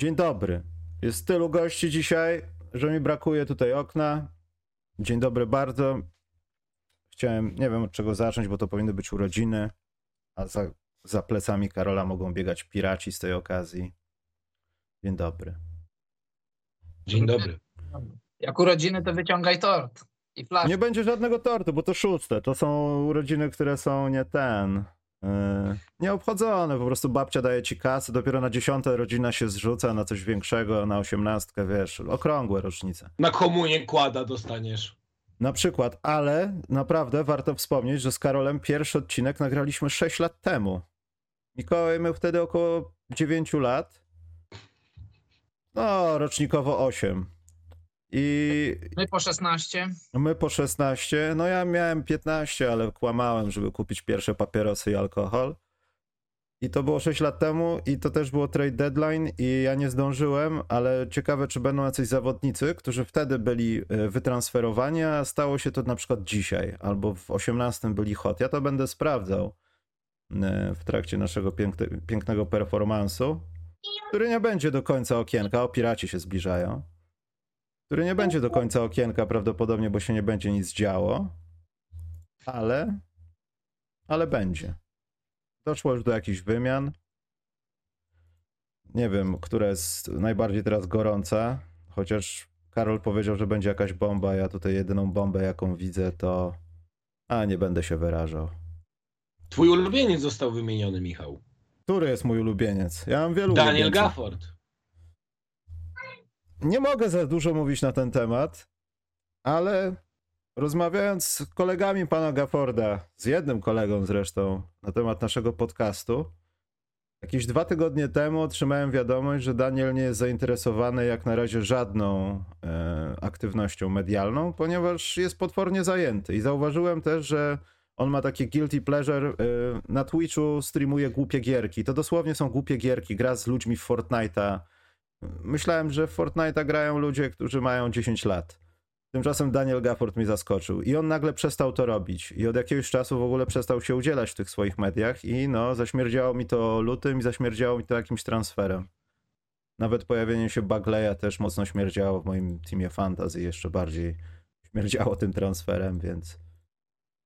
Dzień dobry. Jest tylu gości dzisiaj, że mi brakuje tutaj okna. Dzień dobry bardzo. Chciałem, nie wiem od czego zacząć, bo to powinny być urodziny, a za, za plecami Karola mogą biegać piraci z tej okazji. Dzień dobry. Dzień dobry. Jak urodziny, to wyciągaj tort i flaszkę. Nie będzie żadnego tortu, bo to szóste. To są urodziny, które są nie ten. Yy, nieobchodzone. Po prostu babcia daje ci kasę, dopiero na dziesiąte rodzina się zrzuca na coś większego, na osiemnastkę, wiesz, okrągłe rocznice. Na komunię kłada dostaniesz. Na przykład, ale naprawdę warto wspomnieć, że z Karolem pierwszy odcinek nagraliśmy 6 lat temu. Mikołaj miał wtedy około 9 lat. No, rocznikowo 8. I My po 16. my po 16. No ja miałem 15, ale kłamałem, żeby kupić pierwsze papierosy i alkohol. I to było 6 lat temu i to też było trade deadline i ja nie zdążyłem, ale ciekawe, czy będą jacyś zawodnicy, którzy wtedy byli e, wytransferowani, a stało się to na przykład dzisiaj, albo w 18 byli hot. Ja to będę sprawdzał e, w trakcie naszego piękne, pięknego performansu, który nie będzie do końca okienka, o piraci się zbliżają, który nie będzie do końca okienka prawdopodobnie, bo się nie będzie nic działo, ale, ale będzie. Doszło już do jakichś wymian. Nie wiem, która jest najbardziej teraz gorąca, chociaż Karol powiedział, że będzie jakaś bomba. Ja tutaj jedyną bombę, jaką widzę, to. A nie będę się wyrażał. Twój ulubieniec został wymieniony, Michał. Który jest mój ulubieniec? Ja mam wielu Daniel ulubieńców. Gafford. Nie mogę za dużo mówić na ten temat, ale rozmawiając z kolegami pana Gafforda, z jednym kolegą zresztą, na temat naszego podcastu, jakieś dwa tygodnie temu otrzymałem wiadomość, że Daniel nie jest zainteresowany jak na razie żadną e, aktywnością medialną, ponieważ jest potwornie zajęty. I zauważyłem też, że on ma takie guilty pleasure. e, na Twitchu streamuje głupie gierki. To dosłownie są głupie gierki. Gra z ludźmi w Fortnite'a. Myślałem, że w Fortnite'a grają ludzie, którzy mają 10 lat. Tymczasem Daniel Gafford mi zaskoczył i on nagle przestał to robić i od jakiegoś czasu w ogóle przestał się udzielać w tych swoich mediach i no, zaśmierdziało mi to lutym i zaśmierdziało mi to jakimś transferem. Nawet pojawienie się Bagleya też mocno śmierdziało w moim teamie fantasy, jeszcze bardziej śmierdziało tym transferem, więc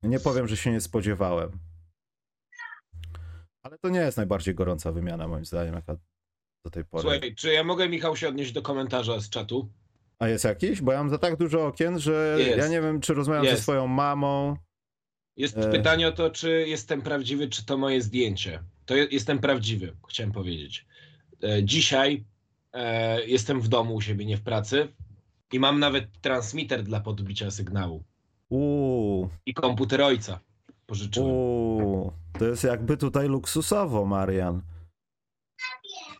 nie powiem, że się nie spodziewałem. Ale to nie jest najbardziej gorąca wymiana moim zdaniem, jaka do tej pory. Słuchaj, czy ja mogę, Michał, się odnieść do komentarza z czatu? A jest jakiś? Bo ja mam za tak dużo okien, że Jest. ja nie wiem, czy rozmawiam ze Jest. swoją mamą. Jest E. pytanie o to, czy jestem prawdziwy, czy to moje zdjęcie. To je, jestem prawdziwy, chciałem powiedzieć. E, dzisiaj e, jestem w domu u siebie, nie w pracy i mam nawet transmitter dla podbicia sygnału. Uuu, I komputer ojca pożyczyłem. uuu. To jest jakby tutaj luksusowo, Marian.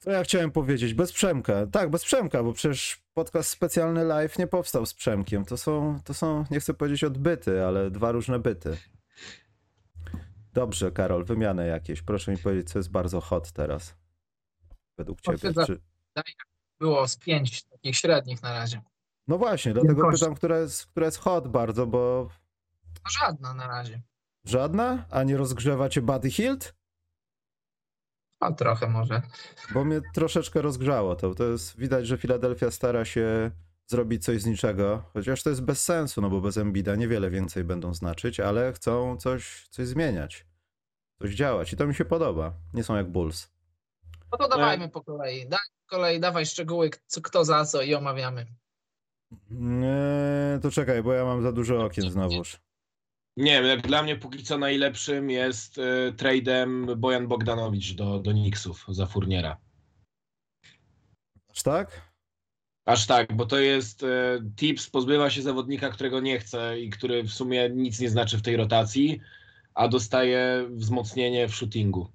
Co ja chciałem powiedzieć? Bez Przemka. Tak, bez Przemka, bo przecież podcast specjalny live nie powstał z Przemkiem. To są, to są, nie chcę powiedzieć odbyty, ale dwa różne byty. Dobrze, Karol, wymiany jakieś. Proszę mi powiedzieć, co jest bardzo hot teraz. Według ciebie. Czy... Było z pięć takich średnich na razie. No właśnie, dlatego Wielkości. pytam, która jest, która jest hot bardzo, bo No żadna na razie. żadna? A nie rozgrzewa cię Buddy Hilt? A trochę może. Bo mnie troszeczkę rozgrzało to. To jest widać, że Filadelfia stara się zrobić coś z niczego, chociaż to jest bez sensu, no bo bez Embida niewiele więcej będą znaczyć, ale chcą coś, coś zmieniać, coś działać i to mi się podoba. Nie są jak Bulls. No to dawajmy po kolei. Daj kolei, dawaj szczegóły, co, kto za co i omawiamy. Nie, to czekaj, bo ja mam za dużo okien znowuż. Nie wiem, jak dla mnie póki co najlepszym jest y, tradem Bojan Bogdanowicz do, do Knicksów za Furniera. Aż tak? Aż tak, bo to jest y, tips, pozbywa się zawodnika, którego nie chce i który w sumie nic nie znaczy w tej rotacji, a dostaje wzmocnienie w shootingu.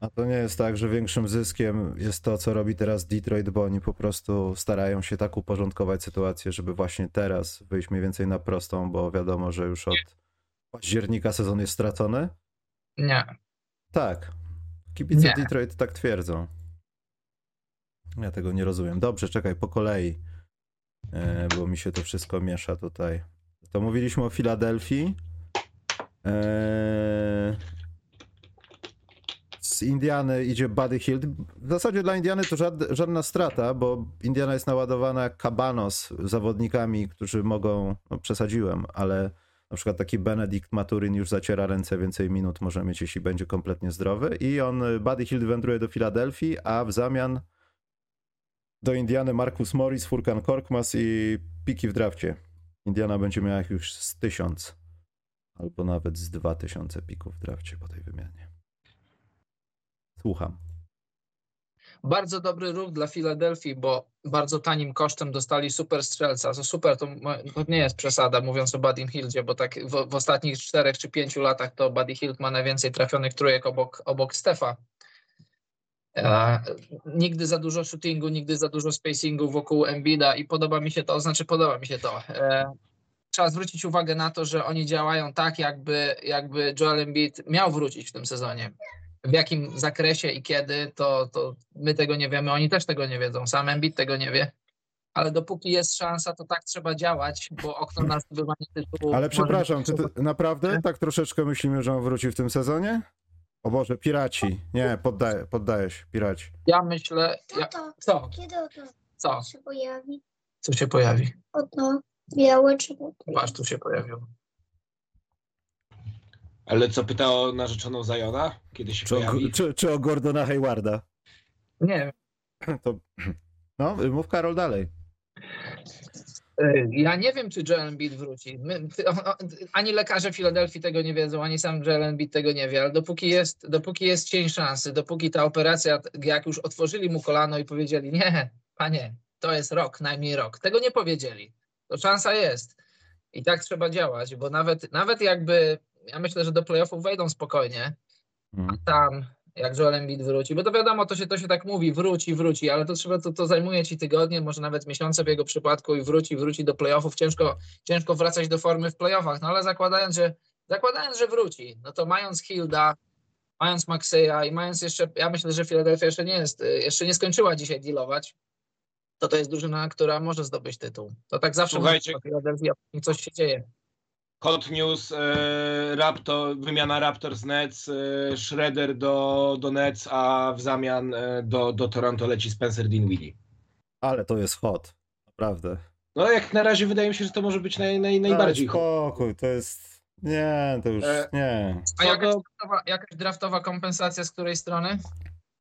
A to nie jest tak, że większym zyskiem jest to, co robi teraz Detroit, bo oni po prostu starają się tak uporządkować sytuację, żeby właśnie teraz wyjść mniej więcej na prostą, bo wiadomo, że już od października sezon jest stracony? Nie. Tak. Kibice Nie. Detroit tak twierdzą. Ja tego nie rozumiem. Dobrze, czekaj, po kolei, e, bo mi się to wszystko miesza tutaj. To mówiliśmy o Filadelfii. E, z Indiany idzie Buddy Hield. W zasadzie dla Indiany to żadna, strata, bo Indiana jest naładowana kabanos zawodnikami, którzy mogą, no przesadziłem, ale na przykład taki Benedikt Maturin już zaciera ręce, więcej minut może mieć, jeśli będzie kompletnie zdrowy. I on, Buddy Hield wędruje do Filadelfii, a w zamian do Indiany Marcus Morris, Furkan Korkmaz i piki w drafcie. Indiana będzie miała już z tysiąc albo nawet z dwa tysiące pików w drafcie po tej wymianie. Słucham. Bardzo dobry ruch dla Filadelfii, bo bardzo tanim kosztem dostali super strzelca. To super to, nie jest przesada, mówiąc o Buddy Hildzie, bo tak w, w, ostatnich czterech czy pięciu latach to Buddy Hield ma najwięcej trafionych trójek obok, obok Stefa. Nigdy za dużo shootingu, nigdy za dużo spacingu wokół Embida i podoba mi się to, znaczy podoba mi się to. E, trzeba zwrócić uwagę na to, że oni działają tak, jakby, jakby Joel Embiid miał wrócić w tym sezonie. W jakim zakresie i kiedy, to, to my tego nie wiemy, oni też tego nie wiedzą, sam Embiid tego nie wie. Ale dopóki jest szansa, to tak trzeba działać, bo okno na zdobywanie tytułu... Ale przepraszam, czy ty naprawdę tak troszeczkę myślimy, że on wróci w tym sezonie? O Boże, piraci. Nie, poddaję, poddaję się, piraci. Ja myślę... Ja... Co? kiedy ono Co? się pojawi? Co się pojawi? Ono białe czy Patrz, tu się pojawiło. Ale co pyta o narzeczoną Zajona? Kiedy się Czy o, czy, czy o Gordona Haywarda? Nie wiem. To, no, mów Karol dalej. Y, Ja nie wiem, czy Joel Embiid wróci. My, ty- o- o- ani lekarze Filadelfii tego nie wiedzą, ani sam Joel Embiid tego nie wie, ale dopóki jest, dopóki jest cień szansy, dopóki ta operacja, jak już otworzyli mu kolano i powiedzieli, nie, panie, to jest rok, najmniej rok. Tego nie powiedzieli. To szansa jest. I tak trzeba działać, bo nawet, nawet jakby, ja myślę, że do playoffów wejdą spokojnie, Mhm. tam, jak Joel Embiid wróci, bo to wiadomo, to się, to się tak mówi, wróci, wróci, ale to trzeba, to, to zajmuje ci tygodnie, może nawet miesiące w jego przypadku i wróci, wróci do playoffów, ciężko, ciężko wracać do formy w playoffach, no ale zakładając, że, zakładając, że wróci, no to mając Hilda, mając Maxeya i mając jeszcze, ja myślę, że Philadelphia jeszcze nie jest, jeszcze nie skończyła dzisiaj dealować, to to jest drużyna, która może zdobyć tytuł. To tak zawsze Słuchajcie- Philadelphia, coś się dzieje. Hot news, e, Raptor, wymiana Raptors Nets, e, Schroeder do, do Nets, a w zamian e, do, do Toronto leci Spencer Dinwiddie. Ale to jest hot. Naprawdę. No jak na razie wydaje mi się, że to może być naj, naj, najbardziej hot. spokój, to jest... Nie, to już E, nie. A jakaś draftowa, jakaś draftowa kompensacja z której strony?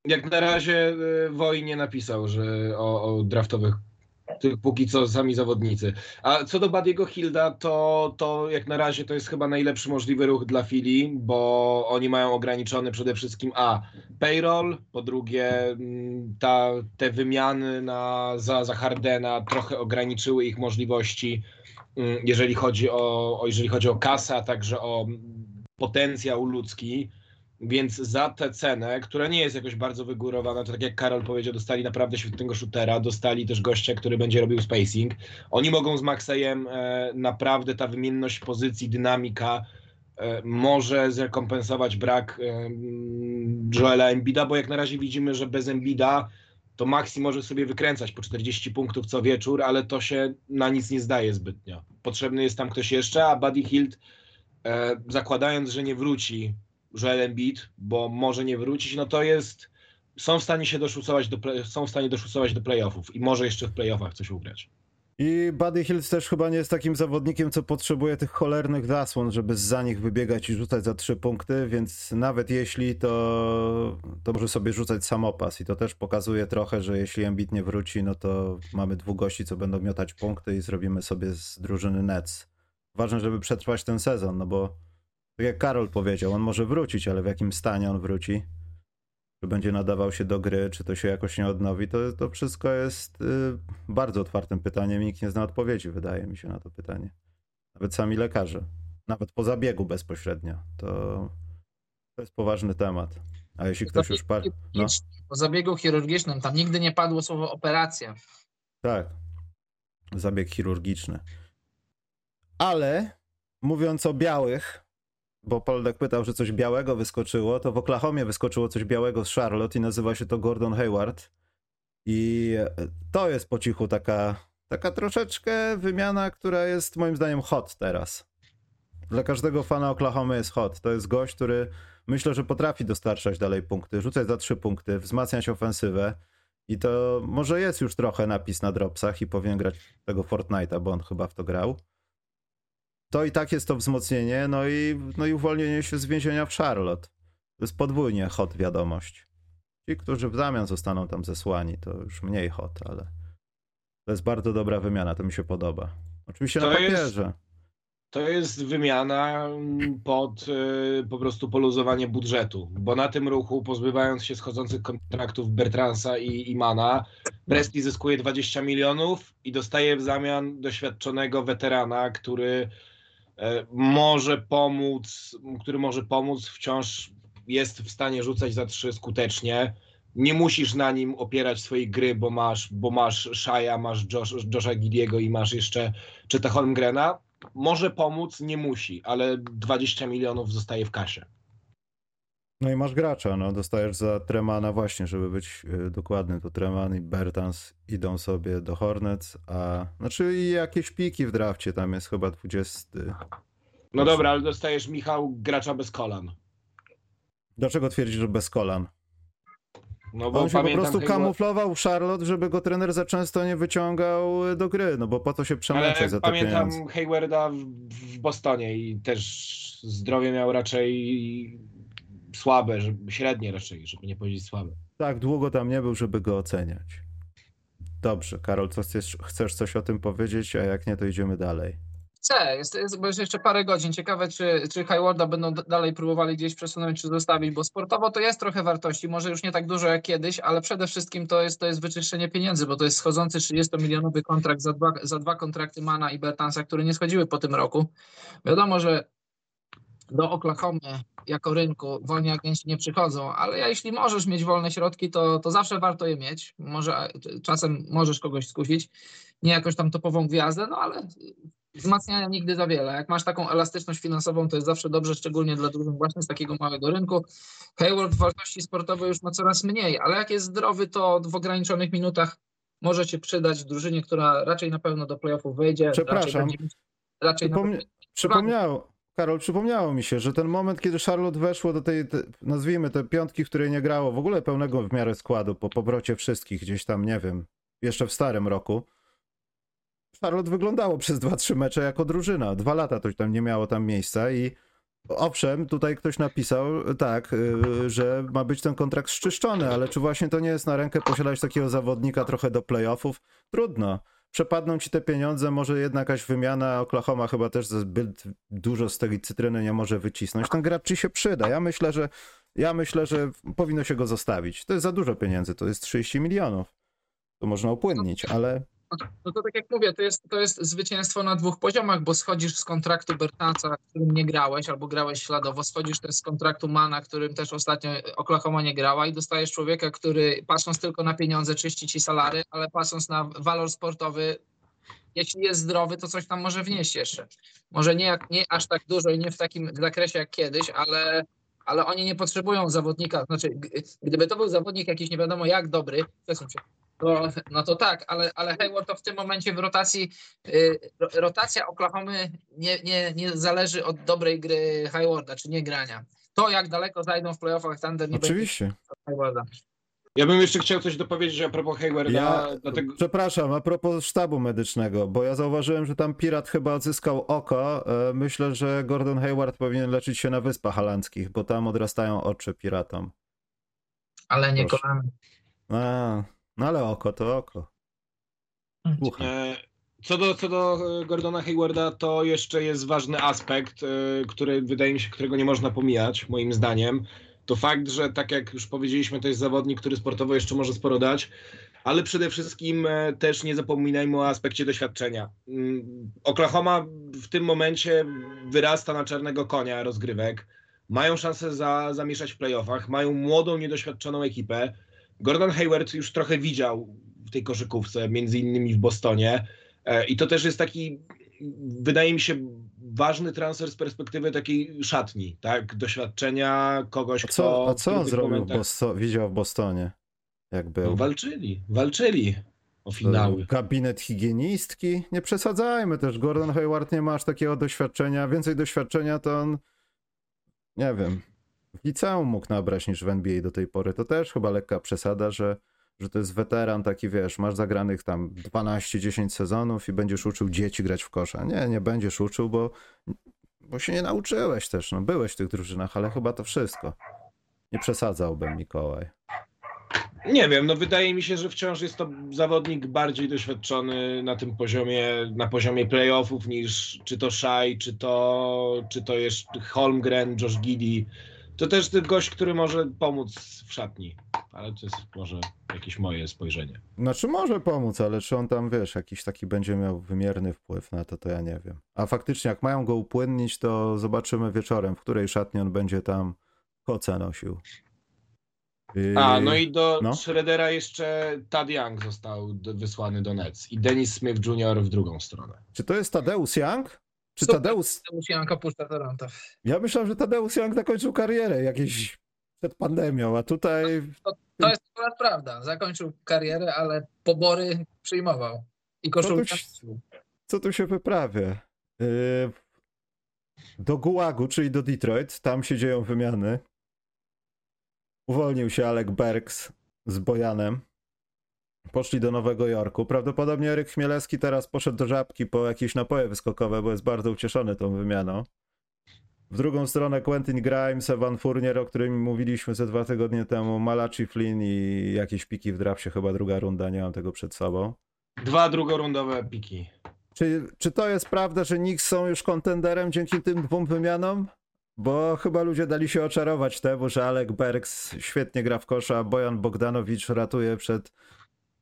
jak na razie e, Woj nie napisał, że o, o draftowych tych póki co sami zawodnicy. A co do Badiego Hilda, to, to jak na razie to jest chyba najlepszy możliwy ruch dla Fili, bo oni mają ograniczony przede wszystkim a payroll, po drugie mm, ta, te wymiany na, za, za Hardena trochę ograniczyły ich możliwości, mm, jeżeli chodzi o, o, jeżeli chodzi o kasę, a także o mm, potencjał ludzki. Więc za tę cenę, która nie jest jakoś bardzo wygórowana, to tak jak Karol powiedział, dostali naprawdę świetnego shootera, dostali też gościa, który będzie robił spacing. Oni mogą z Maxejem e, naprawdę ta wymienność pozycji, dynamika e, może zrekompensować brak e, mm, Joela Embida, bo jak na razie widzimy, że bez Embida to Maxi może sobie wykręcać po 40 punktów co wieczór, ale to się na nic nie zdaje zbytnio. Potrzebny jest tam ktoś jeszcze, a Buddy Hield e, zakładając, że nie wróci Joel Embiid, bo może nie wrócić, no to jest są w stanie się doszusować do, są w stanie doszusować do playoffów i może jeszcze w playoffach coś ugrać. I Buddy Hills też chyba nie jest takim zawodnikiem, co potrzebuje tych cholernych zasłon, żeby za nich wybiegać i rzucać za trzy punkty, więc nawet jeśli to, to może sobie rzucać samopas i to też pokazuje trochę, że jeśli Embiid nie wróci, no to mamy dwóch gości, co będą miotać punkty i zrobimy sobie z drużyny Nets. Ważne, żeby przetrwać ten sezon, no bo tak jak Karol powiedział, on może wrócić, ale w jakim stanie on wróci? Czy będzie nadawał się do gry, czy to się jakoś nie odnowi, to, to wszystko jest y, bardzo otwartym pytaniem i nikt nie zna odpowiedzi, wydaje mi się, na to pytanie. Nawet sami lekarze. Nawet po zabiegu bezpośrednio. To, to jest poważny temat. A jeśli ktoś już par... No, Po zabiegu chirurgicznym tam nigdy nie padło słowo operacja. tak. Zabieg chirurgiczny. Ale mówiąc o białych, bo Poldek pytał, że coś białego wyskoczyło, to w Oklahomie wyskoczyło coś białego z Charlotte i nazywa się to Gordon Hayward. I to jest po cichu taka, taka troszeczkę wymiana, która jest moim zdaniem hot teraz. Dla każdego fana Oklahoma jest hot. To jest gość, który myślę, że potrafi dostarczać dalej punkty, rzucać za trzy punkty, wzmacniać ofensywę. I to może jest już trochę napis na dropsach i powinien grać tego Fortnite'a, bo on chyba w to grał. To i tak jest to wzmocnienie, no i, no i uwolnienie się z więzienia w Charlotte. To jest podwójnie hot wiadomość. Ci, którzy w zamian zostaną tam zesłani, to już mniej hot, ale to jest bardzo dobra wymiana, to mi się podoba. Oczywiście To na jest- papierze. To jest wymiana pod y, po prostu poluzowanie budżetu, bo na tym ruchu, pozbywając się schodzących kontraktów Bertransa i Imana, Presti zyskuje 20 milionów i dostaje w zamian doświadczonego weterana, który może pomóc, który może pomóc, wciąż jest w stanie rzucać za trzy skutecznie. Nie musisz na nim opierać swojej gry, bo masz, bo masz Shaya, masz Josh, Josha Gidiego i masz jeszcze Cheta Holmgrena może pomóc, nie musi, ale 20 milionów zostaje w kasie. No i masz gracza, no dostajesz za Tremana właśnie, żeby być y, dokładny, to Treman i Bertans idą sobie do Hornets, a znaczy i jakieś piki w drafcie, tam jest chyba 20. No dobra, ale dostajesz Michał gracza bez kolan. Dlaczego twierdzisz, że bez kolan? No bo On się po prostu chyba- kamuflował Charlotte, żeby go trener za często nie wyciągał y, do gry, no bo po to się przemęczać za te pamiętam pieniądze. Haywarda w, w Bostonie i też zdrowie miał raczej słabe, żeby, średnie raczej, żeby nie powiedzieć słabe. Tak, długo tam nie był, żeby go oceniać. Dobrze, Karol, co chcesz, chcesz coś o tym powiedzieć, a jak nie, to idziemy dalej. Chcę, jest, jest, bo jest jeszcze parę godzin. Ciekawe, czy, czy Haywarda będą dalej próbowali gdzieś przesunąć, czy zostawić, bo sportowo to jest trochę wartości, może już nie tak dużo jak kiedyś, ale przede wszystkim to jest, to jest wyczyszczenie pieniędzy, bo to jest schodzący 30-milionowy kontrakt za dwa, za dwa kontrakty Mana i Bertansa, które nie schodziły po tym roku. Wiadomo, że do Oklahomy jako rynku wolni agenci nie przychodzą, ale ja, jeśli możesz mieć wolne środki, to, to zawsze warto je mieć. Może czasem możesz kogoś skusić, nie jakąś tam topową gwiazdę, no ale wzmacniania nigdy za wiele. Jak masz taką elastyczność finansową, to jest zawsze dobrze, szczególnie dla drużyn właśnie z takiego małego rynku. Hayward wartości sportowej już ma coraz mniej, ale jak jest zdrowy, to w ograniczonych minutach może się przydać drużynie, która raczej na pewno do playoffów wejdzie. Przepraszam. Raczej, będzie, raczej. Przypomniało, Karol, przypomniało mi się, że ten moment, kiedy Charlotte weszło do tej, te, nazwijmy te piątki, której nie grało, w ogóle pełnego w miarę składu, po powrocie wszystkich gdzieś tam, nie wiem, jeszcze w starym roku, Charlotte wyglądało przez 2-3 mecze jako drużyna. Dwa lata to tam nie miało tam miejsca i owszem, tutaj ktoś napisał tak, y, że ma być ten kontrakt szczyszczony, ale czy właśnie to nie jest na rękę posiadać takiego zawodnika trochę do playoffów? Trudno. Przepadną ci te pieniądze, może jedna jakaś wymiana, Oklahoma chyba też zbyt dużo z tej cytryny nie może wycisnąć. Ten gracz ci się przyda. Ja myślę, że ja myślę, że powinno się go zostawić. To jest za dużo pieniędzy, to jest 30 milionów. To można opłynnić, ale No to, no to tak jak mówię, to jest, to jest zwycięstwo na dwóch poziomach, bo schodzisz z kontraktu Bertansa, którym nie grałeś, albo grałeś śladowo, schodzisz też z kontraktu Mana, którym też ostatnio Oklahoma nie grała i dostajesz człowieka, który patrząc tylko na pieniądze czyści ci salary, ale patrząc na walor sportowy, jeśli jest zdrowy, to coś tam może wnieść jeszcze. Może nie, jak, nie aż tak dużo i nie w takim zakresie jak kiedyś, ale, ale oni nie potrzebują zawodnika. Znaczy, gdyby to był zawodnik jakiś nie wiadomo jak dobry, przesuń się, to, no to tak, ale, ale Hayward to w tym momencie w rotacji, y, ro- rotacja Oklahomy nie, nie, nie zależy od dobrej gry Haywarda, czy nie grania. To jak daleko zajdą w playoffach Thunder nie będzie oczywiście. Haywarda. Ja bym jeszcze chciał coś dopowiedzieć a propos Haywarda, Ja, dlatego... przepraszam, a propos sztabu medycznego, bo ja zauważyłem, że tam Pirat chyba odzyskał oko. E, Myślę, że Gordon Hayward powinien leczyć się na Wyspach Holandzkich, bo tam odrastają oczy piratom. Ale nie Proszę. kolana. A, no ale oko to oko. Słucham. E, Co do, co do e, Gordona Haywarda, to jeszcze jest ważny aspekt, e, który wydaje mi się, którego nie można pomijać, moim zdaniem. To fakt, że tak jak już powiedzieliśmy, to jest zawodnik, który sportowo jeszcze może sporo dać, ale przede wszystkim e, też nie zapominajmy o aspekcie doświadczenia. Mm, Oklahoma w tym momencie wyrasta na czarnego konia rozgrywek. Mają szansę za, zamieszać w playoffach, mają młodą, niedoświadczoną ekipę. Gordon Hayward już trochę widział w tej koszykówce, między innymi w Bostonie. E, I to też jest taki, wydaje mi się, ważny transfer z perspektywy takiej szatni, tak? Doświadczenia kogoś, A kto. co, a co on zrobił, momentach- Bosto- widział w Bostonie? Jak był? No, walczyli, walczyli. o finały. Gabinet higienistki. Nie przesadzajmy też. Gordon Hayward nie ma aż takiego doświadczenia. Więcej doświadczenia to on, nie wiem, w liceum mógł nabrać niż w NBA do tej pory. To też chyba lekka przesada, że, że to jest weteran taki, wiesz, masz zagranych tam 12-10 sezonów i będziesz uczył dzieci grać w kosza. Nie, nie będziesz uczył, bo, bo się nie nauczyłeś też. No, byłeś w tych drużynach, ale chyba to wszystko. Nie przesadzałbym, Mikołaj. Nie wiem, no wydaje mi się, że wciąż jest to zawodnik bardziej doświadczony na tym poziomie, na poziomie playoffów niż czy to Shai, czy to, czy to jest Holmgren, Josh Giddy. To też ten gość, który może pomóc w szatni, ale to jest może jakieś moje spojrzenie. Znaczy może pomóc, ale czy on tam, wiesz, jakiś taki będzie miał wymierny wpływ na to, to ja nie wiem. A faktycznie, jak mają go upłynnić, to zobaczymy wieczorem, w której szatni on będzie tam koca nosił. A, no i do no. Schroedera jeszcze Tad Young został wysłany do Nets i Dennis Smith Jr. w drugą stronę. Czy to jest Tadeusz Young? Czy Super. Tadeusz... Tadeusz Janka puszcza Toronto. Ja myślałem, że Tadeusz Young zakończył karierę jakieś przed pandemią, a tutaj... To jest akurat prawda. Zakończył karierę, ale pobory przyjmował. I koszulkę. No to Co tu się wyprawia? Yy, Do Gułagu, czyli do Detroit, tam się dzieją wymiany. Uwolnił się Alec Bergs z Bojanem. Poszli do Nowego Jorku. Prawdopodobnie Eryk Chmielewski teraz poszedł do Żabki po jakieś napoje wyskokowe, bo jest bardzo ucieszony tą wymianą. W drugą stronę Quentin Grimes, Evan Fournier, o którym mówiliśmy ze dwa tygodnie temu, Malachi Flynn i jakieś piki w drafcie, chyba druga runda, nie mam tego przed sobą. Dwa drugorundowe piki. Czy, czy to jest prawda, że Knicks są już kontenderem dzięki tym dwóm wymianom? Bo chyba ludzie dali się oczarować temu, że Alec Bergs świetnie gra w kosza, a Bojan Bogdanowicz ratuje przed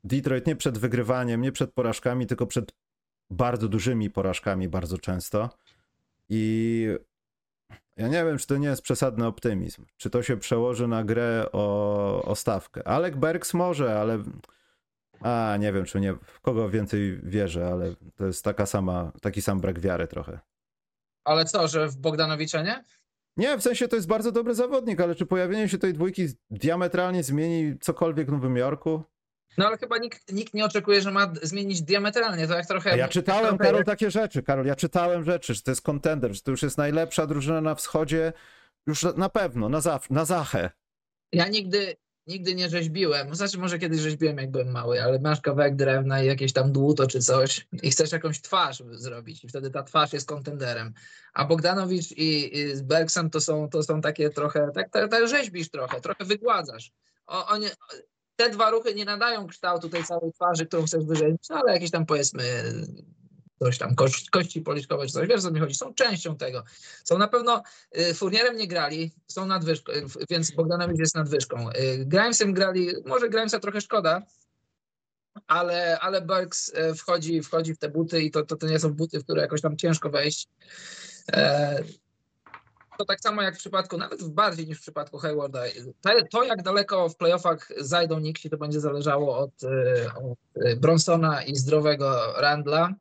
Detroit nie przed wygrywaniem, nie przed porażkami, tylko przed bardzo dużymi porażkami bardzo często. I ja nie wiem, czy to nie jest przesadny optymizm. Czy to się przełoży na grę o, o stawkę. Alec Bergs może, ale a nie wiem, czy nie, w kogo więcej wierzę, ale to jest taka sama, taki sam brak wiary trochę. Ale co, że w Bogdanowicza nie? Nie, w sensie to jest bardzo dobry zawodnik, ale czy pojawienie się tej dwójki diametralnie zmieni cokolwiek w Nowym Jorku? No ale chyba nikt, nikt nie oczekuje, że ma zmienić diametralnie. To jak trochę. A ja czytałem, Karol, takie rzeczy. Karol, ja czytałem rzeczy, że to jest kontender, że to już jest najlepsza drużyna na wschodzie. Już na pewno, na, zaw- na Zachę. Ja nigdy, nigdy nie rzeźbiłem. Znaczy, może kiedyś rzeźbiłem, jak byłem mały, ale masz kawałek drewna i jakieś tam dłuto czy coś i chcesz jakąś twarz zrobić, i wtedy ta twarz jest kontenderem. A Bogdanowicz i, i z Bergsem to są, to są takie trochę, tak, tak, tak rzeźbisz trochę, trochę wygładzasz. O, oni, te dwa ruchy nie nadają kształtu tej całej twarzy, którą chcesz wyrzeźbić, no, ale jakieś tam powiedzmy coś tam, kości, kości policzkowe czy coś, wiesz co mi chodzi, są częścią tego. Są na pewno, y, Furnierem nie grali, są nadwyżką, y, więc Bogdanowicz jest nadwyżką. Y, Grimesem grali, może Grimesa trochę szkoda, ale, ale Bergs y, wchodzi, wchodzi w te buty i to, to, to nie są buty, w które jakoś tam ciężko wejść. E, To tak samo jak w przypadku, nawet bardziej niż w przypadku Haywarda. To, jak daleko w playoffach zajdą Nixi, to będzie zależało od, y, od y, Bronsona i zdrowego Randla.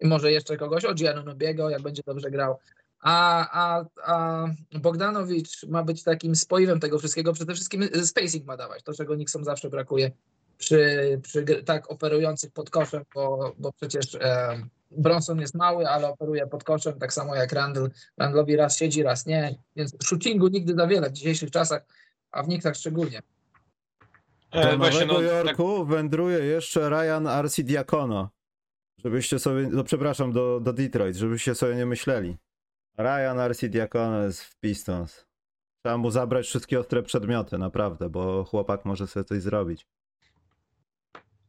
I może jeszcze kogoś, od Giannubiego, jak będzie dobrze grał. A, a, a Bogdanowicz ma być takim spoiwem tego wszystkiego. Przede wszystkim y, spacing ma dawać, to czego Nixom zawsze brakuje przy, przy tak operujących pod koszem, bo, bo przecież e, Bronson jest mały, ale operuje pod koszem, tak samo jak Randall. Randlowi raz siedzi, raz nie, więc shootingu nigdy za wiele w dzisiejszych czasach, a w Knicksach szczególnie. Do E, właśnie, Nowego no, tak, Jorku wędruje jeszcze Ryan Arcidiakono. Żebyście sobie, no przepraszam, do, do Detroit, żebyście sobie nie myśleli. Ryan Arcidiakono jest w Pistons. Trzeba mu zabrać wszystkie ostre przedmioty, naprawdę, bo chłopak może sobie coś zrobić.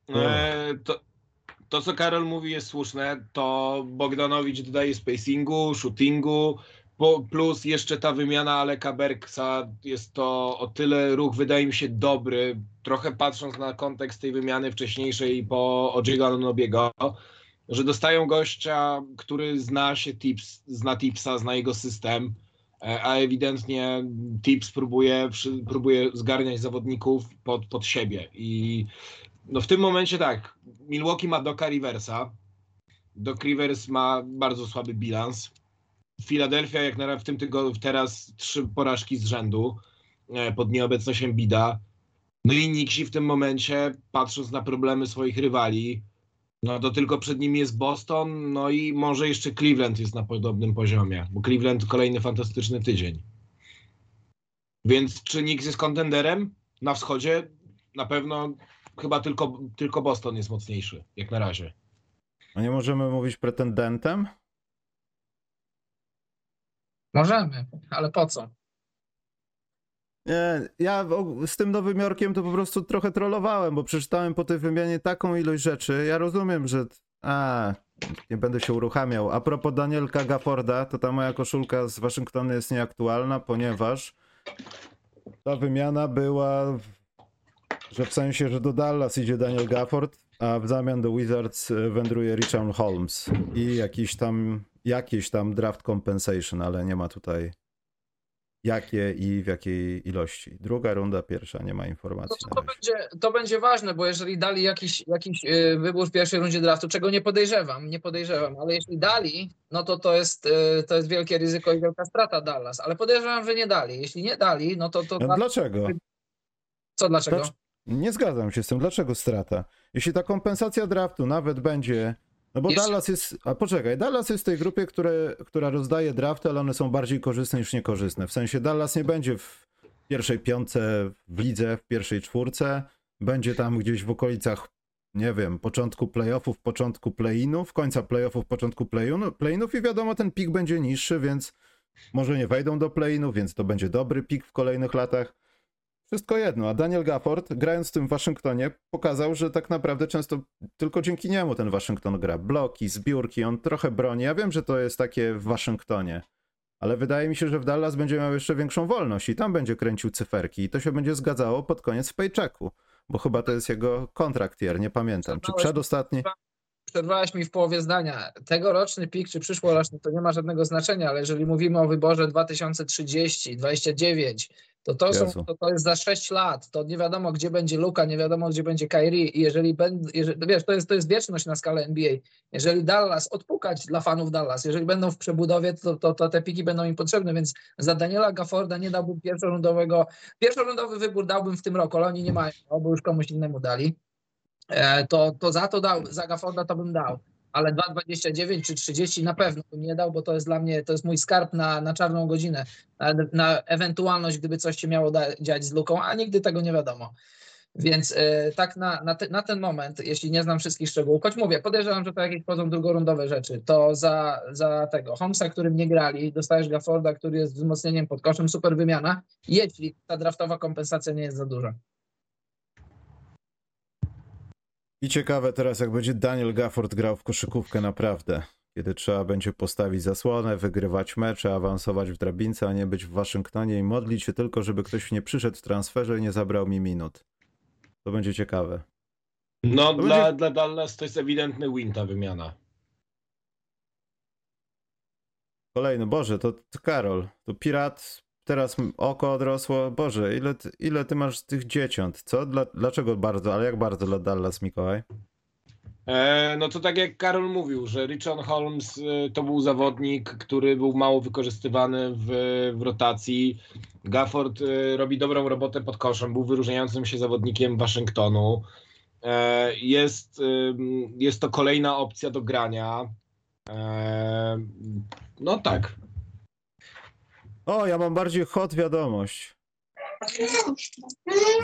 E, to, to, co Karol mówi, jest słuszne. To Bogdanowicz dodaje spacingu, shootingu, plus jeszcze ta wymiana Aleka Bergsa. Jest to o tyle ruch, wydaje mi się, dobry. Trochę patrząc na kontekst tej wymiany wcześniejszej po Ojiego Anunobiego, że dostają gościa, który zna się Tips, zna Tipsa, zna jego system, e, a ewidentnie Tips próbuje, próbuje zgarniać zawodników pod, pod siebie i no w tym momencie tak, Milwaukee ma Doka Riversa. Doc Rivers ma bardzo słaby bilans. Philadelphia jak na w tym tygodniu teraz trzy porażki z rzędu e, pod nieobecnością Bida. No i Nixi w tym momencie, patrząc na problemy swoich rywali, no to tylko przed nimi jest Boston, no i może jeszcze Cleveland jest na podobnym poziomie, bo Cleveland kolejny fantastyczny tydzień. Więc czy Knicks jest kontenderem na wschodzie? Na pewno chyba tylko, tylko Boston jest mocniejszy, jak na razie. A nie możemy mówić pretendentem? Możemy, ale po co? Nie, ja z tym Nowym Jorkiem to po prostu trochę trollowałem, bo przeczytałem po tej wymianie taką ilość rzeczy. Ja rozumiem, że. A, nie będę się uruchamiał. A propos Danielka Gafforda, to ta moja koszulka z Waszyngtonu jest nieaktualna, ponieważ ta wymiana była, w- że w sensie, że do Dallas idzie Daniel Gafford, a w zamian do Wizards e, wędruje Richard Holmes i jakiś tam, jakieś tam draft compensation, ale nie ma tutaj jakie i w jakiej ilości. Druga runda, pierwsza, nie ma informacji. to, to, będzie, to będzie ważne, bo jeżeli dali jakiś, jakiś y, wybór w pierwszej rundzie draftu, czego nie podejrzewam, nie podejrzewam, ale jeśli dali, no to to jest, y, to jest wielkie ryzyko i wielka strata Dallas, ale podejrzewam, że nie dali. Jeśli nie dali, no to, to No, dlaczego? co dlaczego? Nie zgadzam się z tym. Dlaczego strata? Jeśli ta kompensacja draftu nawet będzie. No bo Jeszcze- Dallas jest. A poczekaj, Dallas jest w tej grupie, które, która rozdaje drafty, ale one są bardziej korzystne niż niekorzystne. W sensie Dallas nie będzie w pierwszej piątce w lidze, w pierwszej czwórce. Będzie tam gdzieś w okolicach, nie wiem, początku playoffów, początku play-inów, końca playoffów, początku play-inu- play-inów i wiadomo, ten pik będzie niższy, więc może nie wejdą do play-inów, więc to będzie dobry pik w kolejnych latach. Wszystko jedno, a Daniel Gafford, grając w tym Waszyngtonie, pokazał, że tak naprawdę często tylko dzięki niemu ten Waszyngton gra. Bloki, zbiórki, on trochę broni. Ja wiem, że to jest takie w Waszyngtonie, ale wydaje mi się, że w Dallas będzie miał jeszcze większą wolność i tam będzie kręcił cyferki i to się będzie zgadzało pod koniec w paychecku, bo chyba to jest jego kontrakt year, nie pamiętam. Czy przedostatni? Przerwałeś mi w połowie zdania. Tegoroczny pik czy przyszłoroczny to nie ma żadnego znaczenia, ale jeżeli mówimy o wyborze 2030, 29, to to, są, to, to jest za 6 lat. To nie wiadomo, gdzie będzie Luka, nie wiadomo, gdzie będzie Kyrie. I jeżeli będą, jeżeli, wiesz, to jest, to jest wieczność na skalę NBA. Jeżeli Dallas, odpukać dla fanów Dallas, jeżeli będą w przebudowie, to, to, to te piki będą im potrzebne, więc za Daniela Gafforda nie dałbym pierwszorundowego, pierwszorundowy wybór dałbym w tym roku, ale oni nie mają, bo już komuś innemu dali. E, to, to za to dał, za Gafforda to bym dał. Ale 2,29 czy 30 na pewno bym nie dał, bo to jest dla mnie, to jest mój skarb na, na czarną godzinę, na, na ewentualność, gdyby coś się miało dziać z luką, a nigdy tego nie wiadomo. Więc e, tak na, na, te, na ten moment, jeśli nie znam wszystkich szczegółów, choć mówię, podejrzewam, że to jakieś chodzą drugorundowe rzeczy, to za, za tego Holmesa, którym nie grali, dostajesz Gafforda, który jest wzmocnieniem pod koszem, super wymiana, jeśli ta draftowa kompensacja nie jest za duża. I ciekawe teraz, jak będzie Daniel Gafford grał w koszykówkę naprawdę. Kiedy trzeba będzie postawić zasłonę, wygrywać mecze, awansować w drabince, a nie być w Waszyngtonie i modlić się tylko, żeby ktoś nie przyszedł w transferze i nie zabrał mi minut. To będzie ciekawe. No, To dla, będzie- dla Dallas to jest ewidentny win ta wymiana. Kolejny, Boże, to, to Karol, to Pirat, teraz oko odrosło. Boże, ile ile ty masz tych dzieciąt? Co? Dla, dlaczego bardzo, ale jak bardzo dla Dallas, Mikołaj? E, no to tak jak Karol mówił, że Richard Holmes e, to był zawodnik, który był mało wykorzystywany w, w rotacji. Gafford e, robi dobrą robotę pod koszem, był wyróżniającym się zawodnikiem Waszyngtonu. Jest, jest to kolejna opcja do grania. No tak. O, ja mam bardziej hot wiadomość.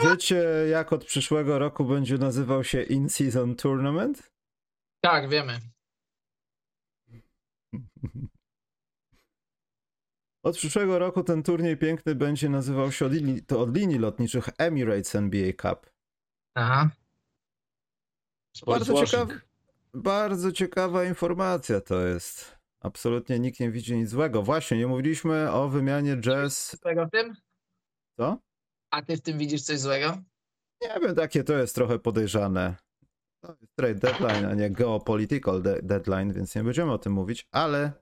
Wiecie, jak od przyszłego roku będzie nazywał się In-Season Tournament? Tak, wiemy. Od przyszłego roku ten turniej piękny będzie nazywał się od linii, to od linii lotniczych Emirates NBA Cup. Aha. Sports Bardzo, ciekaw, bardzo ciekawa informacja to jest. Absolutnie nikt nie widzi nic złego. Właśnie, nie mówiliśmy o wymianie jazz. Złego w tym? Co? A ty w tym widzisz coś złego? Nie wiem, takie to jest trochę podejrzane. To jest trade deadline, a nie geopolitical de- deadline, więc nie będziemy o tym mówić, ale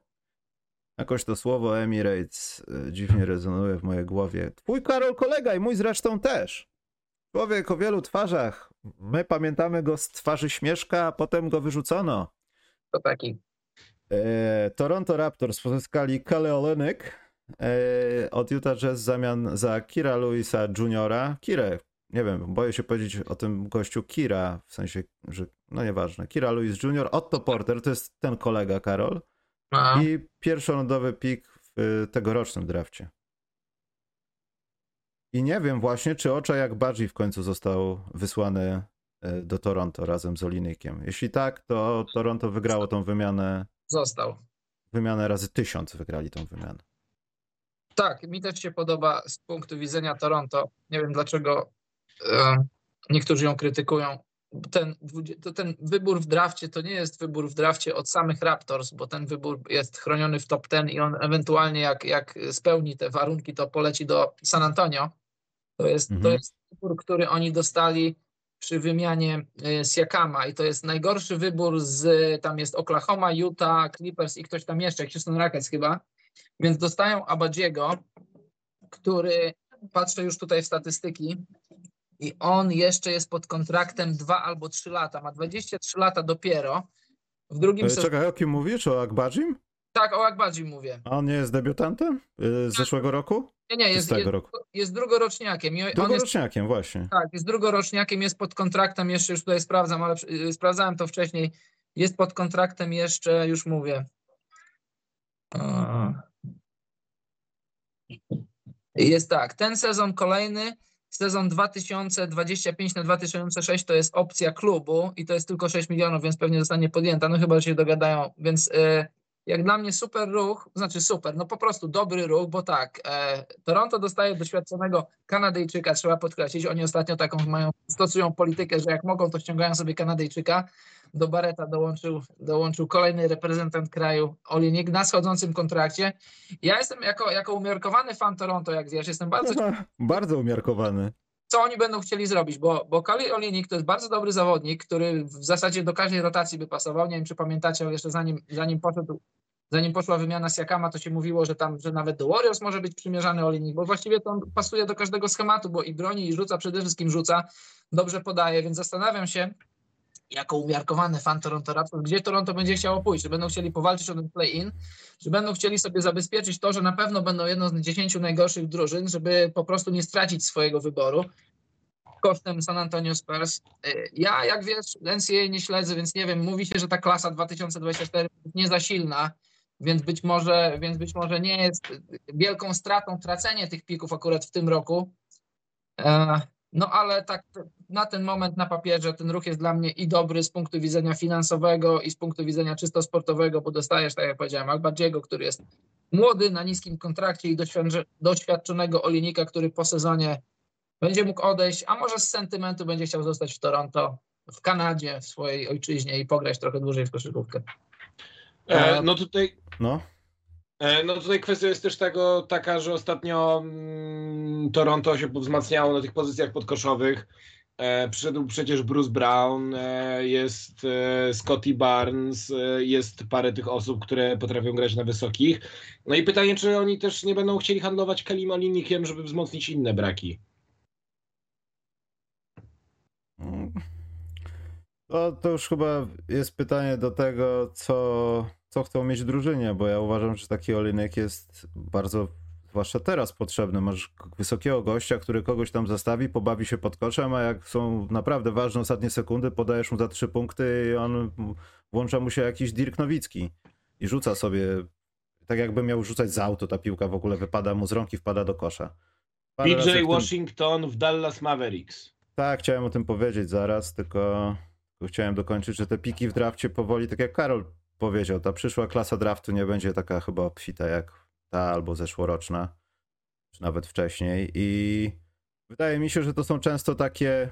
jakoś to słowo Emirates y, dziwnie rezonuje w mojej głowie. Twój Karol kolega i mój zresztą też. Człowiek o wielu twarzach. My pamiętamy go z twarzy śmieszka, a potem go wyrzucono. To taki. E, Toronto Raptors pozyskali Kelly Olynyk e, od Utah Jazz w zamian za Kira Louisa Juniora. Kirę nie wiem, boję się powiedzieć o tym gościu Kira, w sensie, że no nieważne, Kira Lewis Jr., Otto Porter, to jest ten kolega Karol i pierwszolądowy pik w y, tegorocznym drafcie. I nie wiem właśnie, czy Ocza jak Badzi w końcu został wysłany do Toronto razem z Olinykiem. Jeśli tak, to Toronto wygrało tą wymianę, został. wymianę razy tysiąc wygrali tą wymianę. Tak, mi też się podoba z punktu widzenia Toronto. Nie wiem dlaczego e, niektórzy ją krytykują. Ten, to ten wybór w drafcie to nie jest wybór w drafcie od samych Raptors, bo ten wybór jest chroniony w top 10 i on ewentualnie jak, jak spełni te warunki, to poleci do San Antonio. To jest, to Mhm. jest wybór, który oni dostali przy wymianie e, Siakama i to jest najgorszy wybór z, tam jest Oklahoma, Utah, Clippers i ktoś tam jeszcze, Houston Rockets chyba, więc dostają Abadziego, który, patrzę już tutaj w statystyki, i on jeszcze jest pod kontraktem 2 albo 3 lata, ma 23 lata dopiero. W drugim E, sezonie, Czekaj, o kim mówisz? O Akbadzim? tak, o Akbadzi mówię. A on nie jest debiutantem y, z zeszłego roku? Nie, nie, jest, jest, roku? jest drugoroczniakiem. On jest, Drugoroczniakiem, właśnie. tak, jest drugoroczniakiem, jest pod kontraktem, jeszcze już tutaj sprawdzam, ale y, sprawdzałem to wcześniej. Jest pod kontraktem jeszcze, już mówię. Jest tak, ten sezon kolejny, sezon 2025 na 2006 to jest opcja klubu i to jest tylko 6 milionów, więc pewnie zostanie podjęta, no chyba że się dogadają, więc y, jak dla mnie super ruch, znaczy super, no po prostu dobry ruch, bo tak, e, Toronto dostaje doświadczonego Kanadyjczyka, trzeba podkreślić, oni ostatnio taką mają, stosują politykę, że jak mogą, to ściągają sobie Kanadyjczyka, do Bareta dołączył, dołączył kolejny reprezentant kraju, Olinik, na schodzącym kontrakcie. Ja jestem jako, jako umiarkowany fan Toronto, jak wiesz, jestem bardzo Bardzo umiarkowany. Co oni będą chcieli zrobić, bo, bo Kali Olinik to jest bardzo dobry zawodnik, który w zasadzie do każdej rotacji by pasował. Nie wiem, czy pamiętacie, ale jeszcze zanim, zanim poszedł, zanim poszła wymiana Siakama, to się mówiło, że tam, że nawet do Warriors może być przymierzany Olinik, bo właściwie to on pasuje do każdego schematu, bo i broni, i rzuca, przede wszystkim rzuca, dobrze podaje, więc zastanawiam się, jako umiarkowany fan Toronto Raptors, gdzie Toronto będzie chciało pójść, czy będą chcieli powalczyć o ten play-in, czy będą chcieli sobie zabezpieczyć to, że na pewno będą jedną z 10 najgorszych drużyn, żeby po prostu nie stracić swojego wyboru kosztem San Antonio Spurs. Y, Ja, jak wiesz, NCAA nie śledzę, więc nie wiem, mówi się, że ta klasa 2024 jest nie za silna, więc być może, więc być może nie jest wielką stratą tracenie tych pików akurat w tym roku. E, No ale tak na ten moment na papierze ten ruch jest dla mnie i dobry z punktu widzenia finansowego i z punktu widzenia czysto sportowego, bo dostajesz, tak jak powiedziałem, Albadziego, który jest młody, na niskim kontrakcie i doświadcz- doświadczonego Olinika, który po sezonie będzie mógł odejść, a może z sentymentu będzie chciał zostać w Toronto, w Kanadzie, w swojej ojczyźnie i pograć trochę dłużej w koszykówkę. E, no tutaj No, E, No tutaj kwestia jest też tego taka, że ostatnio mm, Toronto się wzmacniało na tych pozycjach podkoszowych. E, przyszedł przecież Bruce Brown, e, jest e, Scotty Barnes, e, jest parę tych osób, które potrafią grać na wysokich. No i pytanie, czy oni też nie będą chcieli handlować Kelim Olinikiem, żeby wzmocnić inne braki. Mm. To, to już chyba jest pytanie do tego, co, co chcą mieć drużynie, bo ja uważam, że taki olinek jest bardzo, zwłaszcza teraz potrzebny. Masz wysokiego gościa, który kogoś tam zastawi, pobawi się pod koszem, a jak są naprawdę ważne ostatnie sekundy, podajesz mu za trzy punkty i on włącza mu się jakiś Dirk Nowicki i rzuca sobie, tak jakby miał rzucać z auto, ta piłka w ogóle wypada mu z rąk i wpada do kosza. Parę w PJ tym- Washington w Dallas Mavericks. tak, chciałem o tym powiedzieć zaraz, tylko, tylko chciałem dokończyć, że te piki w drafcie powoli, tak jak Karol powiedział, ta przyszła klasa draftu nie będzie taka chyba obfita jak ta albo zeszłoroczna, czy nawet wcześniej i wydaje mi się, że to są często takie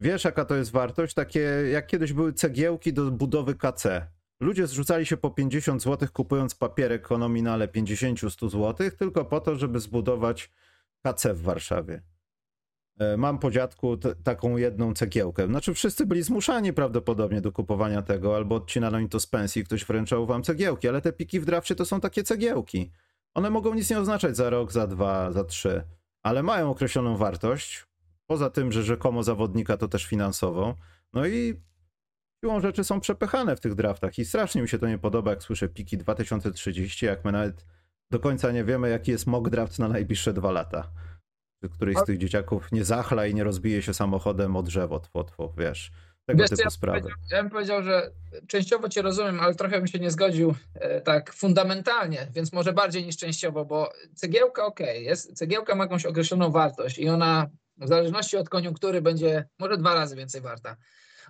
wiesz jaka to jest wartość? Takie jak kiedyś były cegiełki do budowy KC. Ludzie zrzucali się po 50 zł kupując papierek o nominale 50-100 zł tylko po to, żeby zbudować KC w Warszawie. E, Mam po dziadku t- taką jedną cegiełkę. Znaczy wszyscy byli zmuszani prawdopodobnie do kupowania tego, albo odcinano im to z pensji, ktoś wręczał wam cegiełki, ale te piki w drafcie to są takie cegiełki. One mogą nic nie oznaczać za rok, za dwa, za trzy, ale mają określoną wartość. Poza tym, że rzekomo zawodnika to też finansową. No i siłą rzeczy są przepychane w tych draftach i strasznie mi się to nie podoba, jak słyszę piki 2030, jak my nawet do końca nie wiemy, jaki jest mock draft na najbliższe dwa lata. Któryś z tych dzieciaków nie zachla i nie rozbije się samochodem o drzewo, tło, tło, wiesz, tego Wiesz, typu ja sprawy. Ja bym powiedział, że częściowo cię rozumiem, ale trochę bym się nie zgodził e, tak fundamentalnie, więc może bardziej niż częściowo, bo cegiełka ok, jest, cegiełka ma jakąś określoną wartość i ona w zależności od koniunktury będzie może dwa razy więcej warta.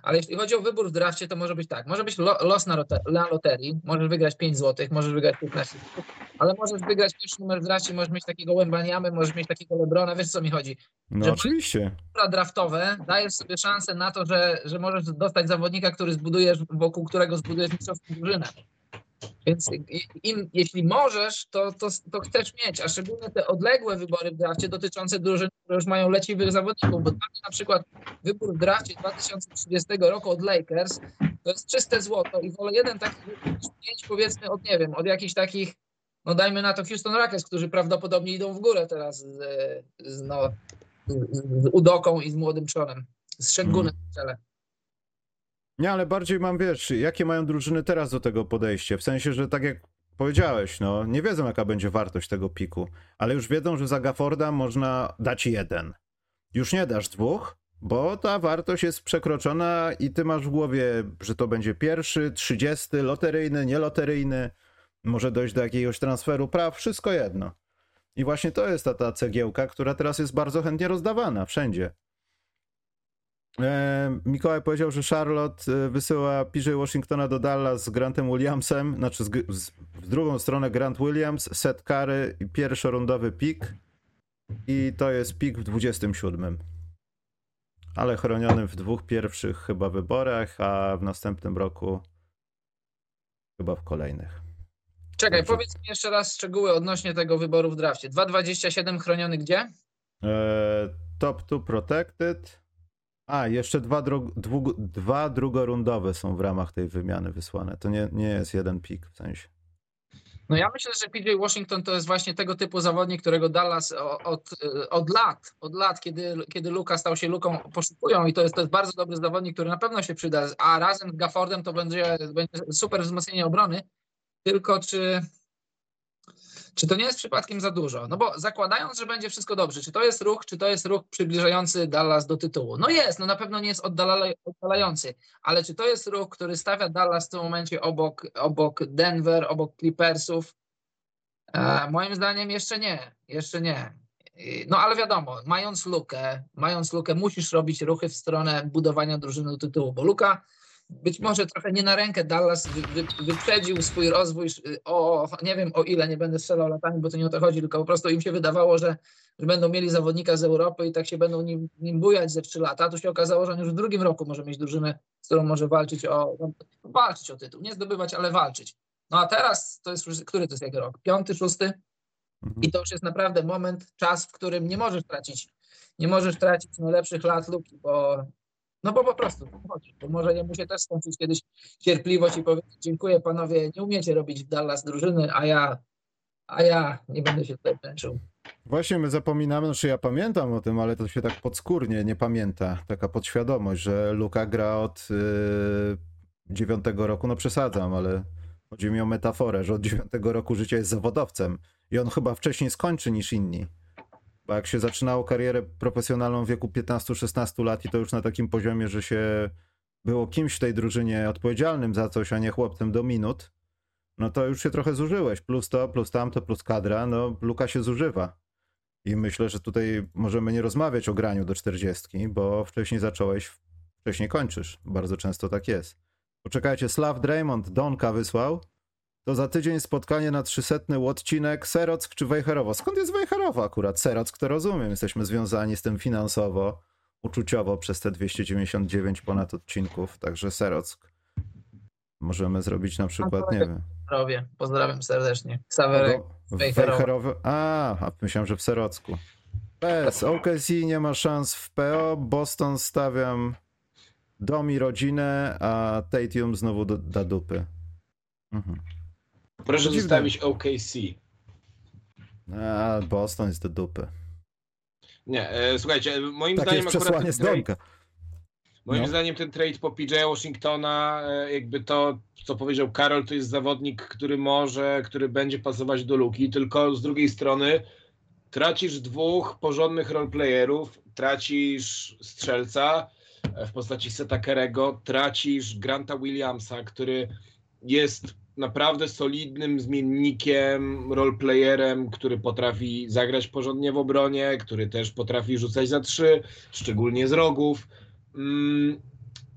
Ale jeśli chodzi o wybór w drafcie, to może być tak. Może być lo, los na, rote, na loterii, możesz wygrać 5 zł, możesz wygrać 15 zł, ale możesz wygrać pierwszy numer w drafcie, możesz mieć takiego Wembaniamy, możesz mieć takiego Lebrona, wiesz co mi chodzi No że- oczywiście. draftowe dajesz sobie szansę na to, że, że możesz dostać zawodnika, który zbudujesz, wokół którego zbudujesz mistrzowską drużynę. Więc im, jeśli możesz, to, to, to chcesz mieć, a szczególnie te odległe wybory w drafcie dotyczące drużyn, które już mają leciwych zawodników, bo dla mnie na przykład wybór w drafcie 2030 roku od Lakers to jest czyste złoto i wolę jeden taki pięć powiedzmy od, nie wiem, od jakichś takich, no dajmy na to Houston Rockets, którzy prawdopodobnie idą w górę teraz z, z, no, z, z Udoką i z młodym Czonem, z Szengunem w. Nie, ale bardziej mam, wiesz, jakie mają drużyny teraz do tego podejście. W sensie, że tak jak powiedziałeś, no, nie wiedzą, jaka będzie wartość tego piku, ale już wiedzą, że za Gafforda można dać jeden. Już nie dasz dwóch, bo ta wartość jest przekroczona i ty masz w głowie, że to będzie pierwszy, trzydziesty, loteryjny, nieloteryjny, może dojść do jakiegoś transferu praw, wszystko jedno. I właśnie to jest ta, ta cegiełka, która teraz jest bardzo chętnie rozdawana wszędzie. E, Mikołaj powiedział, że Charlotte e, wysyła PJ Washingtona do Dallas z Grantem Williamsem, znaczy z, z, w drugą stronę Grant Williams, Seth Curry i pierwszorundowy pik. I to jest pik w 27. Ale chronionym w dwóch pierwszych chyba wyborach, a w następnym roku chyba w kolejnych. Czekaj, Dobrze. powiedz mi jeszcze raz szczegóły odnośnie tego wyboru w drafcie. 2,27 chroniony gdzie? E, top 2 protected. A, jeszcze dwa, dru- dwu- dwa drugorundowe są w ramach tej wymiany wysłane. To nie, nie jest jeden pik w sensie. No ja myślę, że PJ Washington to jest właśnie tego typu zawodnik, którego Dallas od, od lat, od lat, kiedy, kiedy Luka stał się Luką, poszukują i to jest, to jest bardzo dobry zawodnik, który na pewno się przyda, a razem z Gaffordem to będzie, będzie super wzmocnienie obrony, tylko czy, czy to nie jest przypadkiem za dużo? No bo zakładając, że będzie wszystko dobrze, czy to jest ruch, czy to jest ruch przybliżający Dallas do tytułu? No jest, no na pewno nie jest oddala- oddalający, ale czy to jest ruch, który stawia Dallas w tym momencie obok, obok Denver, obok Clippersów? E, moim zdaniem jeszcze nie, jeszcze nie. No ale wiadomo, mając lukę, mając lukę, musisz robić ruchy w stronę budowania drużyny do tytułu, bo luka być może trochę nie na rękę Dallas wy, wy, wyprzedził swój rozwój y, o, nie wiem o ile, nie będę strzelał latami, bo to nie o to chodzi, tylko po prostu im się wydawało, że, że będą mieli zawodnika z Europy i tak się będą nim, nim bujać ze trzy lata. Tu się okazało, że on już w drugim roku może mieć drużynę, z którą może walczyć o, no, walczyć o tytuł, nie zdobywać, ale walczyć. No a teraz to jest, który to jest jego rok? Piąty, szósty? Mhm. I to już jest naprawdę moment, czas, w którym nie możesz tracić, nie możesz tracić najlepszych lat luki, bo no bo po prostu to może jemu się też skończyć kiedyś cierpliwość i powiedzieć dziękuję panowie, nie umiecie robić w Dallas drużyny, a ja, a ja nie będę się tutaj męczył. Właśnie my zapominamy, znaczy ja pamiętam o tym, ale to się tak podskórnie nie pamięta. Taka podświadomość, że Luka gra od yy, dziewiątego roku, no przesadzam, ale chodzi mi o metaforę, że od dziewiątego roku życia jest zawodowcem i on chyba wcześniej skończy niż inni. Bo jak się zaczynało karierę profesjonalną w wieku 15-16 lat i to już na takim poziomie, że się było kimś w tej drużynie odpowiedzialnym za coś, a nie chłopcem do minut, no to już się trochę zużyłeś. Plus to, plus tamto, plus kadra, no Luka się zużywa. I myślę, że tutaj możemy nie rozmawiać o graniu do 40, bo wcześniej zacząłeś, wcześniej kończysz. Bardzo często tak jest. Poczekajcie, Slav Draymond Donka wysłał. To za tydzień spotkanie na 300 odcinek Serock czy Wejherowo. Skąd jest Wejherowo akurat? Serock to rozumiem. Jesteśmy związani z tym finansowo, uczuciowo przez te 299 ponad odcinków. Także Serock. Możemy zrobić na przykład, nie wiem. Robię. Pozdrawiam serdecznie. Sawerek. W Wejherowo. A, a myślałem, że w Serocku. Bez. OKC nie ma szans w PO. Boston stawiam dom i rodzinę, a Tatium znowu da dupy. Mhm. Proszę dziwne. zostawić OKC. A, Boston jest do dupy. Nie, e, słuchajcie, moim Takie zdaniem jest akurat przesłanie ten z trade, Donka. moim No. zdaniem ten trade po PJ Washingtona, e, jakby to, co powiedział Karol, to jest zawodnik, który może, który będzie pasować do luki, tylko z drugiej strony Tracisz dwóch porządnych roleplayerów, tracisz strzelca e, w postaci Seta Kerego, tracisz Granta Williamsa, który jest naprawdę solidnym zmiennikiem, roleplayerem, który potrafi zagrać porządnie w obronie, który też potrafi rzucać za trzy, szczególnie z rogów. Mm,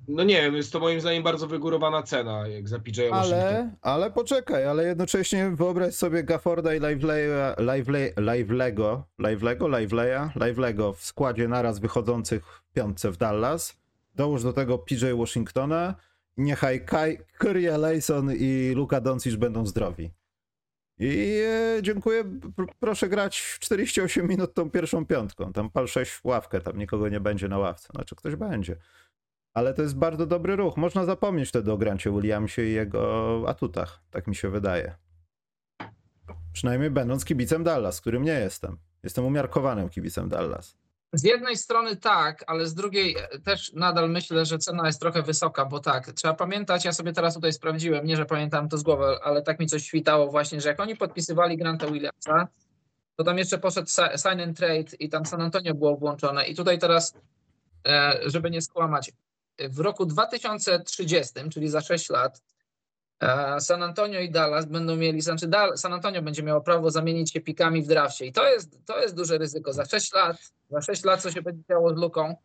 no nie wiem, jest to moim zdaniem bardzo wygórowana cena, jak za PJ. Ale, ale poczekaj, ale jednocześnie wyobraź sobie Gafforda i Liveleya, Livele, Livelego, Livelego, Livelego w składzie naraz wychodzących w piątce w Dallas. Dołóż do tego PJ Washingtona. Niechaj Kai, Kyrie Layson i Luka Doncic będą zdrowi. I e, dziękuję. Pr- proszę grać w 48 minut tą pierwszą piątką. Tam pal 6 w ławkę, tam nikogo nie będzie na ławce. Znaczy ktoś będzie. Ale to jest bardzo dobry ruch. Można zapomnieć wtedy o Grancie Williamsie i jego atutach. Tak mi się wydaje. Przynajmniej będąc kibicem Dallas, którym nie jestem. Jestem umiarkowanym kibicem Dallas. Z jednej strony tak, ale z drugiej e, też nadal myślę, że cena jest trochę wysoka, bo tak, trzeba pamiętać, ja sobie teraz tutaj sprawdziłem, nie, że pamiętam to z głowy, ale tak mi coś świtało właśnie, że jak oni podpisywali Granta Williamsa, to tam jeszcze poszedł si- sign and trade i tam San Antonio było włączone. I tutaj teraz, e, żeby nie skłamać, w roku 2030, czyli za 6 lat, San Antonio i Dallas będą mieli, znaczy San Antonio będzie miało prawo zamienić się pikami w drafcie i to jest, to jest duże ryzyko. Za 6 lat, za 6 lat co się będzie działo z luką,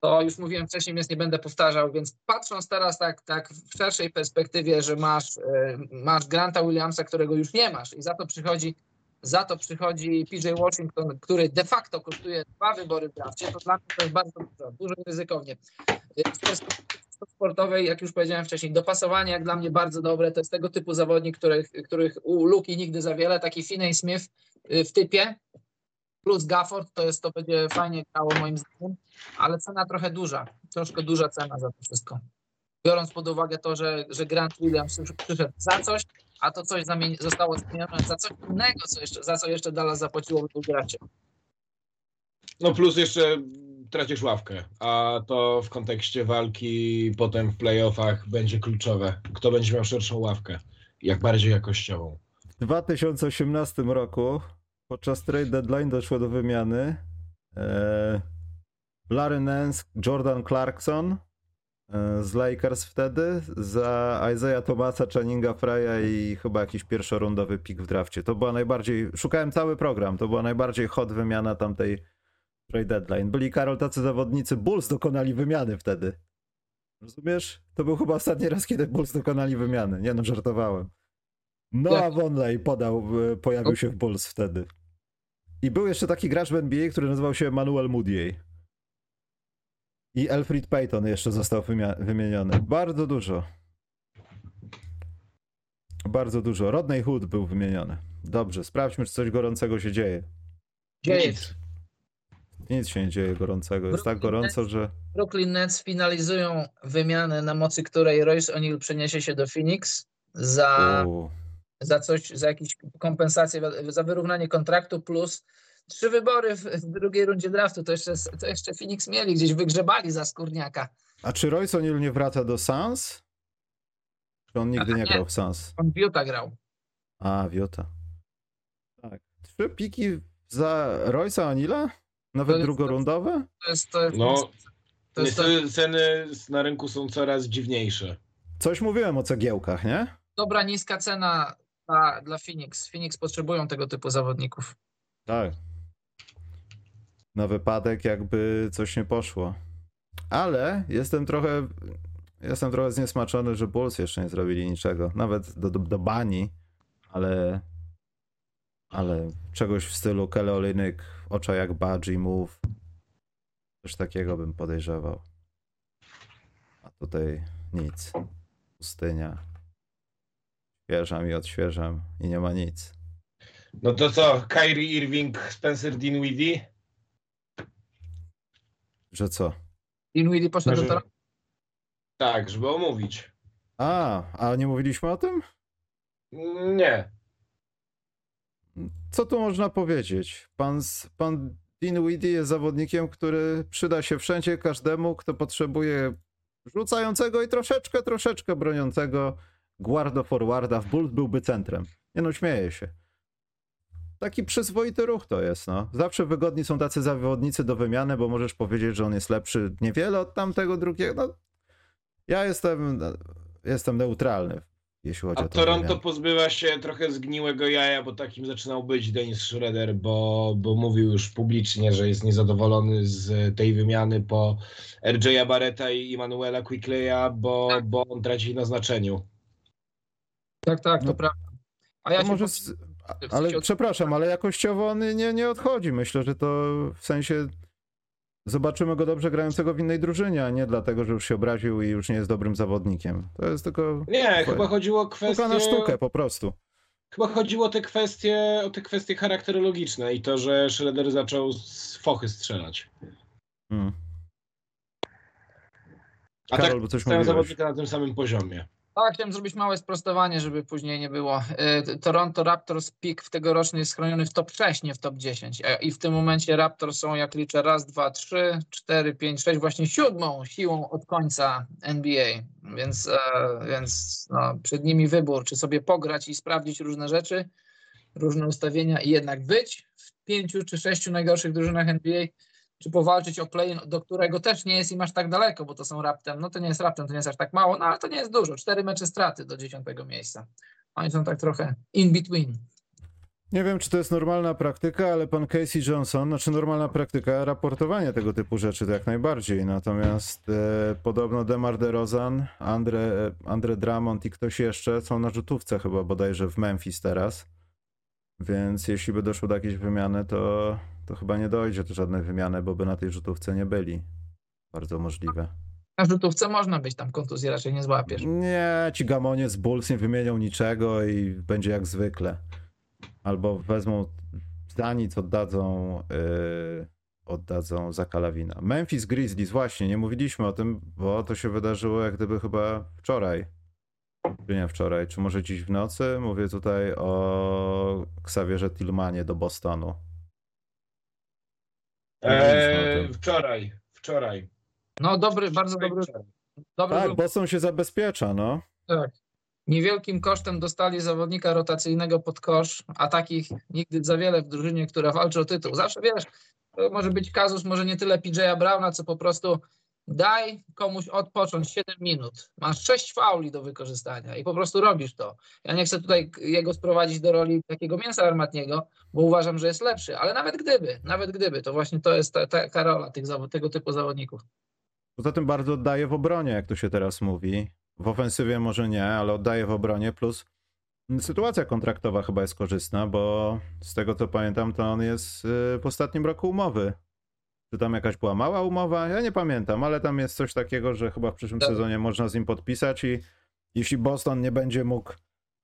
to już mówiłem wcześniej, więc nie będę powtarzał, więc patrząc teraz tak, tak w szerszej perspektywie, że masz, e, masz Granta Williamsa, którego już nie masz i za to przychodzi za to przychodzi PJ Washington, który de facto kosztuje dwa wybory w drafcie, to dla mnie to jest bardzo dużo, dużo ryzykownie. Perspektywy sportowej, jak już powiedziałem wcześniej, dopasowanie jak dla mnie bardzo dobre, to jest tego typu zawodnik, których, których u Luki nigdy za wiele, taki Finney Smith y, w typie, plus Gafford, to jest, to będzie fajnie grało moim zdaniem, ale cena trochę duża, troszkę duża cena za to wszystko. Biorąc pod uwagę to, że, że Grant Williams przyszedł za coś, a to coś zamieni- zostało zmienione za coś innego, co jeszcze, za co jeszcze Dallas zapłaciło w gracie. No plus jeszcze tracisz ławkę, a to w kontekście walki potem w playoffach będzie kluczowe. Kto będzie miał szerszą ławkę, jak bardziej jakościową. W 2018 roku podczas trade deadline doszło do wymiany e, Larry Nance, Jordan Clarkson e, z Lakers wtedy za Isaiah Thomasa, Channinga Freya i chyba jakiś pierwszorundowy pik w drafcie. To była najbardziej, szukałem cały program, to była najbardziej hot wymiana tamtej trade deadline. Byli Karol tacy zawodnicy, Bulls dokonali wymiany wtedy. Rozumiesz? To był chyba ostatni raz, kiedy Bulls dokonali wymiany. Nie no, żartowałem. Noah Jak? Vonleh podał, e, pojawił się w Bulls wtedy. I był jeszcze taki gracz w NBA, który nazywał się Manuel Mudiay. I Elfrid Payton jeszcze został wymieniony. Bardzo dużo. Bardzo dużo. Rodney Hood był wymieniony. Dobrze, sprawdźmy, czy coś gorącego się dzieje. Dzieje Nic. Się nie dzieje gorącego. Jest tak Brooklyn gorąco, Nets- że. Brooklyn Nets finalizują wymianę, na mocy której Royce O'Neal przeniesie się do Phoenix za, U, za coś, za jakieś kompensację, za wyrównanie kontraktu plus trzy wybory w, w drugiej rundzie draftu. To jeszcze, to jeszcze Phoenix mieli, gdzieś wygrzebali za skórniaka. A czy Royce O'Neal nie wraca do Suns? Czy on nigdy nie nie. grał w Suns? On w Utah grał. A, Wiota. Tak. Trzy piki za Royce'a O'Neala? Nawet To jest- drugorundowe? To jest, to jest, No, to jest niestety ceny na rynku są coraz dziwniejsze. Coś mówiłem o cegiełkach, nie? dobra, niska cena dla, dla Phoenix. Phoenix potrzebują tego typu zawodników. Tak. Na wypadek, jakby coś nie poszło. Ale jestem trochę. Jestem trochę zniesmaczony, że Bulls jeszcze nie zrobili niczego. Nawet do, do, do bani, ale. Ale czegoś w stylu Kelly Olynyk, ocza jak Budgie Move. Coś takiego bym podejrzewał. A tutaj nic. Pustynia. Świeżam i odświeżam i nie ma nic. No to co, Kyrie Irving, Spencer Dinwiddie? Że co? Dinwiddie poszedł do Toronto. Tak, żeby omówić. A, a nie mówiliśmy o tym? Nie. Co tu można powiedzieć? Pan, pan Dinwiddie jest zawodnikiem, który przyda się wszędzie każdemu, kto potrzebuje rzucającego i troszeczkę, troszeczkę broniącego guardo forwarda. W Bulls byłby centrem. Nie no, śmieję się. taki przyzwoity ruch to jest, no. Zawsze wygodni są tacy zawodnicy do wymiany, bo możesz powiedzieć, że on jest lepszy niewiele od tamtego drugiego. No, ja jestem, jestem neutralny, jeśli chodzi A o to. Toronto pozbywa się trochę zgniłego jaja, bo takim zaczynał być Dennis Schroeder, bo, bo mówił już publicznie, że jest niezadowolony z tej wymiany po RJ'a Barretta i Emanuela Quickleya, bo, bo on traci na znaczeniu. Tak, tak, to No. prawda. A ja może, z, ale przepraszam, ale jakościowo on nie, nie odchodzi. Myślę, że to w sensie zobaczymy go dobrze grającego w innej drużynie, a nie dlatego, że już się obraził i już nie jest dobrym zawodnikiem. To jest tylko Nie, Twoje- chyba chodziło o kwestię... na sztukę po prostu. Chyba chodziło o te kwestie, o te kwestie charakterologiczne i to, że Schroeder zaczął z fochy strzelać. Hmm. A Karol, tak bo coś mówiłeś. zawodnika na tym samym poziomie. Tak, chciałem zrobić małe sprostowanie, żeby później nie było. E, Toronto Raptors pik w tegoroczny jest chroniony w top 6, nie w top 10. E, I w tym momencie Raptors są, jak liczę, raz, dwa, trzy, cztery, pięć, sześć, właśnie siódmą siłą od końca NBA. Więc, e, więc no, przed nimi wybór, czy sobie pograć i sprawdzić różne rzeczy, różne ustawienia i jednak być w pięciu czy sześciu najgorszych drużynach NBA, czy powalczyć o play, do którego też nie jest im aż tak daleko, bo to są raptem. No to nie jest raptem, to nie jest aż tak mało, no ale to nie jest dużo. Cztery mecze straty do dziesiątego miejsca. Oni są tak trochę in between. Nie wiem, czy to jest normalna praktyka, ale pan Casey Johnson, znaczy normalna praktyka, raportowanie tego typu rzeczy to jak najbardziej. Natomiast e, podobno Demar DeRozan, Andre, Andre Drummond i ktoś jeszcze są na rzutówce chyba bodajże w Memphis teraz. Więc jeśli by doszło do jakiejś wymiany, to, to chyba nie dojdzie do żadnej wymiany, bo by na tej rzutówce nie byli. Bardzo możliwe. Na rzutówce można być, tam kontuzji raczej nie złapiesz. Nie, ci gamonie z Bulls nie wymienią niczego i będzie jak zwykle. Albo wezmą za nic, oddadzą, yy, oddadzą za Kalawina. Memphis Grizzlies, właśnie, nie mówiliśmy o tym, bo to się wydarzyło jak gdyby chyba wczoraj. Czy nie wczoraj, czy może dziś w nocy? Mówię tutaj o Xavierze Tillmanie do Bostonu. O Eee, wczoraj, wczoraj. No dobry, bardzo dobry, dobry Tak. Boston się zabezpiecza, no. Tak. Niewielkim kosztem dostali zawodnika rotacyjnego pod kosz, a takich nigdy za wiele w drużynie, która walczy o tytuł. Zawsze wiesz, to może być kazus, może nie tyle PJ'a Browna, co po prostu daj komuś odpocząć 7 minut. Masz 6 fauli do wykorzystania i po prostu robisz to. Ja nie chcę tutaj jego sprowadzić do roli takiego mięsa armatniego, bo uważam, że jest lepszy, ale nawet gdyby, nawet gdyby, to właśnie to jest ta, rola tych, tego typu zawodników. Poza tym bardzo oddaje w obronie, jak to się teraz mówi. W ofensywie może nie, ale oddaje w obronie. Plus sytuacja kontraktowa chyba jest korzystna, bo z tego co pamiętam, to on jest y, w ostatnim roku umowy. Czy tam jakaś była mała umowa? Ja nie pamiętam, ale tam jest coś takiego, że chyba w przyszłym Tak. sezonie można z nim podpisać i jeśli Boston nie będzie mógł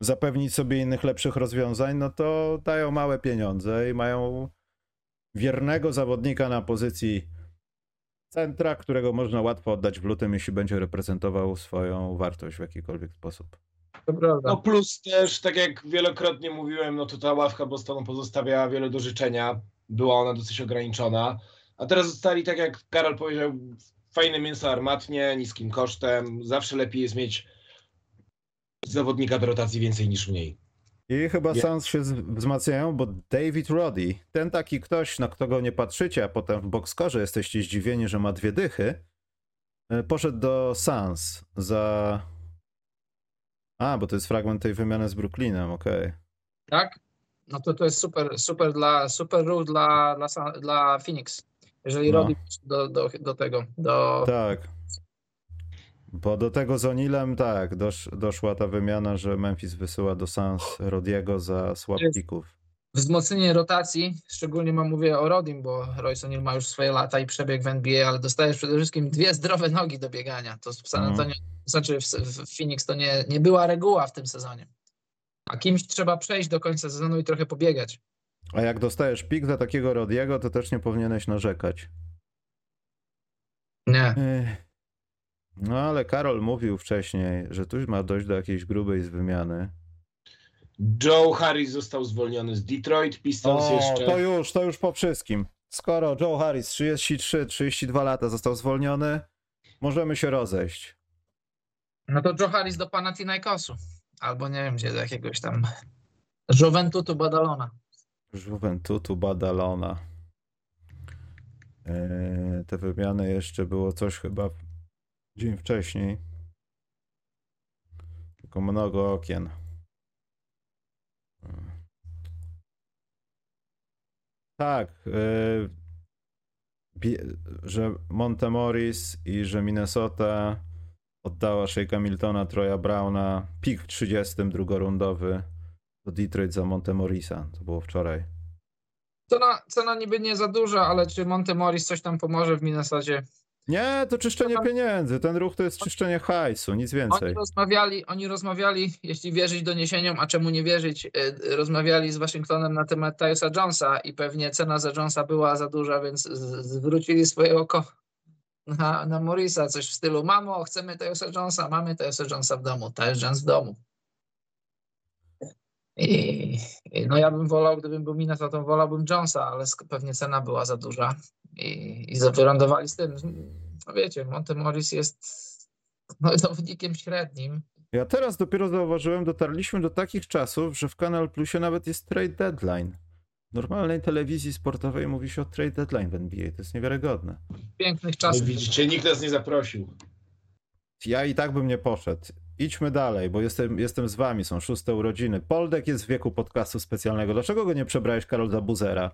zapewnić sobie innych lepszych rozwiązań, no to dają małe pieniądze i mają wiernego zawodnika na pozycji centra, którego można łatwo oddać w lutym, jeśli będzie reprezentował swoją wartość w jakikolwiek sposób. No plus też, tak jak wielokrotnie mówiłem, no to ta ławka Bostonu pozostawiała wiele do życzenia. Była ona dosyć ograniczona. A teraz zostali, tak jak Karol powiedział, fajne mięso armatnie, niskim kosztem. Zawsze lepiej jest mieć zawodnika do rotacji więcej niż mniej. I chyba Nie. Suns się wzmacniają, bo David Roddy, ten taki ktoś, na kogo nie patrzycie, a potem w boxkorze jesteście zdziwieni, że ma dwie dychy, e, poszedł do Suns za... A, bo to jest fragment tej wymiany z Brooklynem, okej. Tak? No to to jest super, super dla super ruch dla, dla, dla Phoenix. Jeżeli No. Roddy do, do, do tego, do Tak. Bo do tego z Onilem, tak, dosz, doszła ta wymiana, że Memphis wysyła do Suns Rodiego za picków. wzmocnienie rotacji, szczególnie mam mówię o Rodim, bo Royce O'Neal ma już swoje lata i przebieg w NBA, ale dostajesz przede wszystkim dwie zdrowe nogi do biegania. To w San Mhm. Antonio, znaczy w, w Phoenix to nie, nie była reguła w tym sezonie. A kimś trzeba przejść do końca sezonu i trochę pobiegać. A jak dostajesz pik za takiego Rodiego, to też nie powinieneś narzekać. Nie. No ale Karol mówił wcześniej, że tu ma dojść do jakiejś grubej z wymiany. Joe Harris został zwolniony z Detroit, Pistons O, jeszcze... to już, to już po wszystkim. Skoro Joe Harris 33, 32 lata został zwolniony, możemy się rozejść. No to Joe Harris do Panathinaikosu. Albo nie wiem gdzie, do jakiegoś tam Juventutu Badalona. Juventutu Badalona. Eee, te wymiany jeszcze było coś chyba dzień wcześniej. Tylko mnogo okien. Tak, bie- że Montemoris i że Minnesota oddała Shake'a Miltona, Troya Browna, pik 30 drugorundowy do Detroit za Montemorisa. To było wczoraj. Cena, cena niby nie za duża, ale czy Montemoris coś tam pomoże w Minnesocie? Nie, to czyszczenie pieniędzy. Ten ruch to jest czyszczenie hajsu, nic Oni więcej. rozmawiali, oni rozmawiali, jeśli wierzyć doniesieniom, a czemu nie wierzyć, y, rozmawiali z Waszyngtonem na temat Tyusa Jonesa i pewnie cena za Jonesa była za duża, więc zwrócili swoje oko na, na Morisa, coś w stylu mamo, chcemy Tyusa Jonesa, mamy Tyusa Jonesa w domu, Tyus Jones w domu. I, no ja bym wolał, gdybym był Minnesota, wolałbym Jonesa, ale pewnie cena była za duża i, i wylądowali z tym. No wiecie, Monte Morris jest no, zawodnikiem średnim. Ja teraz dopiero zauważyłem, dotarliśmy do takich czasów, że w Kanal Plusie nawet jest trade deadline. W normalnej telewizji sportowej mówi się o trade deadline w NBA. To jest niewiarygodne. Pięknych No, czasów. widzicie, nikt nas nie zaprosił. Ja i tak bym nie poszedł. Idźmy dalej, bo jestem, jestem z wami, są szóste urodziny. Poldek jest w wieku podcastu specjalnego. Dlaczego go nie przebrałeś, Karol, za buzera?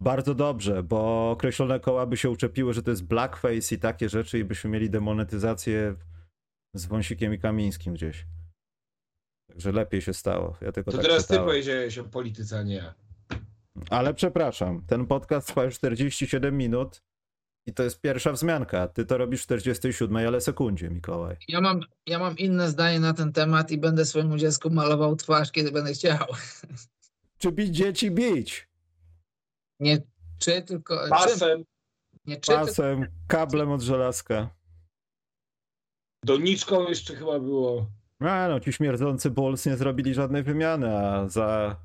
Bardzo dobrze, bo określone koła by się uczepiły, że to jest blackface i takie rzeczy i byśmy mieli demonetyzację z Wąsikiem i Kamińskim gdzieś. Także lepiej się stało. Ja tylko To tak teraz ty czytałem. powiedziałeś o polityce, a nie ja. Ale przepraszam, ten podcast trwa już 47 minut i to jest pierwsza wzmianka. Ty to robisz w 47, ale sekundzie, Mikołaj. Ja mam, ja mam inne zdanie na ten temat i będę swojemu dziecku malował twarz, kiedy będę chciał. Czy bić dzieci bić? Nie czy tylko. Pasem, nie czy tylko, Pasem, kablem od żelazka. doniczką jeszcze chyba było. A no, ci śmierdzący Bulls nie zrobili żadnej wymiany, a za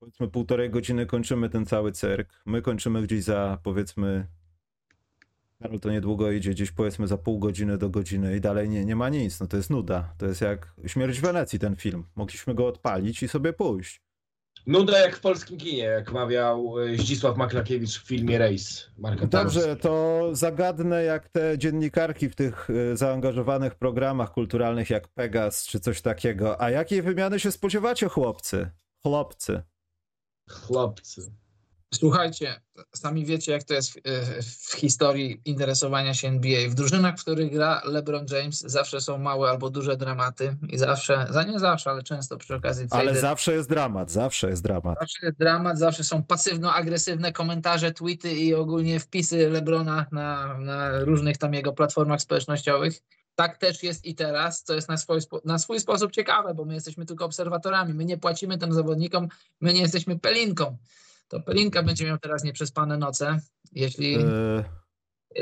powiedzmy półtorej godziny kończymy ten cały cyrk. My kończymy gdzieś za powiedzmy Karol to niedługo idzie gdzieś powiedzmy za pół godziny do godziny i dalej nie, nie ma nic. No to jest nuda. To jest jak Śmierć w Wenecji ten film. Mogliśmy go odpalić i sobie pójść. Nuda jak w polskim kinie, jak mawiał e, Zdzisław Maklakiewicz w filmie Race. Marka Dobrze, Tarnowskiego. to zagadnę jak te dziennikarki w tych y, zaangażowanych programach kulturalnych jak Pegas czy coś takiego. A jakiej wymiany się spodziewacie, chłopcy? Chłopcy. Chłopcy. Słuchajcie, sami wiecie, jak to jest w, w historii interesowania się NBA. W drużynach, w których gra LeBron James, zawsze są małe albo duże dramaty i zawsze, za nie zawsze, ale często przy okazji Ale zawsze jest dramat, zawsze jest dramat. Zawsze jest dramat, zawsze są pasywno-agresywne komentarze, tweety i ogólnie wpisy Lebrona na, na różnych tam jego platformach społecznościowych. Tak też jest i teraz, co jest na swój, na swój sposób ciekawe, bo my jesteśmy tylko obserwatorami. My nie płacimy tym zawodnikom, my nie jesteśmy pelinką. To pelinka będzie miał teraz nieprzespane noce. Jeśli Yy,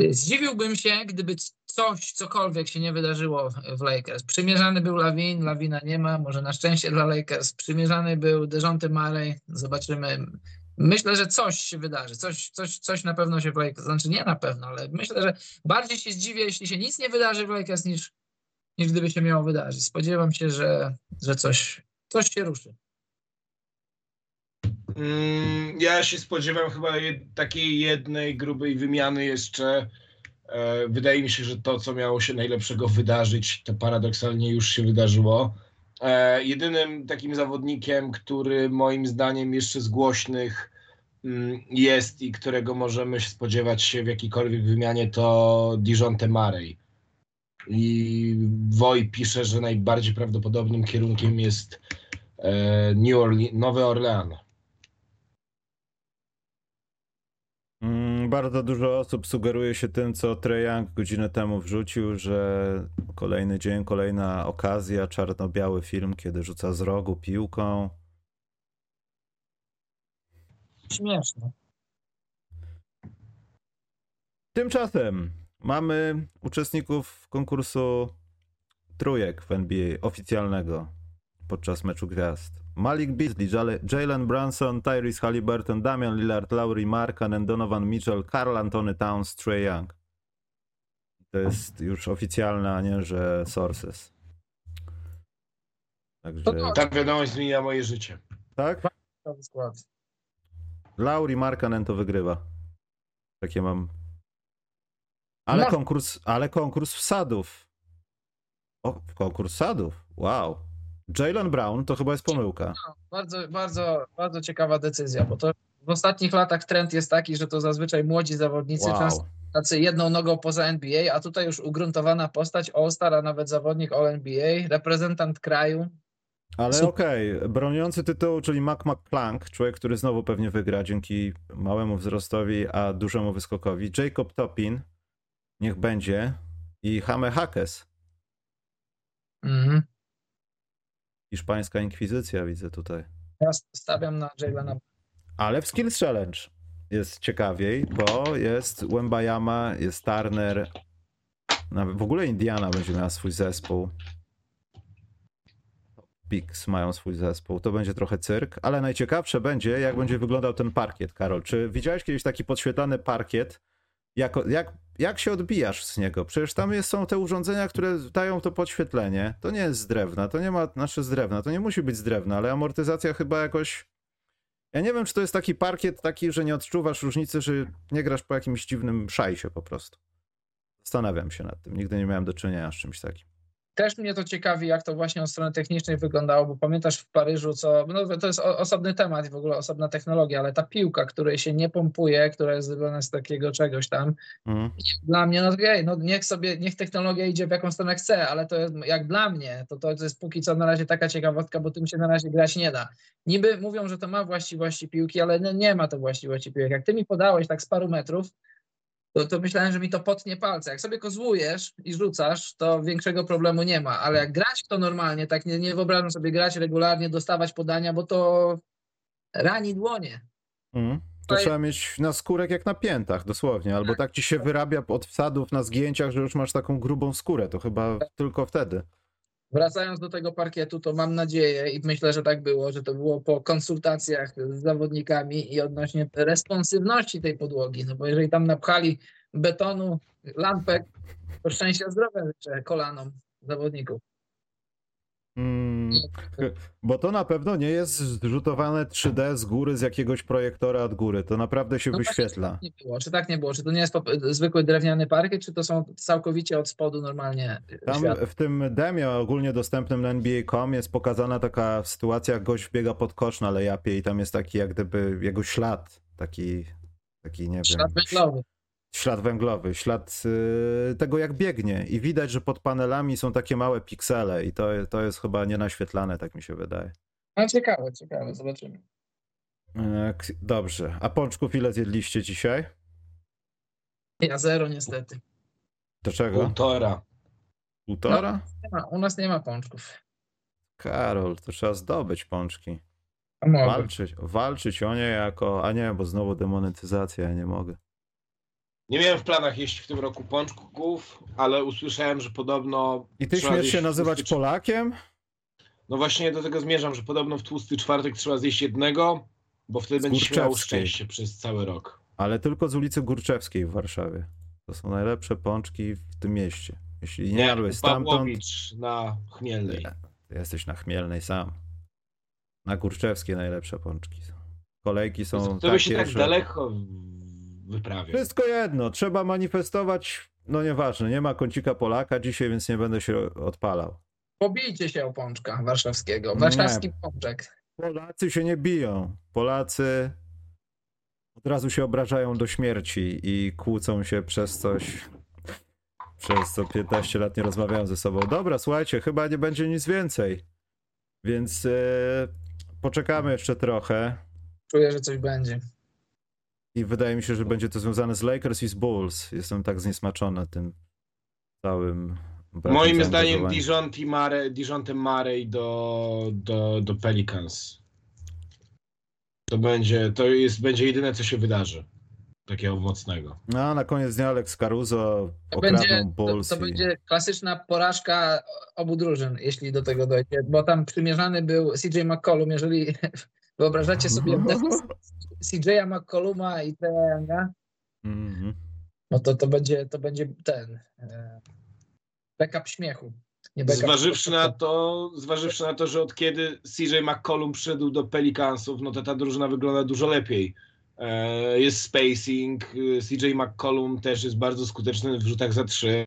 Y, Zdziwiłbym się, gdyby coś, cokolwiek się nie wydarzyło w Lakers. Przymierzany był Lawin, Lawina nie ma, może na szczęście dla Lakers. Przymierzany był Dejounte Murray, zobaczymy. Myślę, że coś się wydarzy, coś, coś, coś na pewno się w Lakers, znaczy nie na pewno, ale myślę, że bardziej się zdziwię, jeśli się nic nie wydarzy w Lakers, niż, niż gdyby się miało wydarzyć. Spodziewam się, że, że coś, coś się ruszy. Mm, ja się spodziewam chyba jed, takiej jednej grubej wymiany jeszcze. E, wydaje mi się, że to, co miało się najlepszego wydarzyć, to paradoksalnie już się wydarzyło. E, jedynym takim zawodnikiem, który moim zdaniem jeszcze z głośnych mm, jest i którego możemy się spodziewać się w jakiejkolwiek wymianie, to Dijonte Murray. I Woj pisze, że najbardziej prawdopodobnym kierunkiem jest e, New Orleans, Nowy Orlean. mm, bardzo dużo osób sugeruje się tym, co Trae Young godzinę temu wrzucił, że kolejny dzień, kolejna okazja, czarno-biały film, kiedy rzuca z rogu piłką. Śmieszne. Tymczasem mamy uczestników konkursu trójek w NBA oficjalnego podczas meczu gwiazd. Malik Beasley, Jale- Jalen Brunson, Tyrese Halliburton, Damian Lillard, Laurie Markkanen, Donovan Mitchell, Karl Anthony Towns, Trey Young. To jest już oficjalne, a nie, że sources. Także, to- Ta wiadomość zmienia moje życie. tak? Skład. Lauri Markanen to wygrywa. Takie mam. Ale No. konkurs, ale konkurs wsadów. O, konkurs wsadów. Wow. Jalen Brown to chyba jest pomyłka. Bardzo, bardzo, bardzo ciekawa decyzja, bo to w ostatnich latach trend jest taki, że to zazwyczaj młodzi zawodnicy, często Wow. tacy jedną nogą poza NBA, a tutaj już ugruntowana postać All-Star, a nawet zawodnik All-NBA, reprezentant kraju. Ale okej, broniący tytułu, czyli Mac McClung, człowiek, który znowu pewnie wygra dzięki małemu wzrostowi, a dużemu wyskokowi. Jacob Topin, niech będzie. I Hame Hakes, Mhm. Hiszpańska inkwizycja, widzę tutaj. Ja stawiam na Jalena. Ale w Skills Challenge jest ciekawiej, bo jest Wembayama, jest Turner. Nawet w ogóle Indiana będzie miała swój zespół. Pix mają swój zespół. To będzie trochę cyrk, ale najciekawsze będzie, jak będzie wyglądał ten parkiet, Karol. Czy widziałeś kiedyś taki podświetlany parkiet? Jak, jak, jak się odbijasz z niego? Przecież tam jest, są te urządzenia, które dają to podświetlenie. To nie jest z drewna, to nie ma, znaczy z drewna, to nie musi być z drewna, ale amortyzacja chyba jakoś ja nie wiem, czy to jest taki parkiet taki, że nie odczuwasz różnicy, że nie grasz po jakimś dziwnym szajsie po prostu. Zastanawiam się nad tym. Nigdy nie miałem do czynienia z czymś takim. Też mnie to ciekawi, jak to właśnie od strony technicznej wyglądało, bo pamiętasz w Paryżu, co. No, to jest osobny temat i w ogóle osobna technologia, ale ta piłka, której się nie pompuje, która jest zrobiona z takiego czegoś tam, Mhm. dla mnie, no okej, no niech sobie, niech technologia idzie w jaką stronę chce, ale to jest, jak dla mnie, to to jest póki co na razie taka ciekawostka, bo tym się na razie grać nie da. Niby mówią, że to ma właściwości piłki, ale no, nie ma to właściwości piłek. Jak ty mi podałeś tak z paru metrów, to, to myślałem, że mi to potnie palce. Jak sobie kozłujesz i rzucasz, to większego problemu nie ma, ale jak grać to normalnie, tak nie, nie wyobrażam sobie grać regularnie, dostawać podania, bo to rani dłonie. Mhm. To Tutaj- trzeba mieć na skórek jak na piętach, dosłownie. Albo tak ci się wyrabia od wsadów na zgięciach, że już masz taką grubą skórę. To chyba tylko wtedy. Wracając do tego parkietu, to mam nadzieję i myślę, że tak było, że to było po konsultacjach z zawodnikami i odnośnie responsywności tej podłogi. No bo jeżeli tam napchali betonu, lampek, to szczęścia zdrowia życzę kolanom zawodników. Mm, bo to na pewno nie jest zrzutowane 3D z góry z jakiegoś projektora od góry. To naprawdę się No właśnie, wyświetla. Czy tak nie było? Czy tak nie było? Czy to nie jest zwykły drewniany parkiet, czy to są całkowicie od spodu normalnie Tam światło? w tym demie ogólnie dostępnym na NBA.com jest pokazana taka sytuacja, jak gość biega pod kosz na lejapie i tam jest taki jak gdyby jego ślad, taki, taki nie Ślad wiem, węglowy. Ślad węglowy, ślad y, tego jak biegnie i widać, że pod panelami są takie małe piksele i to, to jest chyba nienaświetlane, tak mi się wydaje. No ciekawe, ciekawe, zobaczymy. E, Dobrze, a pączków ile zjedliście dzisiaj? Ja zero niestety. Do czego? Półtora. Półtora? Ma, u nas nie ma pączków. Karol, to trzeba zdobyć pączki. Walczyć, walczyć o nie jako, a nie, bo znowu demonetyzacja, ja nie mogę. Nie miałem w planach jeść w tym roku pączków, ale usłyszałem, że podobno. I ty śmiesz się nazywać tłusty Polakiem? No właśnie do tego zmierzam, że podobno w tłusty czwartek trzeba zjeść jednego, bo wtedy Z będzie miał szczęście przez cały rok. Ale tylko z ulicy Górczewskiej w Warszawie. To są najlepsze pączki w tym mieście. Jeśli nie jadłeś stamtąd, Pawłowicz na Chmielnej. Nie, ty jesteś na Chmielnej sam. Na Górczewskiej najlepsze pączki są. Kolejki są to by się takie, tak że... daleko wyprawia. Wszystko jedno, trzeba manifestować, no nieważne, nie ma kącika Polaka dzisiaj, więc nie będę się odpalał. Pobijcie się o pączka warszawskiego. Nie. Warszawski pączek. Polacy się nie biją. Polacy od razu się obrażają do śmierci i kłócą się przez coś, przez co 15 lat nie rozmawiają ze sobą. Dobra, słuchajcie, chyba nie będzie nic więcej. Więc e, poczekamy jeszcze trochę. Czuję, że coś będzie. I wydaje mi się, że będzie to związane z Lakers i z Bulls. Jestem tak zniesmaczony tym całym. Moim zdaniem. Dijonte Mare, do, do, do Pelicans. To będzie, to jest, będzie jedyne, co się wydarzy. Takiego mocnego. No, a na koniec dnia Alex Caruso To będzie, to, Bulls. to i- będzie klasyczna porażka obu drużyn, jeśli do tego dojdzie, bo tam przymierzany był CJ McCollum, jeżeli wyobrażacie sobie CJ'a McColluma i Trae Younga, Mhm. no to to będzie, to będzie ten e, backup śmiechu. Nie backup Zważywszy na to, zważywszy na to, że od kiedy CJ McCollum przyszedł do Pelicansów, no to ta drużyna wygląda dużo lepiej E, jest spacing, CJ McCollum też jest bardzo skuteczny w rzutach za trzy.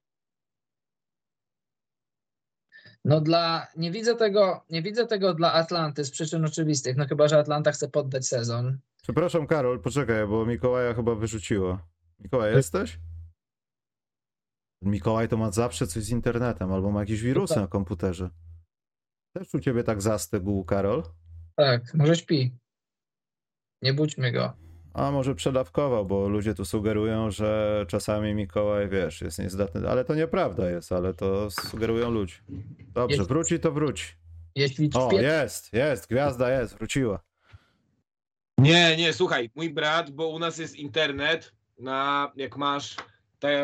No dla, nie widzę tego, nie widzę tego dla Atlanty z przyczyn oczywistych, no chyba, że Atlanta chce poddać sezon. Przepraszam, Karol, poczekaj, bo Mikołaja chyba wyrzuciło. Mikołaj, jesteś? Mikołaj to ma zawsze coś z internetem, albo ma jakieś wirusy na komputerze. Też u ciebie tak zastygł, Karol? Tak, może śpi. Nie budźmy go. A może przedawkował, bo ludzie tu sugerują, że czasami Mikołaj, wiesz, jest niezdatny. Ale to nieprawda jest, ale to sugerują ludzie. Dobrze, Jest- wróci to wróci. Jeśli O, jest, jest, gwiazda jest, wróciła. Nie, nie, słuchaj, mój brat, bo u nas jest internet, na, jak masz te,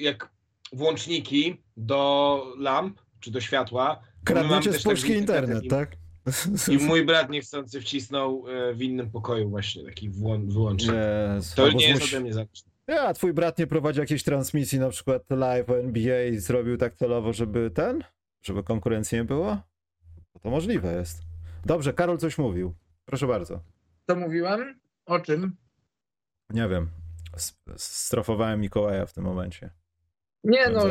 jak włączniki do lamp, czy do światła. Kradniecie z puszki taki internet, i- tak? I mój brat niechcący wcisnął e, w innym pokoju właśnie taki wyłącznik. Jezu, To nie jest ode mnie zależne. Ja, twój brat nie prowadzi jakiejś transmisji, na przykład live o NBA i zrobił tak celowo, żeby ten, żeby konkurencji nie było? To możliwe jest. Dobrze, Karol coś mówił. Proszę bardzo. to mówiłem? O czym? Nie wiem. Strofowałem Mikołaja w tym momencie. Nie, no,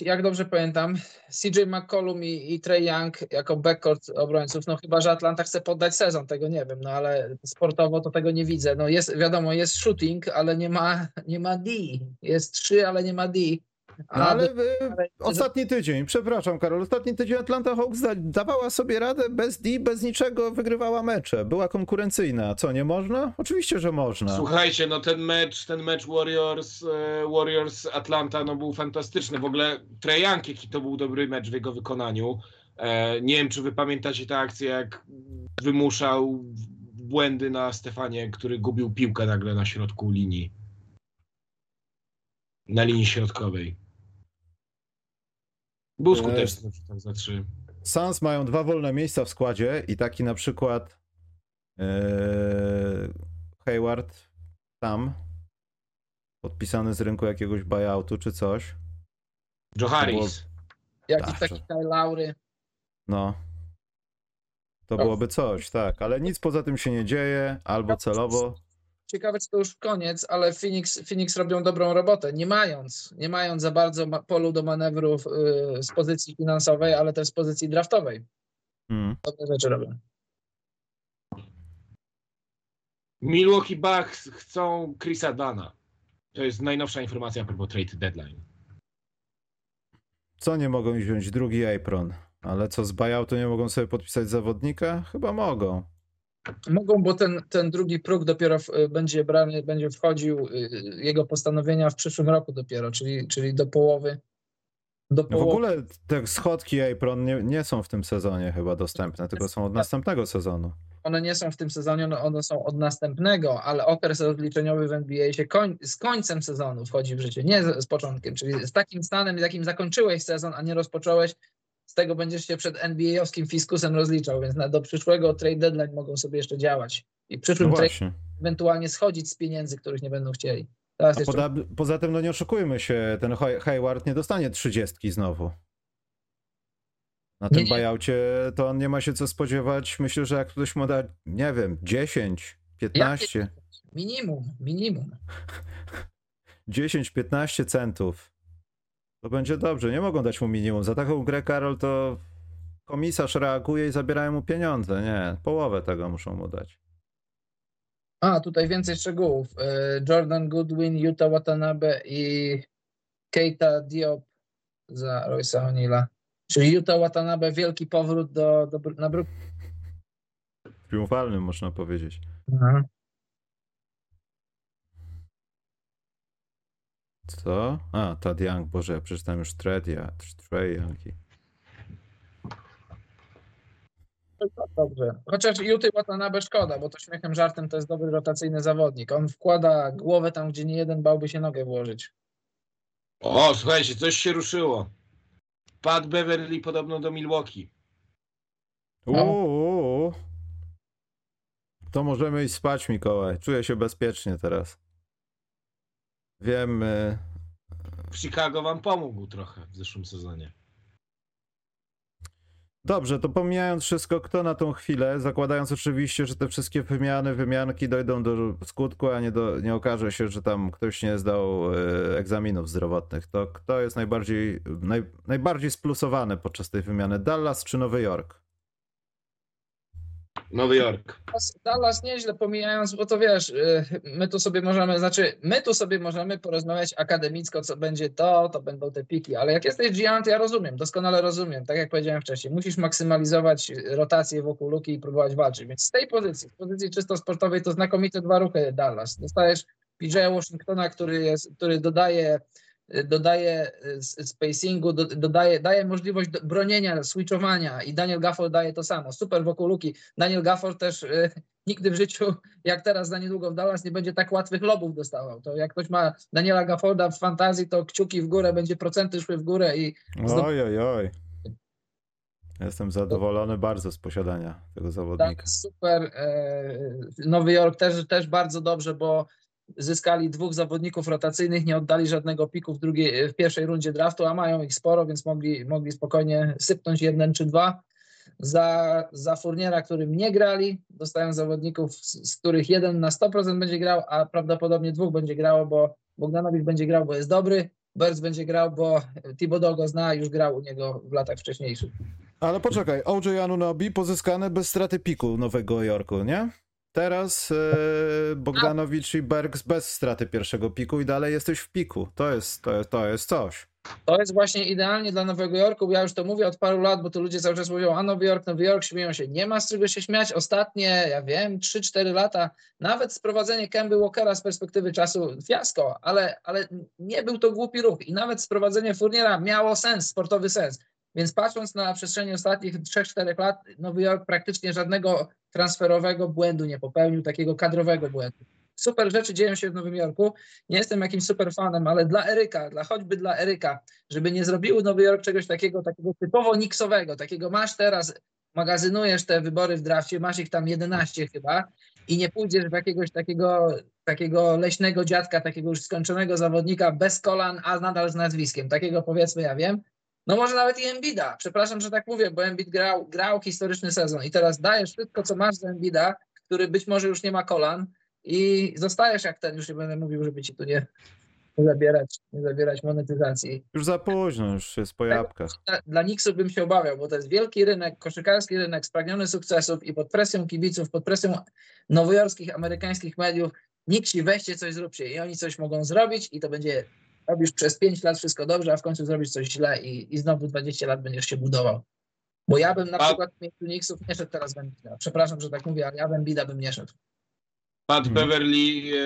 jak dobrze pamiętam, CJ McCollum i, i Trey Young jako backcourt obrońców, no chyba, że Atlanta chce poddać sezon, tego nie wiem, no ale sportowo to tego nie widzę. No jest, wiadomo, jest shooting, ale nie ma, nie ma D. Jest 3, ale nie ma D. Ale y, ale- ostatni tydzień, przepraszam Karol, ostatni tydzień Atlanta Hawks da, dawała sobie radę bez D, bez niczego, wygrywała mecze. Była konkurencyjna. Co, nie można? Oczywiście, że można. Słuchajcie, no ten mecz, ten mecz Warriors, e, Warriors Atlanta, no był fantastyczny. W ogóle Trae Young, jaki to był dobry mecz w jego wykonaniu. E, nie wiem, czy wy pamiętacie tę akcję, jak wymuszał błędy na Stefanie, który gubił piłkę nagle na środku linii. Na linii środkowej. Był skuteczny za trzy. Suns mają dwa wolne miejsca w składzie i taki na przykład yy, Hayward tam podpisany z rynku jakiegoś buyoutu czy coś. Joe Harris. Jakiś Tak, taki Kyle Lowry. No. To byłoby coś, tak, ale nic poza tym się nie dzieje, albo celowo. Ciekawe, czy to już koniec, ale Phoenix, Phoenix robią dobrą robotę, nie mając, nie mając za bardzo polu do manewrów y, z pozycji finansowej, ale też z pozycji draftowej. Hmm. Dobre rzeczy robią. Milwaukee Bucks chcą Chrisa Dana. To jest najnowsza informacja a propos trade deadline. Co nie mogą wziąć? Drugi apron. Ale co z buyoutu nie mogą sobie podpisać zawodnika? Chyba mogą. Mogą, bo ten, ten drugi próg dopiero w, będzie brany, będzie wchodził y, jego postanowienia w przyszłym roku dopiero, czyli, czyli do połowy. Do No w połowy. ogóle te schodki apron nie, nie są w tym sezonie chyba dostępne, tylko są od następnego sezonu. One nie są w tym sezonie, no one są od następnego, ale okres rozliczeniowy w NBA się koń, z końcem sezonu wchodzi w życie, nie z, z początkiem, czyli z takim stanem, jakim zakończyłeś sezon, a nie rozpocząłeś, z tego będziesz się przed NBA-owskim fiskusem rozliczał, więc na, do przyszłego trade deadline mogą sobie jeszcze działać i w No przyszłym trade ewentualnie schodzić z pieniędzy, których nie będą chcieli. Jeszcze poza, poza tym, no nie oszukujmy się, ten Hay- Hayward nie dostanie trzydziestki znowu. Na tym buyoutie to on nie ma się co spodziewać. Myślę, że jak ktoś mu da, nie wiem, 10, 15, minimum, minimum. 10-15 centów, to będzie dobrze. Nie mogą dać mu minimum. Za taką grę, Karol, to komisarz reaguje i zabierają mu pieniądze. Nie, połowę tego muszą mu dać. A, tutaj więcej szczegółów. E, Jordan Goodwin, Yuta Watanabe i Keita Diop za Royce'a O'Neill'a. Czyli Yuta Watanabe, wielki powrót do, do, na Brooklyn. Triumfalnym można powiedzieć. Co? A, Tad Young, Boże, ja przeczytałem już Tredia, Trey Young. i- Dobrze. Chociaż Yuty Watanabe szkoda, bo to śmiechem, żartem to jest dobry rotacyjny zawodnik. On wkłada głowę tam, gdzie nie jeden bałby się nogę włożyć. O, słuchajcie, coś się ruszyło. Pat Beverly podobno do Milwaukee. No. Uuu. To możemy iść spać, Mikołaj. Czuję się bezpiecznie teraz. Wiem, W Chicago wam pomógł trochę w zeszłym sezonie. Dobrze, to pomijając wszystko, kto na tą chwilę, zakładając oczywiście, że te wszystkie wymiany, wymianki dojdą do skutku, a nie, do, nie okaże się, że tam ktoś nie zdał e, egzaminów zdrowotnych, to kto jest najbardziej, naj, najbardziej splusowany podczas tej wymiany? Dallas czy Nowy Jork? Nowy Jork. Dallas, Dallas nieźle pomijając, bo to wiesz, y, my tu sobie możemy, znaczy my tu sobie możemy porozmawiać akademicko, co będzie to, to będą te piki, ale jak jesteś to ja rozumiem, doskonale rozumiem, tak jak powiedziałem wcześniej, musisz maksymalizować rotację wokół luki i próbować walczyć, więc z tej pozycji, z pozycji czysto sportowej to znakomite dwa ruchy Dallas. Dostajesz PJ Washingtona, który, jest, który dodaje dodaje y, spacingu, dodaje, daje możliwość bronienia, switchowania i Daniel Gafford daje to samo. Super wokół luki. Daniel Gafford też y, nigdy w życiu, jak teraz za niedługo w Dallas, nie będzie tak łatwych lobów dostawał. To jak ktoś ma Daniela Gafforda w fantazji, to kciuki w górę, będzie procenty szły w górę i... Oj, oj, oj. Jestem zadowolony bardzo z posiadania tego zawodnika. Tak, super. E, Nowy Jork też, też bardzo dobrze, bo zyskali dwóch zawodników rotacyjnych, nie oddali żadnego piku w, drugiej, w pierwszej rundzie draftu, a mają ich sporo, więc mogli, mogli spokojnie sypnąć jeden czy dwa. Za, za Furniera, którym nie grali, dostają zawodników, z, z których jeden na 100% będzie grał, a prawdopodobnie dwóch będzie grało, bo Bogdanowicz będzie grał, bo jest dobry, Berz będzie grał, bo Thibodeau go zna, już grał u niego w latach wcześniejszych. Ale poczekaj, OJ Anunobi pozyskane bez straty piku Nowego Jorku, nie? Teraz e, Bogdanowicz i Bergs bez straty pierwszego piku i dalej jesteś w piku. To jest, to, jest, to jest coś. To jest właśnie idealnie dla Nowego Jorku. Ja już to mówię od paru lat, bo to ludzie cały czas mówią, a Nowy Jork, Nowy Jork, śmieją się. Nie ma z czego się śmiać. Ostatnie, ja wiem, 3-4 lata, nawet sprowadzenie Kemby Walkera z perspektywy czasu fiasko, ale, ale nie był to głupi ruch. I nawet sprowadzenie Furniera miało sens, sportowy sens. Więc patrząc na przestrzeni ostatnich 3-4 lat, Nowy Jork praktycznie żadnego transferowego błędu nie popełnił, takiego kadrowego błędu. Super rzeczy dzieją się w Nowym Jorku. Nie jestem jakimś super fanem, ale dla Eryka, dla choćby dla Eryka, żeby nie zrobił Nowy Jork czegoś takiego, takiego typowo niksowego, takiego masz teraz, magazynujesz te wybory w drafcie, masz ich tam 11 chyba i nie pójdziesz w jakiegoś takiego, takiego leśnego dziadka, takiego już skończonego zawodnika bez kolan, a nadal z nazwiskiem. Takiego powiedzmy, ja wiem, no może nawet i Embida. Przepraszam, że tak mówię, bo Embid grał, grał historyczny sezon i teraz dajesz wszystko, co masz z Embida, który być może już nie ma kolan i zostajesz jak ten, już nie będę mówił, żeby ci tu nie zabierać, nie zabierać monetyzacji. Już za późno, już jest po jabłkach. Dla, dla Nixów bym się obawiał, bo to jest wielki rynek, koszykarski rynek, spragniony sukcesów i pod presją kibiców, pod presją nowojorskich, amerykańskich mediów, Nixi weźcie coś, zróbcie i oni coś mogą zrobić i to będzie robisz przez 5 lat wszystko dobrze, a w końcu zrobisz coś źle i, i znowu 20 lat będziesz się budował. Bo ja bym na a... przykład w miejscu Knicksów nie szedł teraz w Embida. Przepraszam, że tak mówię, ale ja w Embida bym nie szedł. Pat hmm. Beverly e,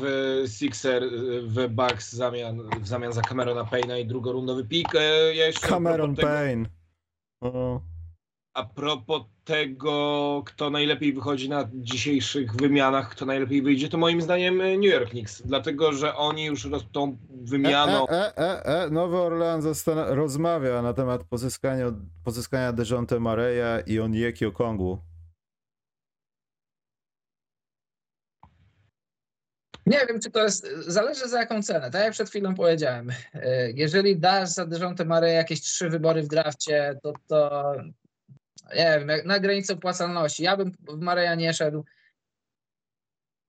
w Sixer e, w Bucks zamian, w zamian za Camerona Payne'a i drugorundowy pik. E, ja Cameron Payne. O a propos tego, kto najlepiej wychodzi na dzisiejszych wymianach, kto najlepiej wyjdzie, to moim zdaniem New York Knicks, dlatego że oni już tą wymianą... E, e, e, e, Nowy Orleans rozmawia na temat pozyskania, pozyskania Dejonte Mareya i Onyeki Okongwu. Nie wiem, czy to jest. Zależy za jaką cenę. Tak jak przed chwilą powiedziałem. E, jeżeli dasz za Dejonte Mareya jakieś trzy wybory w drafcie, to, to nie wiem, na granicy opłacalności. Ja bym w Mareja nie szedł.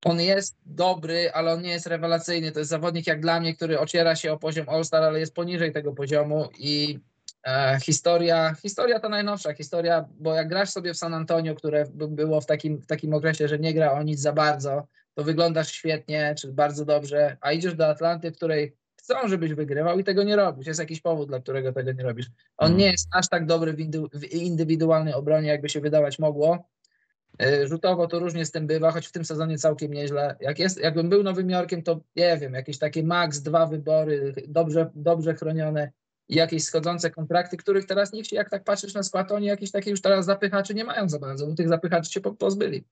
On jest dobry, ale on nie jest rewelacyjny. To jest zawodnik jak dla mnie, który ociera się o poziom All-Star, ale jest poniżej tego poziomu i e, historia, historia ta najnowsza historia, bo jak grasz sobie w San Antonio, które było w takim, w takim okresie, że nie gra o nic za bardzo, to wyglądasz świetnie, czy bardzo dobrze, a idziesz do Atlanty, w której chcą, żebyś wygrywał i tego nie robisz. Jest jakiś powód, dla którego tego nie robisz. On hmm. nie jest aż tak dobry w, indy, w indywidualnej obronie, jakby się wydawać mogło. E, rzutowo to różnie z tym bywa, choć w tym sezonie całkiem nieźle. Jak jest, jakbym był Nowym Jorkiem, to nie wiem, jakieś takie max, dwa wybory, dobrze, dobrze chronione i jakieś schodzące kontrakty, których teraz nikt się, jak tak patrzysz na skład, oni jakieś takie już teraz zapychaczy nie mają za bardzo, bo tych zapychaczy się pozbyli.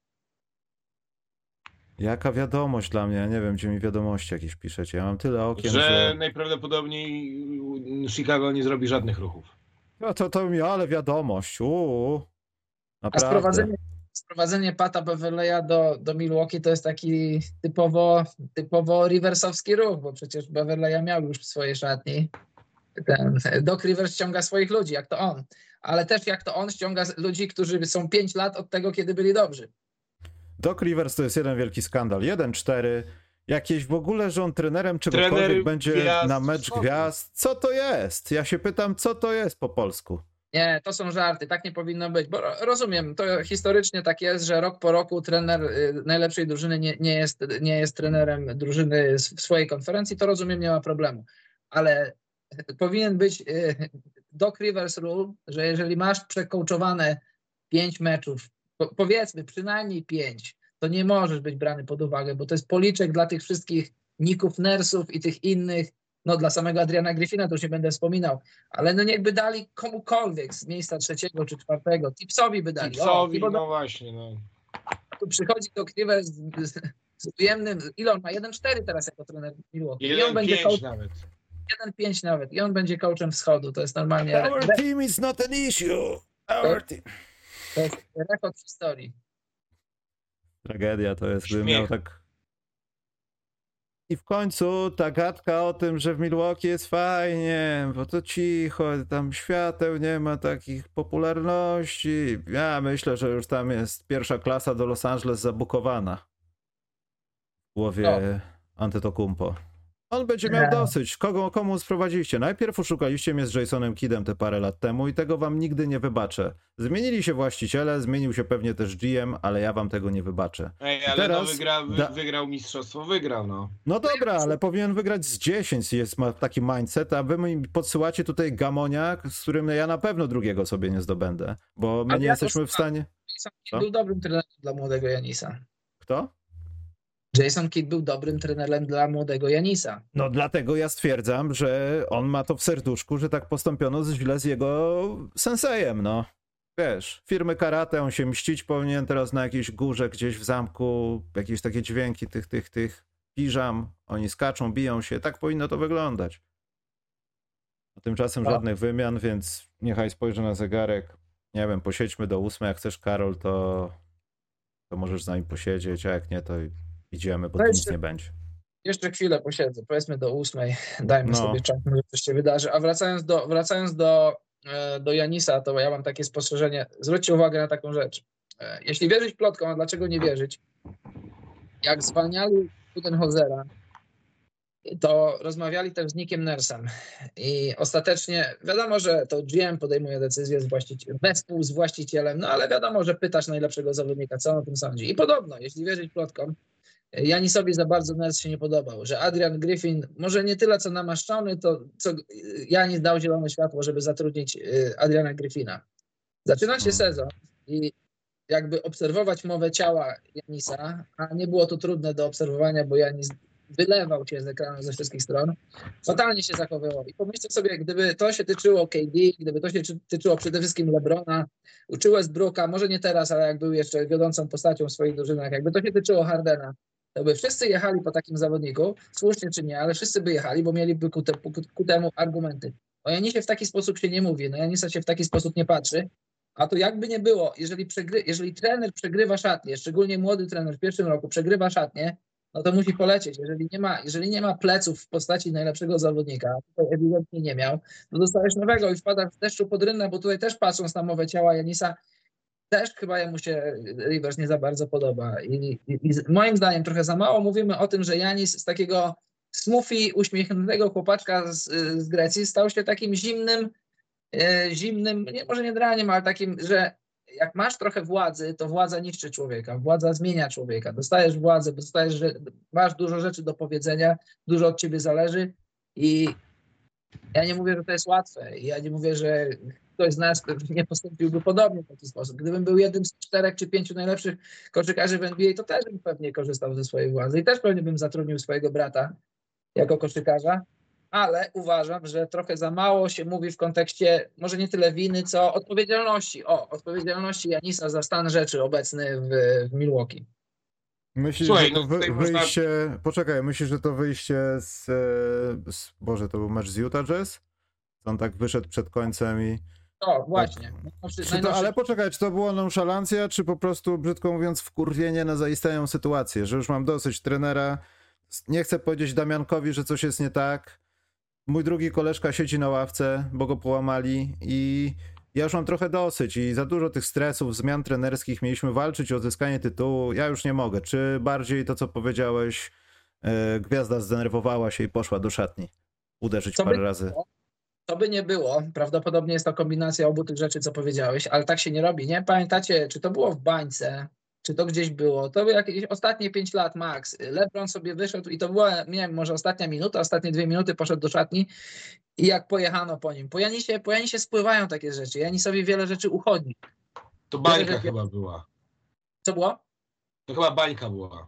Jaka wiadomość dla mnie? Nie wiem, gdzie mi wiadomości jakieś piszecie. Ja mam tyle okien, że... że... najprawdopodobniej Chicago nie zrobi żadnych ruchów. No to, to mi, ale wiadomość. Uuu. Naprawdę. A sprowadzenie, sprowadzenie Pata Beverleya do, do Milwaukee to jest taki typowo, typowo reversowski ruch, bo przecież Beverleya miał już w swojej szatni. ten Doc Rivers ściąga swoich ludzi, jak to on. Ale też jak to on ściąga ludzi, którzy są 5 lat od tego, kiedy byli dobrzy. Doc Rivers to jest jeden wielki skandal. 1-4. Jakieś w ogóle, że on trenerem Trener czegokolwiek będzie gwiazd na mecz gwiazd. Co to jest? Ja się pytam, co to jest po polsku? Nie, to są żarty, tak nie powinno być, bo ro- rozumiem, to historycznie tak jest, że rok po roku trener y, najlepszej drużyny nie, nie, jest, nie jest trenerem drużyny w swojej konferencji, to rozumiem, nie ma problemu, ale powinien być y, Doc Rivers rule, że jeżeli masz przekołczowane pięć meczów, po, powiedzmy przynajmniej pięć, to nie możesz być brany pod uwagę, bo to jest policzek dla tych wszystkich Ników Nersów i tych innych, no dla samego Adriana Griffina to już nie będę wspominał, ale no niechby dali komukolwiek z miejsca trzeciego czy czwartego, Tipsowi by dali. Tipsowi, no właśnie, no. tu przychodzi do Cleaver z, z, z ujemnym, ile on ma? 1-4 teraz jako trener Milwaukee. I on będzie 1-5 coach, nawet. 1-5 nawet. I on będzie coachem wschodu. To jest normalnie Our team is not an issue. Our team. To jest rekord w historii. Tragedia to jest, gdybym miał tak... I w końcu ta gadka o tym, że w Milwaukee jest fajnie, bo to cicho, tam świateł nie ma takich popularności. Ja myślę, że już tam jest pierwsza klasa do Los Angeles zabukowana. W głowie Antetokumpo. On będzie miał Nie. dosyć. Kogo, komu sprowadziliście? Najpierw oszukaliście mnie z Jasonem Kiddem te parę lat temu i tego wam nigdy nie wybaczę. Zmienili się właściciele, zmienił się pewnie też GM, ale ja wam tego nie wybaczę. Ej, ale teraz no wygra, wy, da- wygrał mistrzostwo, wygrał, no. No dobra, ale powinien wygrać z 10, jest ma taki mindset, a wy mi podsyłacie tutaj gamonia, z którym ja na pewno drugiego sobie nie zdobędę, bo my Ale nie ja to jesteśmy w słucham. stanie... Jason był dobrym trenerem dla młodego Janisa. Kto? Jason Kidd był dobrym trenerem dla młodego Janisa. No dlatego ja stwierdzam, że on ma to w serduszku, że tak postąpiono źle z jego sensejem, no. Wiesz, firmy karate, on się mścić powinien teraz na jakiejś górze gdzieś w zamku, jakieś takie dźwięki tych, tych, tych piżam, oni skaczą, biją się, tak powinno to wyglądać. A tymczasem A. żadnych wymian, więc niechaj spojrzę na zegarek. Nie wiem, posiedźmy do ósmej, jak chcesz Karol, to, to możesz z nami posiedzieć, a jak nie, to idziemy, bo Weź nic nie będzie. Jeszcze chwilę posiedzę, powiedzmy do ósmej, dajmy No. sobie czas, może coś się wydarzy. A wracając do, wracając do, e, do Janisa, to ja mam takie spostrzeżenie. Zwróćcie uwagę na taką rzecz. E, Jeśli wierzyć plotkom, a dlaczego nie wierzyć? Jak zwalniali Budenholzera, to rozmawiali też z Nickiem Nersem i ostatecznie wiadomo, że to GM podejmuje decyzję z właścicielem, wespół z właścicielem, no ale wiadomo, że pytasz najlepszego zawodnika, co on o tym sądzi. I podobno, jeśli wierzyć plotkom, Janisowi za bardzo Ners się nie podobał, że Adrian Griffin może nie tyle co namaszczony, to co Janis dał zielone światło, żeby zatrudnić y, Adriana Griffina. Zaczyna się Hmm. sezon i jakby obserwować mowę ciała Janisa, a nie było to trudne do obserwowania, bo Janis wylewał się z ekranu ze wszystkich stron, fatalnie się zachowywał. I pomyślcie sobie, gdyby to się tyczyło KD, gdyby to się czy- tyczyło przede wszystkim LeBrona, uczył Westbrooka, może nie teraz, ale jak był jeszcze wiodącą postacią w swoich drużynach, jakby to się tyczyło Hardena, by wszyscy jechali po takim zawodniku, słusznie czy nie, ale wszyscy by jechali, bo mieliby ku, te, ku, ku temu argumenty. O Janisie w taki sposób się nie mówi, na Janisa się w taki sposób nie patrzy, a to jakby nie było, jeżeli, przegry, jeżeli trener przegrywa szatnie, szczególnie młody trener w pierwszym roku przegrywa szatnie, no to musi polecieć. Jeżeli nie ma, jeżeli nie ma pleców w postaci najlepszego zawodnika, tutaj ewidentnie nie miał, to dostajesz nowego i wpada w deszczu pod rynnę, bo tutaj też patrząc na mowę ciała Janisa, też chyba jemu się Rivers nie za bardzo podoba. I, i, i moim zdaniem trochę za mało mówimy o tym, że Janis z takiego smoothie, uśmiechniętego chłopaczka z, z Grecji stał się takim zimnym, e, zimnym, nie, może nie draniem, ale takim, że jak masz trochę władzy, to władza niszczy człowieka, władza zmienia człowieka. Dostajesz władzę, dostajesz, że masz dużo rzeczy do powiedzenia, dużo od ciebie zależy i ja nie mówię, że to jest łatwe. Ja nie mówię, że ktoś z nas nie postąpiłby podobnie w taki sposób. Gdybym był jednym z czterech czy pięciu najlepszych koszykarzy w NBA, to też bym pewnie korzystał ze swojej władzy i też pewnie bym zatrudnił swojego brata jako koszykarza, ale uważam, że trochę za mało się mówi w kontekście może nie tyle winy, co odpowiedzialności. O, odpowiedzialności Janisa za stan rzeczy obecny w, w Milwaukee. Myślisz, Słuchaj, że to no wy, tutaj można- wyjście. Poczekaj, myślisz, że to wyjście z, e, z. Boże, to był mecz z Utah Jazz? On tak wyszedł przed końcem i. O, właśnie. Najnowszy- Czy to, ale poczekaj, czy to było nonszalancja, czy po prostu, brzydko mówiąc, wkurwienie na zaistniałą sytuację, że już mam dosyć trenera. Nie chcę powiedzieć Damiankowi, że coś jest nie tak, mój drugi koleżka siedzi na ławce, bo go połamali i ja już mam trochę dosyć i za dużo tych stresów, zmian trenerskich. Mieliśmy walczyć o odzyskanie tytułu. Ja już nie mogę. Czy bardziej to, co powiedziałeś, e, gwiazda zdenerwowała się i poszła do szatni uderzyć Co by parę nie razy? To by nie było. Prawdopodobnie jest to kombinacja obu tych rzeczy, co powiedziałeś, ale tak się nie robi, nie? Pamiętacie, czy to było w bańce, czy to gdzieś było? To były jakieś ostatnie 5 lat max. LeBron sobie wyszedł i to była, nie wiem, może ostatnia minuta, ostatnie dwie minuty poszedł do szatni i jak pojechano po nim. Po Janisie, po Janisie spływają takie rzeczy. Janisowi wiele rzeczy uchodzi. To bańka Wiele- chyba była. Co było? To chyba bańka była.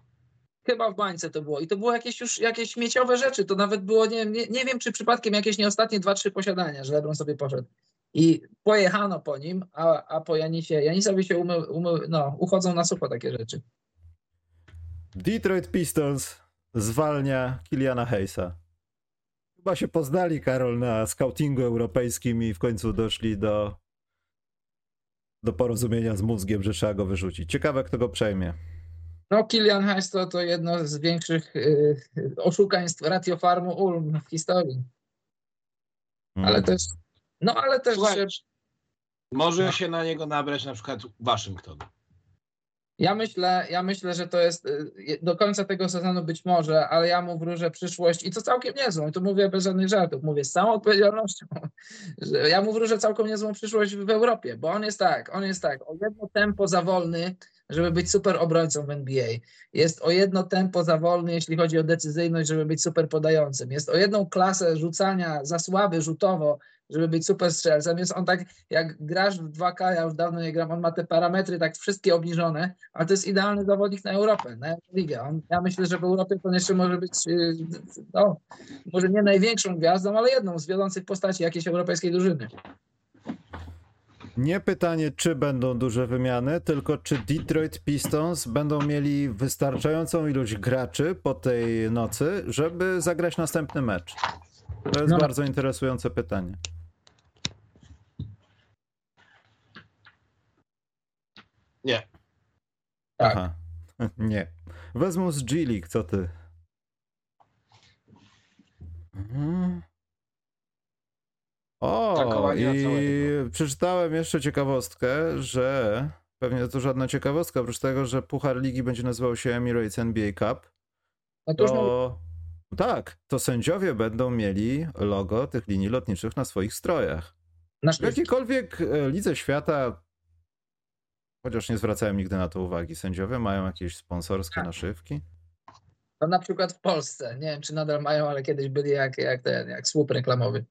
Chyba w bańce to było. I to było jakieś już jakieś śmieciowe rzeczy. To nawet było, nie, nie, nie wiem, czy przypadkiem jakieś nie ostatnie dwa, trzy posiadania, że Lebron sobie poszedł. I pojechano po nim, a, a po Janisie, Janisowi się umy, umy, no, uchodzą na sucho takie rzeczy. Detroit Pistons zwalnia Kiliana Hayesa. Chyba się poznali, Karol, na scoutingu europejskim i w końcu doszli do, do porozumienia z mózgiem, że trzeba go wyrzucić. Ciekawe, kto go przejmie. No, Kilian Hayes to, to jedno z większych y, oszukaństw ratiofarmu Ulm w historii. Mm. Ale też, no ale też Słuchaj, że może No. się na niego nabrać na przykład Waszyngton. ja myślę, ja myślę, że to jest y, do końca tego sezonu być może, ale ja mu wróżę przyszłość i to całkiem niezłą. I to mówię bez żadnych żartów, mówię z całą odpowiedzialnością, że ja mu wróżę całkiem niezłą przyszłość w Europie, bo on jest tak, on jest tak, o jedno tempo za wolny, żeby być super obrońcą w NBA. Jest o jedno tempo za wolny, jeśli chodzi o decyzyjność, żeby być super podającym. Jest o jedną klasę rzucania za słaby rzutowo, żeby być super strzelcem. Jest on tak, jak grasz w 2K, ja już dawno nie gram, on ma te parametry tak wszystkie obniżone, ale to jest idealny zawodnik na Europę, na Ligę. On, ja myślę, że w Europie to jeszcze może być, yy, no, może nie największą gwiazdą, ale jedną z wiodących postaci jakiejś europejskiej drużyny. Nie pytanie, czy będą duże wymiany, tylko czy Detroit Pistons będą mieli wystarczającą ilość graczy po tej nocy, żeby zagrać następny mecz. To jest No. bardzo interesujące pytanie. Nie. Tak. Aha. Nie. Wezmą z G League, co ty? Mhm. O, i przeczytałem jeszcze ciekawostkę, że pewnie to żadna ciekawostka, oprócz tego, że Puchar Ligi będzie nazywał się Emirates NBA Cup, Otóż no, to tak, to sędziowie będą mieli logo tych linii lotniczych na swoich strojach. na W jakiejkolwiek e, lidze świata, chociaż nie zwracałem nigdy na to uwagi, sędziowie mają jakieś sponsorskie Tak. naszywki. No na przykład w Polsce. Nie wiem, czy nadal mają, ale kiedyś byli jak, jak ten, jak słup reklamowy.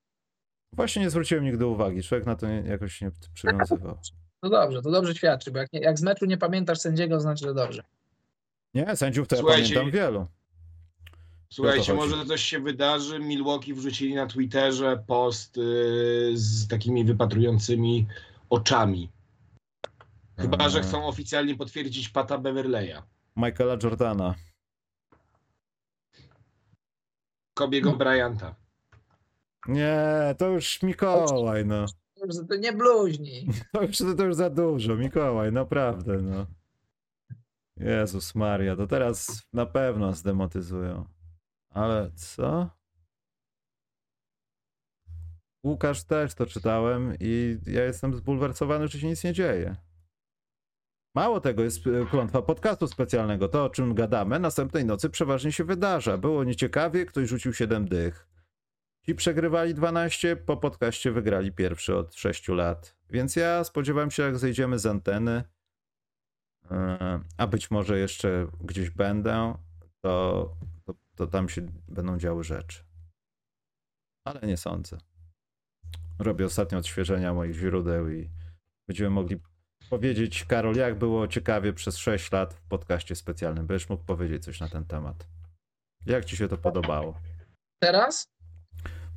Właśnie nie zwróciłem nigdy uwagi, człowiek na to nie, jakoś nie przywiązywał. No dobrze, to dobrze świadczy, bo jak, nie, jak z meczu nie pamiętasz sędziego, znaczy, że dobrze. Nie, sędziów to ja Słuchajcie, pamiętam wielu. Słuchajcie, to może coś się wydarzy. Milwaukee wrzucili na Twitterze post y, z takimi wypatrującymi oczami. Chyba, że Eee, chcą oficjalnie potwierdzić Pata Beverleya. Michaela Jordana. Kobiego No. Bryanta. Nie, to już Mikołaj, no. To nie bluźnij. To już, to już za dużo, Mikołaj, naprawdę, no. Jezus Maria, to teraz na pewno zdemotyzują. Ale co? Łukasz też to czytałem i ja jestem zbulwersowany, że się nic nie dzieje. Mało tego, jest e, klątwa podcastu specjalnego. To, o czym gadamy, następnej nocy przeważnie się wydarza. Było nieciekawie, ktoś rzucił 7 dych. Ci przegrywali 12, po podcaście wygrali pierwszy od 6 lat. Więc ja spodziewam się, jak zejdziemy z anteny, e, a być może jeszcze gdzieś będę, to, to, to tam się będą działy rzeczy. Ale nie sądzę. Robię ostatnie odświeżenia moich źródeł i będziemy mogli powiedzieć, Karol, jak było ciekawie przez 6 lat w podcaście specjalnym. Będziesz mógł powiedzieć coś na ten temat. Jak ci się to podobało? Teraz?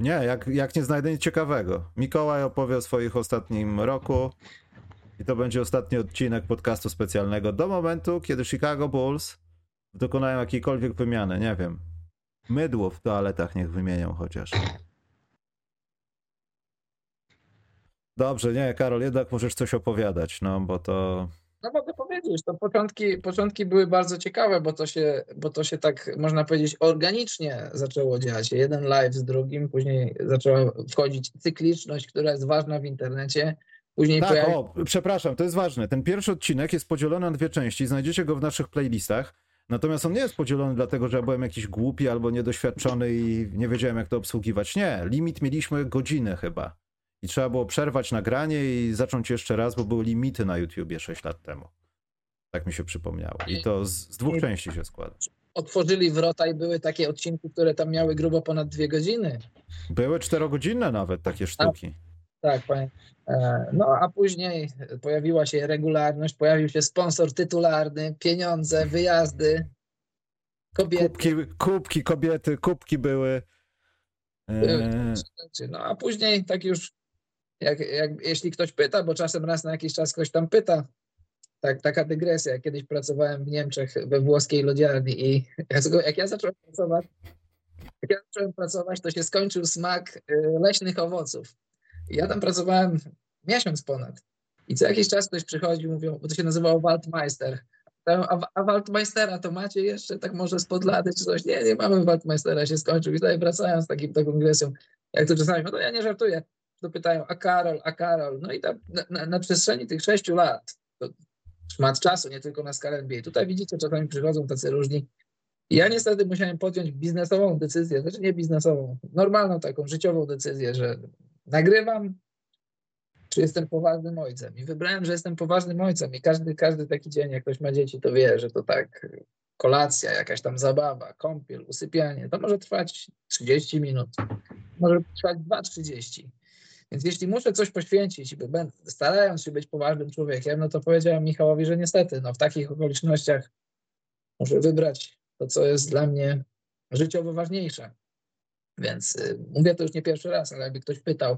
Nie, jak, jak nie znajdę nic ciekawego. Mikołaj opowie o swoich ostatnim roku i to będzie ostatni odcinek podcastu specjalnego do momentu, kiedy Chicago Bulls dokonają jakiejkolwiek wymiany. Nie wiem. Mydło w toaletach niech wymienią chociaż. Dobrze, nie, Karol, jednak możesz coś opowiadać, no bo to No mogę powiedzieć, to początki, początki były bardzo ciekawe, bo to, się, bo to się tak, można powiedzieć, organicznie zaczęło dziać. Jeden live z drugim, później zaczęła wchodzić cykliczność, która jest ważna w internecie. Później Tak, pojawi... o, przepraszam, to jest ważne. Ten pierwszy odcinek jest podzielony na dwie części, znajdziecie go w naszych playlistach. Natomiast on nie jest podzielony dlatego, że ja byłem jakiś głupi albo niedoświadczony i nie wiedziałem, jak to obsługiwać. Nie, limit mieliśmy godzinę chyba. I trzeba było przerwać nagranie i zacząć jeszcze raz, bo były limity na YouTubie 6 lat temu. Tak mi się przypomniało. I to z, z dwóch części się składa. otworzyli wrota i były takie odcinki, które tam miały grubo ponad dwie godziny. Były czterogodzinne nawet takie sztuki. Tak, panie. E, No a później pojawiła się regularność, pojawił się sponsor tytularny, pieniądze, wyjazdy, kobiety. Kubki, kubki kobiety, kubki były. Eee, No a później tak już, jak, jak, jeśli ktoś pyta, bo czasem raz na jakiś czas ktoś tam pyta, tak, taka dygresja. Kiedyś pracowałem w Niemczech we włoskiej lodziarni i jak, ja zacząłem pracować, jak ja zacząłem pracować, to się skończył smak y, leśnych owoców. I ja tam pracowałem miesiąc ponad. I co jakiś czas ktoś przychodzi, mówią, bo to się nazywało Waldmeister. A, a Waldmeistera to macie jeszcze tak może podlady czy coś? Nie, nie mamy Waldmeistera, się skończył. I tutaj wracają z takim, taką dygresją, jak to czasami, no to ja nie żartuję, to pytają, a Karol, a Karol. No i tam na, na, na przestrzeni tych sześciu lat, to szmat czasu, nie tylko na skalę NBA. Tutaj widzicie, czasami przychodzą tacy różni. Ja niestety musiałem podjąć biznesową decyzję, znaczy nie biznesową, normalną taką życiową decyzję, że nagrywam, czy jestem poważnym ojcem. I wybrałem, że jestem poważnym ojcem. I każdy, każdy taki dzień, jak ktoś ma dzieci, to wie, że to tak kolacja, jakaś tam zabawa, kąpiel, usypianie, to może trwać 30 minut, może trwać 2-30. Więc jeśli muszę coś poświęcić, starając się być poważnym człowiekiem, no to powiedziałem Michałowi, że niestety no w takich okolicznościach muszę wybrać to, co jest dla mnie życiowo ważniejsze. Więc y, mówię to już nie pierwszy raz, ale jakby ktoś pytał,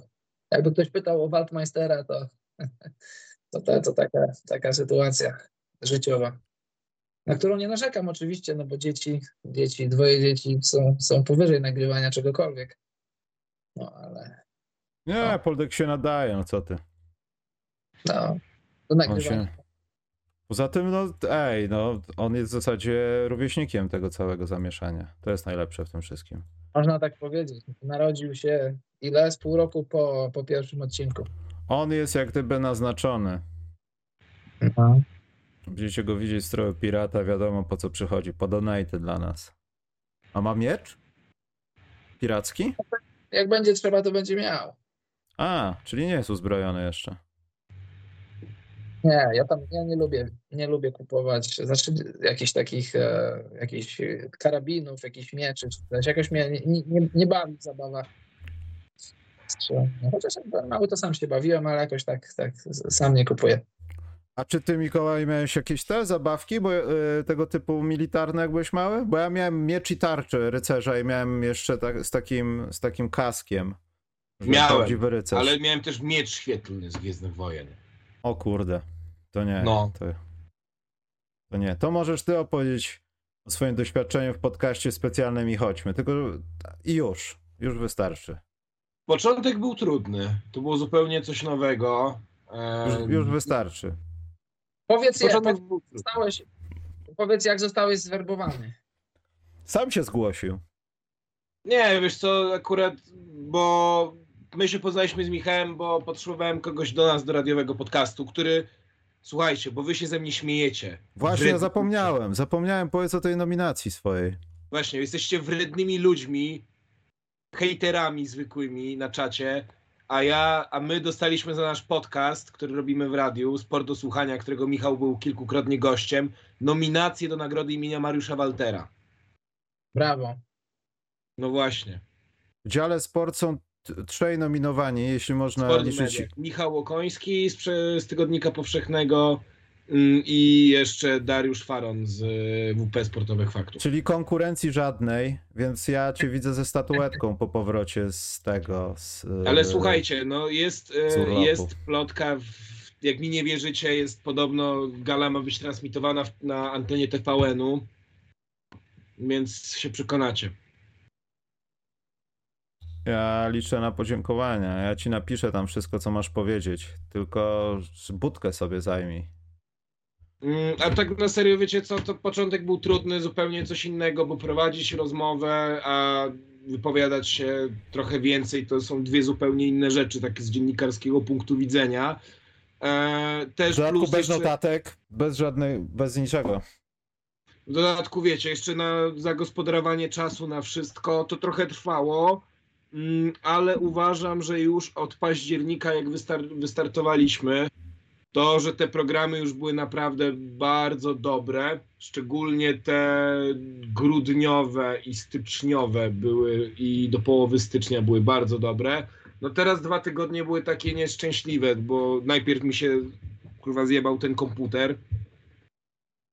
jakby ktoś pytał o Waldmeistera, to, to, to, to taka, taka sytuacja życiowa, na którą nie narzekam oczywiście, no bo dzieci, dzieci dwoje dzieci są, są powyżej nagrywania czegokolwiek. No ale nie, No. Poldek się nadaje, no co ty. no, to On nagrywanie. się... Poza tym, no ej, no on jest w zasadzie rówieśnikiem tego całego zamieszania. To jest najlepsze w tym wszystkim. Można tak powiedzieć. Narodził się ile? Z pół roku po, po pierwszym odcinku. On jest jak gdyby naznaczony. No. Będziecie go widzieć stroju pirata, wiadomo po co przychodzi. Po donate dla nas. A ma miecz? Piracki? Jak będzie trzeba, to będzie miał. A, czyli nie jest uzbrojony jeszcze. Nie, ja tam ja nie lubię, nie lubię kupować znaczy jakichś takich e, jakichś karabinów, jakichś mieczy czy coś. Jakoś mnie nie, nie, nie bawi zabawa. strzelania. Chociaż jak byłem mały, to sam się bawiłem, ale jakoś tak, tak sam nie kupuję. A czy ty, Mikołaj, miałeś jakieś te zabawki, bo y, tego typu militarne, jak byłeś mały? Bo ja miałem miecz i tarczę rycerza i miałem jeszcze tak, z, takim, z takim kaskiem. Miałem. Ale miałem też miecz świetlny z Gwiezdnych Wojen. O kurde, to nie. No. To, to nie. To możesz ty opowiedzieć o swoim doświadczeniu w podcaście specjalnym i chodźmy. Tylko i już, już wystarczy. Początek był trudny. To było zupełnie coś nowego. Już, już wystarczy. Powiedz jak, Początek powiedz, był trudny. zostałeś, powiedz, jak zostałeś zwerbowany. Sam się zgłosił. Nie, wiesz co, akurat, bo my się poznaliśmy z Michałem, bo potrzebowałem kogoś do nas, do radiowego podcastu, który, słuchajcie, bo wy się ze mnie śmiejecie. Właśnie ja Wredni- zapomniałem. Zapomniałem, powiedz o tej nominacji swojej. Właśnie, jesteście wrednymi ludźmi, hejterami zwykłymi na czacie, a ja, a my dostaliśmy za nasz podcast, który robimy w radiu, Sport do Słuchania, którego Michał był kilkukrotnie gościem, nominację do nagrody imienia Mariusza Waltera. Brawo. No właśnie. W dziale sport są trzej nominowani, jeśli można Sport liczyć. Media. Michał Łokoński z, z Tygodnika Powszechnego mm, i jeszcze Dariusz Faron z y, WP Sportowych Faktów. Czyli konkurencji żadnej, więc ja cię widzę ze statuetką po powrocie z tego. Z, Ale e, słuchajcie, no jest, e, jest plotka, jak mi nie wierzycie, jest podobno gala ma być transmitowana na antenie TVN-u, więc się przekonacie. Ja liczę na podziękowania. Ja ci napiszę tam wszystko, co masz powiedzieć. Tylko budkę sobie zajmij. Mm, A tak na serio, wiecie co, to początek był trudny, zupełnie coś innego, bo prowadzić rozmowę, a wypowiadać się trochę więcej, to są dwie zupełnie inne rzeczy, tak z dziennikarskiego punktu widzenia. E, W też dodatku plus bez jeszcze, notatek, bez żadnej, bez niczego. w dodatku wiecie, jeszcze na zagospodarowanie czasu na wszystko, to trochę trwało, ale uważam, że już od października, jak wystar- wystartowaliśmy, to, że te programy już były naprawdę bardzo dobre, szczególnie te grudniowe i styczniowe były i do połowy stycznia były bardzo dobre. No teraz dwa tygodnie były takie nieszczęśliwe, bo najpierw mi się kurwa zjebał ten komputer.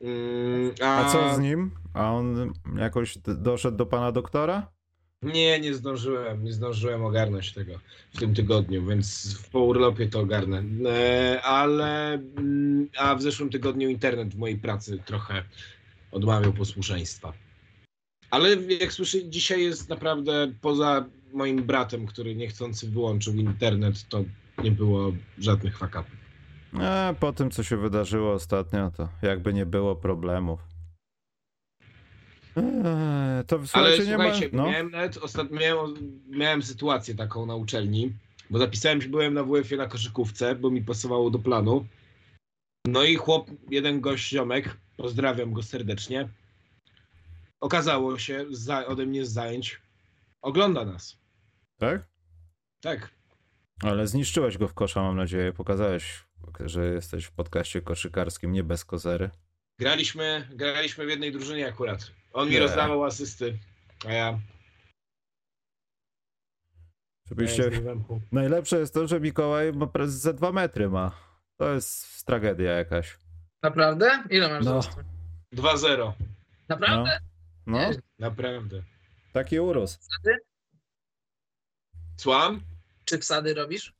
Mm, A co z nim? A on jakoś doszedł do pana doktora? Nie, nie zdążyłem, nie zdążyłem ogarnąć tego w tym tygodniu, więc po urlopie to ogarnę. E, ale, mm, a w zeszłym tygodniu internet w mojej pracy trochę odmawiał posłuszeństwa. Ale jak słyszę, dzisiaj jest naprawdę poza moim bratem, który niechcący wyłączył internet, to nie było żadnych fakapów. E, po tym, co się wydarzyło ostatnio, to jakby nie było problemów. E, to Ale słuchajcie, nie ma... słuchajcie, No, miałem nawet ostat... miałem, miałem sytuację taką na uczelni, bo zapisałem się, byłem na WF-ie na koszykówce, bo mi pasowało do planu. No i chłop, jeden gość ziomek, pozdrawiam go serdecznie. Okazało się za, ode mnie z zajęć, ogląda nas. tak? Tak. Ale zniszczyłeś go w kosza, mam nadzieję. Pokazałeś, że jesteś w podcaście koszykarskim, nie bez kozery. Graliśmy, graliśmy w jednej drużynie akurat. On mi Nie. rozdawał asysty, a ja... Punkt. Najlepsze jest to, że Mikołaj ma ze dwa metry ma. To jest tragedia jakaś. Naprawdę? Ile masz No. wzrostu? 2-0. Naprawdę? No, Naprawdę. taki urósł. Słucham? Czy wsady robisz?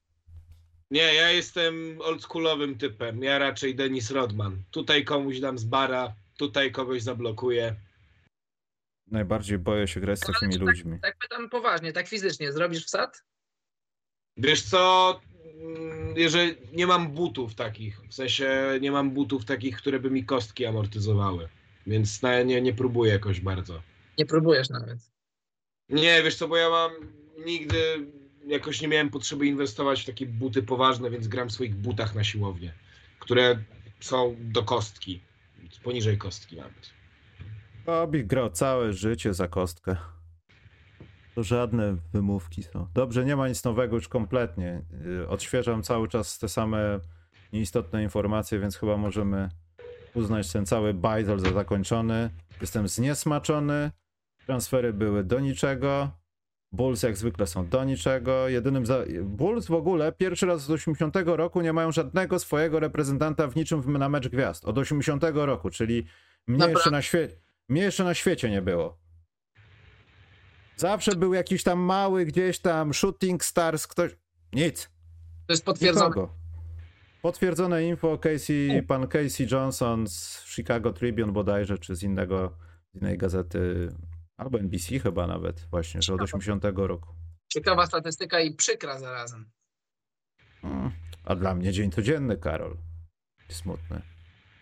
Nie, ja jestem oldschoolowym typem. Ja raczej Denis Rodman. Tutaj komuś dam z bara, tutaj kogoś zablokuję. Najbardziej boję się grać z Ale takimi tak- ludźmi. Tak pytam poważnie, tak fizycznie. Zrobisz wsad? Wiesz co, mm, jeżeli nie mam butów takich, w sensie nie mam butów takich, które by mi kostki amortyzowały, więc na, nie, nie próbuję jakoś bardzo. Nie próbujesz nawet. Nie, wiesz co, bo ja mam nigdy jakoś nie miałem potrzeby inwestować w takie buty poważne, więc gram w swoich butach na siłownię, które są do kostki, poniżej kostki nawet. Bobby grał całe życie za kostkę. To żadne wymówki są. Dobrze, nie ma nic nowego już kompletnie. Yy, Odświeżam cały czas te same nieistotne informacje, więc chyba możemy uznać ten cały bajzel za zakończony. Jestem zniesmaczony. Transfery były do niczego. Bulls jak zwykle są do niczego. Jedynym za... Bulls w ogóle pierwszy raz od 80 roku nie mają żadnego swojego reprezentanta w niczym na mecz gwiazd. Od 80 roku, czyli mnie Naprawdę? jeszcze na świecie. Mnie jeszcze na świecie nie było. Zawsze był jakiś tam mały gdzieś tam shooting stars, ktoś. Nic. To jest potwierdzone. Nikogo. Potwierdzone info Casey, pan Casey Johnson z Chicago Tribune bodajże, czy z innego, z innej gazety, albo NBC chyba nawet, właśnie, że od 80 roku. Ciekawa statystyka i przykra zarazem. Mm. A dla mnie dzień codzienny, Karol. Smutny.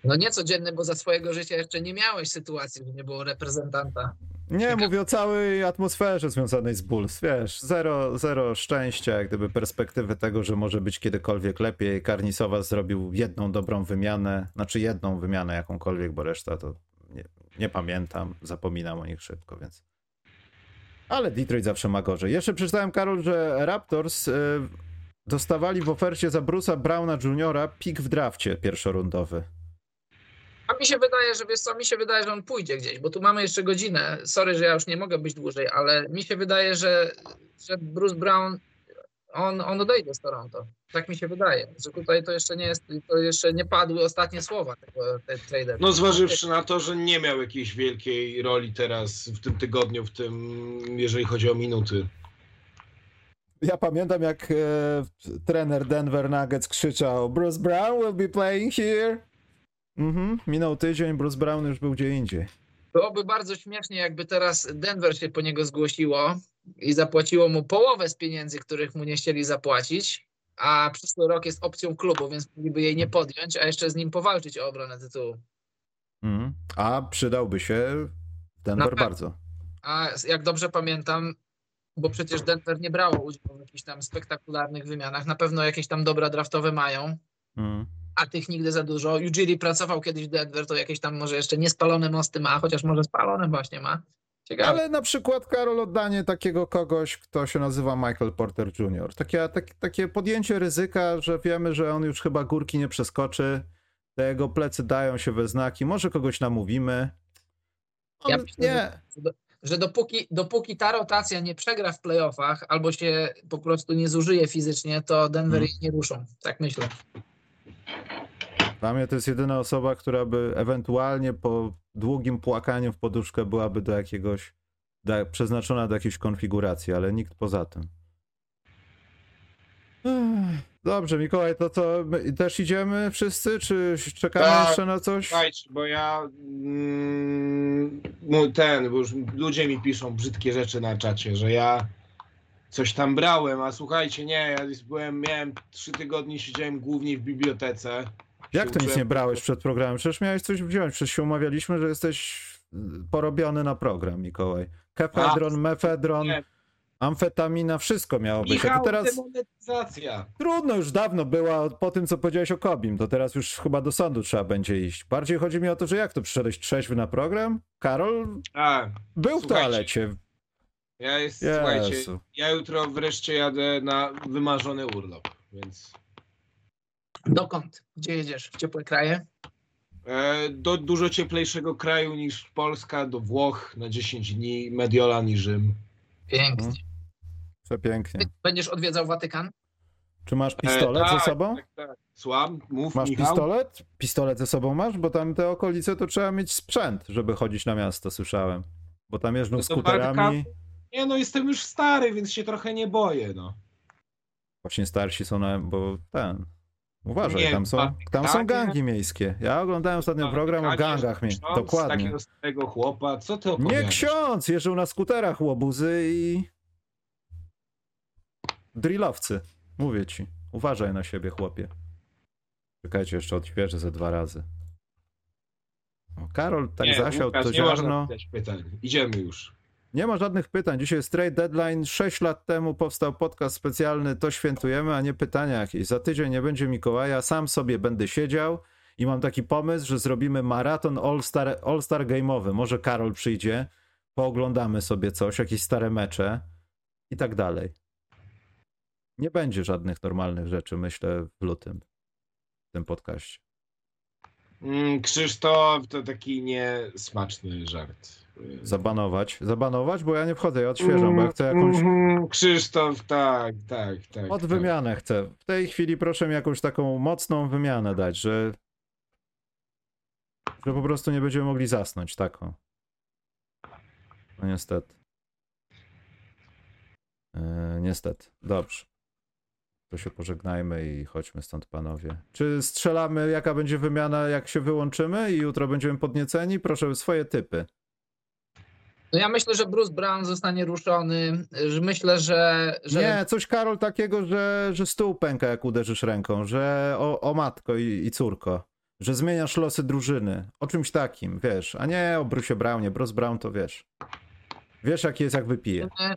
No nie codzienny, bo za swojego życia jeszcze nie miałeś sytuacji, że nie było reprezentanta. Nie, mówię o całej atmosferze związanej z Bulls, wiesz, zero, zero szczęścia, jak gdyby perspektywy tego, że może być kiedykolwiek lepiej. Karnisowa zrobił jedną dobrą wymianę, znaczy jedną wymianę jakąkolwiek, bo reszta to nie, nie pamiętam, zapominam o nich szybko, więc... Ale Detroit zawsze ma gorzej. Jeszcze przeczytałem, Karol, że Raptors y, dostawali w ofercie za Bruce'a Browna Jr. pik w drafcie pierwszorundowy. A mi się wydaje, że wiesz co, mi się wydaje, że on pójdzie gdzieś, bo tu mamy jeszcze godzinę. Sorry, że ja już nie mogę być dłużej, ale mi się wydaje, że, że Bruce Brown, on, on odejdzie z Toronto. Tak mi się wydaje, że tutaj to jeszcze nie jest, to jeszcze nie padły ostatnie słowa tego, trader. No zważywszy na to, że nie miał jakiejś wielkiej roli teraz w tym tygodniu, w tym, jeżeli chodzi o minuty. Ja pamiętam, jak e, trener Denver Nuggets krzyczał Bruce Brown will be playing here. Mhm, minął tydzień, Bruce Brown już był gdzie indziej. Byłoby bardzo śmiesznie, jakby teraz Denver się po niego zgłosiło i zapłaciło mu połowę z pieniędzy, których mu nie chcieli zapłacić, a przyszły rok jest opcją klubu, więc mogliby jej nie podjąć, a jeszcze z nim powalczyć o obronę tytułu. Mhm. A przydałby się Denver bardzo. A jak dobrze pamiętam, bo przecież Denver nie brało udziału w jakichś tam spektakularnych wymianach, na pewno jakieś tam dobra draftowe mają, Mhm. A tych nigdy za dużo. Ujiri pracował kiedyś w Denver, to jakieś tam może jeszcze niespalone mosty ma, chociaż może spalone właśnie ma. Ciekawe. Ale na przykład, Karol, oddanie takiego kogoś, kto się nazywa Michael Porter Jr. Takie, tak, takie podjęcie ryzyka, że wiemy, że on już chyba górki nie przeskoczy. Te jego plecy dają się we znaki. Może kogoś namówimy. On, Ja myślę, nie. że dopóki, dopóki ta rotacja nie przegra w playoffach albo się po prostu nie zużyje fizycznie, to Denver Hmm. ich nie ruszą. Tak myślę. Dla mnie to jest jedyna osoba, która by ewentualnie po długim płakaniu w poduszkę byłaby do jakiegoś, do, przeznaczona do jakiejś konfiguracji, ale nikt poza tym. Dobrze, Mikołaj, to co, też idziemy wszyscy, czy czekamy Tak, jeszcze na coś? Słuchajcie, bo ja mm, ten, bo już ludzie mi piszą brzydkie rzeczy na czacie, że ja coś tam brałem, a słuchajcie, nie, ja byłem, miałem trzy tygodnie, siedziałem głównie w bibliotece. Jak to nic nie brałeś przed programem? Przecież miałeś coś wziąć, przecież się umawialiśmy, że jesteś y, porobiony na program, Mikołaj. Kefedron, mefedron, Nie. amfetamina, wszystko miało być. A Michał, to teraz... demonetyzacja. Trudno już dawno była po tym, co powiedziałeś o Kobim. To teraz już chyba do sądu trzeba będzie iść. Bardziej chodzi mi o to, że jak to przyszedłeś trzeźwy na program? Karol A, był w toalecie. Ja jest, słuchajcie, Jezu. ja jutro wreszcie jadę na wymarzony urlop, więc Dokąd? Gdzie jedziesz? W ciepłe kraje? e, do dużo cieplejszego kraju niż Polska, do Włoch na 10 dni, Mediolan i Rzym. Pięknie. Mhm. Przepięknie. Będziesz odwiedzał Watykan? Czy masz pistolet E, ze tak, sobą? Tak, tak. Słucham, mów Masz Michał. pistolet? Pistolet ze sobą masz? Bo tam te okolice to trzeba mieć sprzęt, żeby chodzić na miasto, słyszałem. Bo tam jeżdżą No to skuterami. Nie no, jestem już stary, więc się trochę nie boję, no. Właśnie starsi są na... bo ten... Uważaj, Nie, tam są, Bartek, tam są tak, gangi miejskie. Ja oglądałem ostatnio Tak, program o gangach. Mie- ksiądz, Dokładnie. Takiego starego chłopa, co ty Nie opowiadasz? ksiądz, jeżdżą na skuterach łobuzy i... Drillowcy. Mówię ci. Uważaj na siebie, chłopie. Czekajcie, jeszcze odświeżę ze dwa razy. O, Karol tak nie, zasiał Łukasz, to nie można ziarno. zadać pytań. Idziemy już. Nie ma żadnych pytań. Dzisiaj jest trade deadline. 6 lat temu powstał podcast specjalny To świętujemy, a nie pytania jakieś. Za tydzień nie będzie Mikołaja. Sam sobie będę siedział i mam taki pomysł, że zrobimy maraton All-Star, All-Star Game'owy. Może Karol przyjdzie, pooglądamy sobie coś, jakieś stare mecze i tak dalej. Nie będzie żadnych normalnych rzeczy, myślę, w lutym w tym podcaście. Mm, Krzysztof to taki niesmaczny żart. Zabanować. Zabanować, bo ja nie wchodzę, ja odświeżam, bo ja chcę jakąś Mhm, Krzysztof, tak, tak, tak. Od tak. wymianę chcę. W tej chwili proszę mi jakąś taką mocną wymianę dać, że że po prostu nie będziemy mogli zasnąć taką. No niestety. Yy, niestety. Dobrze. To się pożegnajmy i chodźmy stąd, panowie. Czy strzelamy, jaka będzie wymiana, jak się wyłączymy i jutro będziemy podnieceni? Proszę swoje typy. No ja myślę, że Bruce Brown zostanie ruszony. Myślę, że, że Nie, coś Karol takiego, że, że stół pęka jak uderzysz ręką, że o, o matko i, i córko, że zmieniasz losy drużyny, o czymś takim, wiesz, a nie o Bruce Brownie, Bruce Brown to wiesz. Wiesz jaki jest jak wypije. Nie,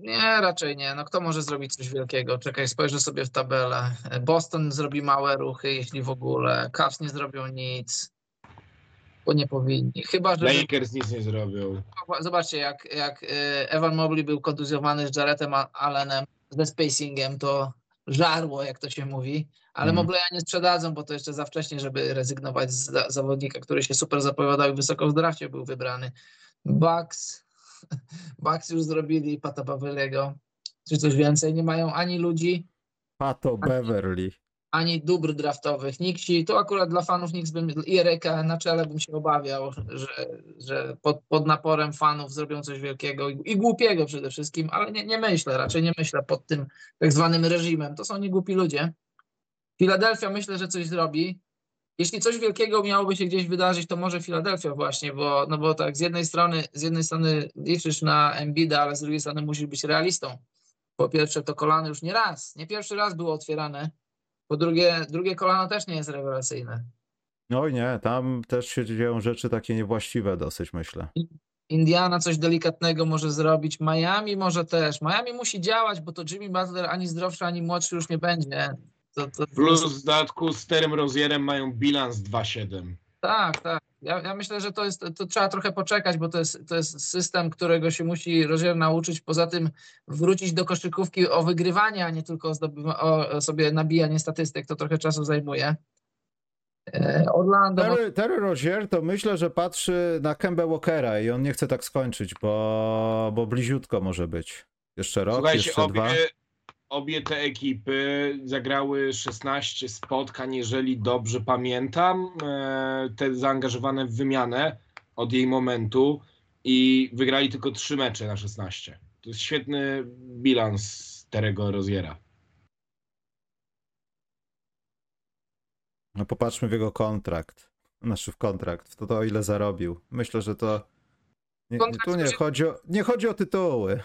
nie, raczej nie. No kto może zrobić coś wielkiego? Czekaj, spojrzę sobie w tabelę. Boston zrobi małe ruchy, jeśli w ogóle. Cavs nie zrobią nic, bo nie powinni. Chyba, że... Lakers nic nie zrobią. Zobaczcie, jak, jak e, Evan Mobley był kontuzjowany z Jaretem Allenem, ze spacingiem, to żarło, jak to się mówi. Ale Mhm. Mobleya nie sprzedadzą, bo to jeszcze za wcześnie, żeby rezygnować z za- zawodnika, który się super zapowiadał i wysoko w drafcie był wybrany. Bucks, Bucks już zrobili Pata Pawelego, czy coś więcej. Nie mają ani ludzi, Pato Beverly. Ani dóbr draftowych. Nixi, to akurat dla fanów Knicks bym, i Ereka na czele bym się obawiał, że, że pod, pod naporem fanów zrobią coś wielkiego i, i głupiego przede wszystkim, ale nie, nie myślę, raczej nie myślę pod tym tak zwanym reżimem. To są niegłupi ludzie. Filadelfia myślę, że coś zrobi. Jeśli coś wielkiego miałoby się gdzieś wydarzyć, to może Filadelfia właśnie, bo, no bo tak z jednej strony, z jednej strony liczysz na Embida, ale z drugiej strony musisz być realistą. Po pierwsze, to kolano już nie raz, nie pierwszy raz było otwierane. Po drugie, drugie kolano też nie jest rewelacyjne. No i nie, tam też się dzieją rzeczy takie niewłaściwe dosyć, myślę. Indiana coś delikatnego może zrobić, Miami może też. Miami musi działać, bo to Jimmy Butler ani zdrowszy, ani młodszy już nie będzie. To, to, Plus w dodatku z Terem Rozierem mają bilans 2-7. Tak, tak. Ja, ja myślę, że to jest, to trzeba trochę poczekać, bo to jest, to jest system, którego się musi Rozier nauczyć. Poza tym wrócić do koszykówki o wygrywanie, a nie tylko o, o sobie nabijanie statystyk, to trochę czasu zajmuje. E, Orlando, Terry, Terry Rozier to myślę, że patrzy na Kemba Walkera i on nie chce tak skończyć, bo, bo bliziutko może być. Jeszcze rok, Słuchajcie, jeszcze obie, dwa. Obie te ekipy zagrały 16 spotkań, jeżeli dobrze pamiętam, e, te zaangażowane w wymianę od jej momentu i wygrali tylko 3 mecze na 16. To jest świetny bilans Terego Roziera. No popatrzmy w jego kontrakt. Znaczy w kontrakt, w to, to ile zarobił. Myślę, że to. Nie, tu nie chodzi, o, nie chodzi o tytuły.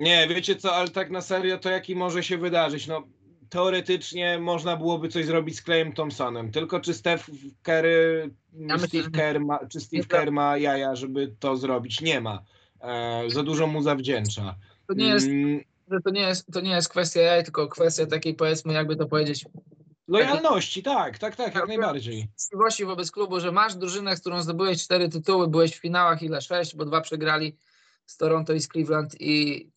Nie, wiecie co, ale tak na serio, to jaki może się wydarzyć? No, teoretycznie można byłoby coś zrobić z Clayem Thompsonem, tylko czy Steph Curry, myślę, Steve Kerr ma, czy Steve. Kerr ma jaja, żeby to zrobić? Nie ma. E, za dużo mu zawdzięcza. to nie jest, Mm, to nie jest, to nie jest kwestia jaj, tylko kwestia takiej powiedzmy, jakby to powiedzieć, Lojalności, tak, tak, tak, jak najbardziej. uczciwości wobec klubu, że masz drużynę, z którą zdobyłeś cztery tytuły, byłeś w finałach ile? Sześć, bo dwa przegrali z Toronto i z Cleveland i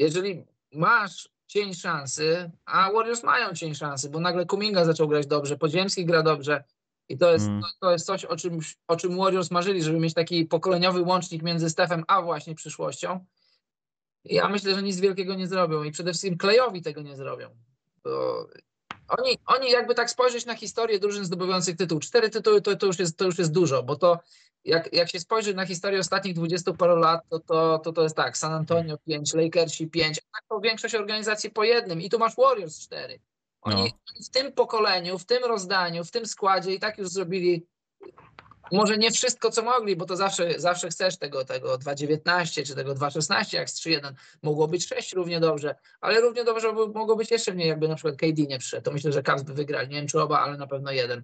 jeżeli masz cień szansy, a Warriors mają cień szansy, bo nagle Kuminga zaczął grać dobrze, Podziemski gra dobrze i to jest, Mm. to, to jest coś, o czym, o czym Warriors marzyli, żeby mieć taki pokoleniowy łącznik między Stefem a właśnie przyszłością. I ja myślę, że nic wielkiego nie zrobią i przede wszystkim Klejowi tego nie zrobią. Bo oni, oni jakby tak spojrzeć na historię drużyn zdobywających tytuł. Cztery tytuły to, to, już, jest, to już jest dużo, bo to jak, jak się spojrzy na historię ostatnich 20 paru lat, to to, to, to jest tak, San Antonio 5, Lakersi 5, a tak to większość organizacji po jednym i tu masz Warriors 4. Oni, No. oni w tym pokoleniu, w tym rozdaniu, w tym składzie i tak już zrobili może nie wszystko, co mogli, bo to zawsze, zawsze chcesz tego, tego 2.19 czy tego 2.16 jak z 3.1. Mogło być 6 równie dobrze, ale równie dobrze mogło być jeszcze mniej, jakby na przykład KD nie przyszedł. To myślę, że Cavs by wygrali. Nie wiem czy oba, ale na pewno jeden.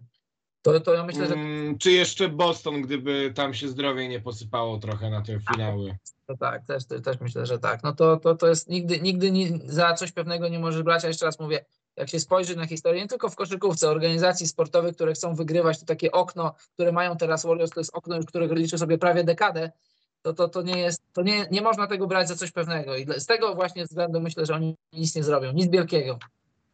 To, to ja myślę, że Mm, czy jeszcze Boston, gdyby tam się zdrowie nie posypało trochę na te finały? to tak, też, też myślę, że tak. No to, to, to jest nigdy, nigdy nie, za coś pewnego nie możesz brać, a jeszcze raz mówię, jak się spojrzy na historię, nie tylko w koszykówce, organizacji sportowych, które chcą wygrywać, to takie okno, które mają teraz Warriors, to jest okno, już którego liczę sobie prawie dekadę, to, to, to nie jest, to nie, nie można tego brać za coś pewnego i z tego właśnie względu myślę, że oni nic nie zrobią, nic wielkiego.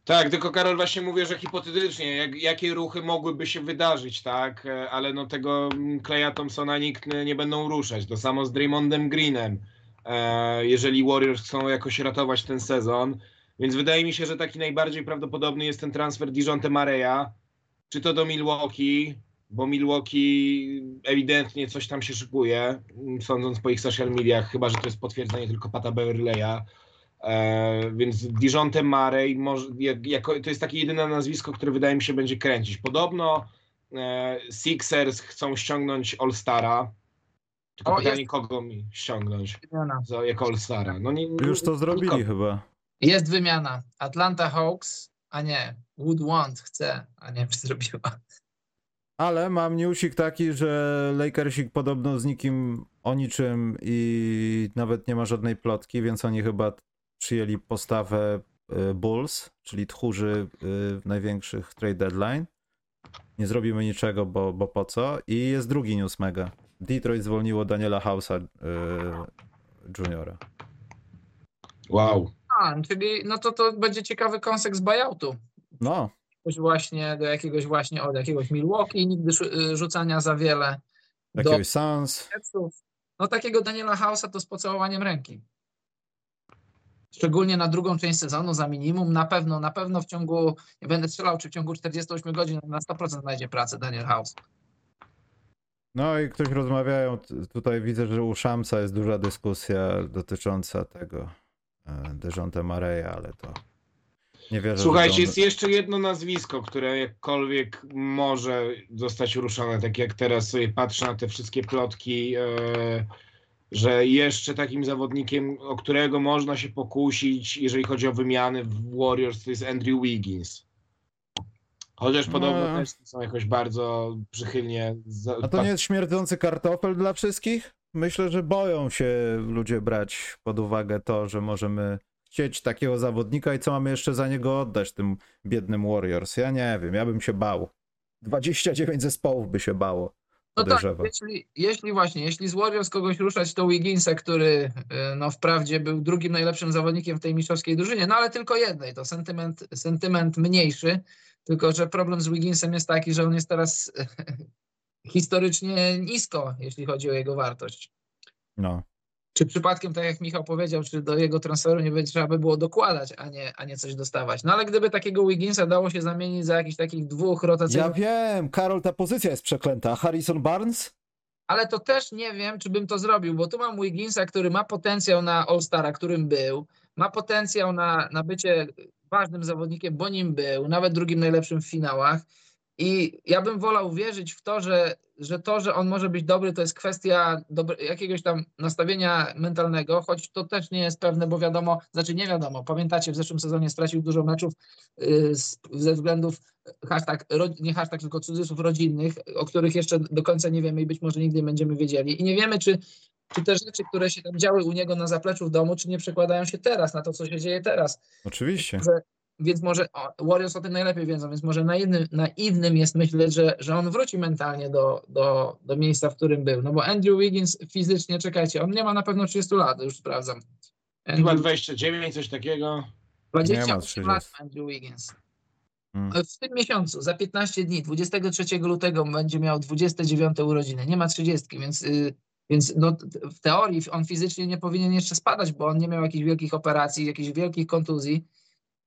Tak, tylko Karol właśnie mówię, że hipotetycznie, jak, jakie ruchy mogłyby się wydarzyć, tak, E, ale no tego mm, Kleja Thompsona nikt nie nie będą ruszać. To samo z Draymondem Greenem, e, jeżeli Warriors chcą jakoś ratować ten sezon. Więc wydaje mi się, że taki najbardziej prawdopodobny jest ten transfer Dijonte Mareya, czy to do Milwaukee, bo Milwaukee ewidentnie coś tam się szykuje, sądząc po ich social mediach, chyba że to jest potwierdzenie tylko Pata Beverleya. E, więc Dijonte może, jako, to jest takie jedyne nazwisko, które wydaje mi się będzie kręcić. Podobno e, Sixers chcą ściągnąć All-Stara. Tylko O, pytanie, jest- kogo mi ściągnąć za, jako All-Stara. No, nie, Już to zrobili nikogo. chyba. Jest wymiana. Atlanta Hawks, a nie, Wood Want chce, a nie zrobiła. Ale mam newsik taki, że Lakersik podobno z nikim o niczym i nawet nie ma żadnej plotki, więc oni chyba przyjęli postawę y, Bulls, czyli tchórzy y, największych trade deadline. Nie zrobimy niczego, bo, bo po co? I jest drugi news mega. Detroit zwolniło Daniela House'a y, juniora. Wow. A, czyli no to to będzie ciekawy konsekst buyoutu. No, Jakiegoś właśnie do jakiegoś właśnie od jakiegoś Milwaukee, nigdy y, rzucania za wiele. Do jakiegoś. Netsów. No takiego Daniela House'a to z pocałowaniem ręki. Szczególnie na drugą część sezonu za minimum. Na pewno, na pewno w ciągu, nie będę strzelał, czy w ciągu 48 godzin na 100% znajdzie pracę Daniel House. No i ktoś rozmawiają, tutaj widzę, że u Szamsa jest duża dyskusja dotycząca tego Dejonte Mareya, ale to nie wierzę, Słuchajcie, on... jest jeszcze jedno nazwisko, które jakkolwiek może zostać ruszone, tak jak teraz sobie patrzę na te wszystkie plotki e, że jeszcze takim zawodnikiem, o którego można się pokusić, jeżeli chodzi o wymiany w Warriors, to jest Andrew Wiggins. Chociaż No. podobno też są jakoś bardzo przychylnie. Za... A to nie jest śmierdzący kartofel dla wszystkich? Myślę, że boją się ludzie brać pod uwagę to, że możemy chcieć takiego zawodnika i co mamy jeszcze za niego oddać tym biednym Warriors. Ja nie wiem, ja bym się bał. 29 zespołów by się bało. No tak, Podejrzewam. jeśli, jeśli właśnie, jeśli z Warriors kogoś ruszać, to Wigginsa, który y, no wprawdzie był drugim najlepszym zawodnikiem w tej mistrzowskiej drużynie, no ale tylko jednej, to sentyment, sentyment mniejszy, tylko że problem z Wigginsem jest taki, że on jest teraz historycznie nisko, jeśli chodzi o jego wartość. No. Czy przypadkiem, tak jak Michał powiedział, czy do jego transferu nie będzie trzeba by było dokładać, a nie, a nie coś dostawać. No ale gdyby takiego Wigginsa dało się zamienić za jakichś takich dwóch Ja rotacyjnych wiem, Karol, ta pozycja jest przeklęta. Harrison Barnes? ale to też nie wiem, czy bym to zrobił, bo tu mam Wigginsa, który ma potencjał na All-Stara, którym był, ma potencjał na, na bycie ważnym zawodnikiem, bo nim był, nawet drugim najlepszym w finałach. I ja bym wolał wierzyć w to, że, że to, że on może być dobry, to jest kwestia dobre, jakiegoś tam nastawienia mentalnego, choć to też nie jest pewne, bo wiadomo, znaczy nie wiadomo. Pamiętacie, w zeszłym sezonie stracił dużo meczów yy, z, ze względów hashtag, nie hashtag, tylko cudzysłów rodzinnych, o których jeszcze do końca nie wiemy i być może nigdy nie będziemy wiedzieli. I nie wiemy, czy, czy te rzeczy, które się tam działy u niego na zapleczu w domu, czy nie przekładają się teraz na to, co się dzieje teraz. Oczywiście. Że, więc może o, Warriors o tym najlepiej wiedzą, więc może naiwnym, naiwnym jest myśleć, że, że on wróci mentalnie do, do, do miejsca, w którym był. No bo Andrew Wiggins fizycznie, czekajcie, on nie ma na pewno 30 lat, już sprawdzam. Chyba Andrew, 29, coś takiego. 28 30. lat Andrew Wiggins. Mm. W tym miesiącu, za 15 dni, 23 lutego będzie miał 29 urodziny. Nie ma 30, więc, y, więc no, w teorii on fizycznie nie powinien jeszcze spadać, bo on nie miał jakichś wielkich operacji, jakichś wielkich kontuzji.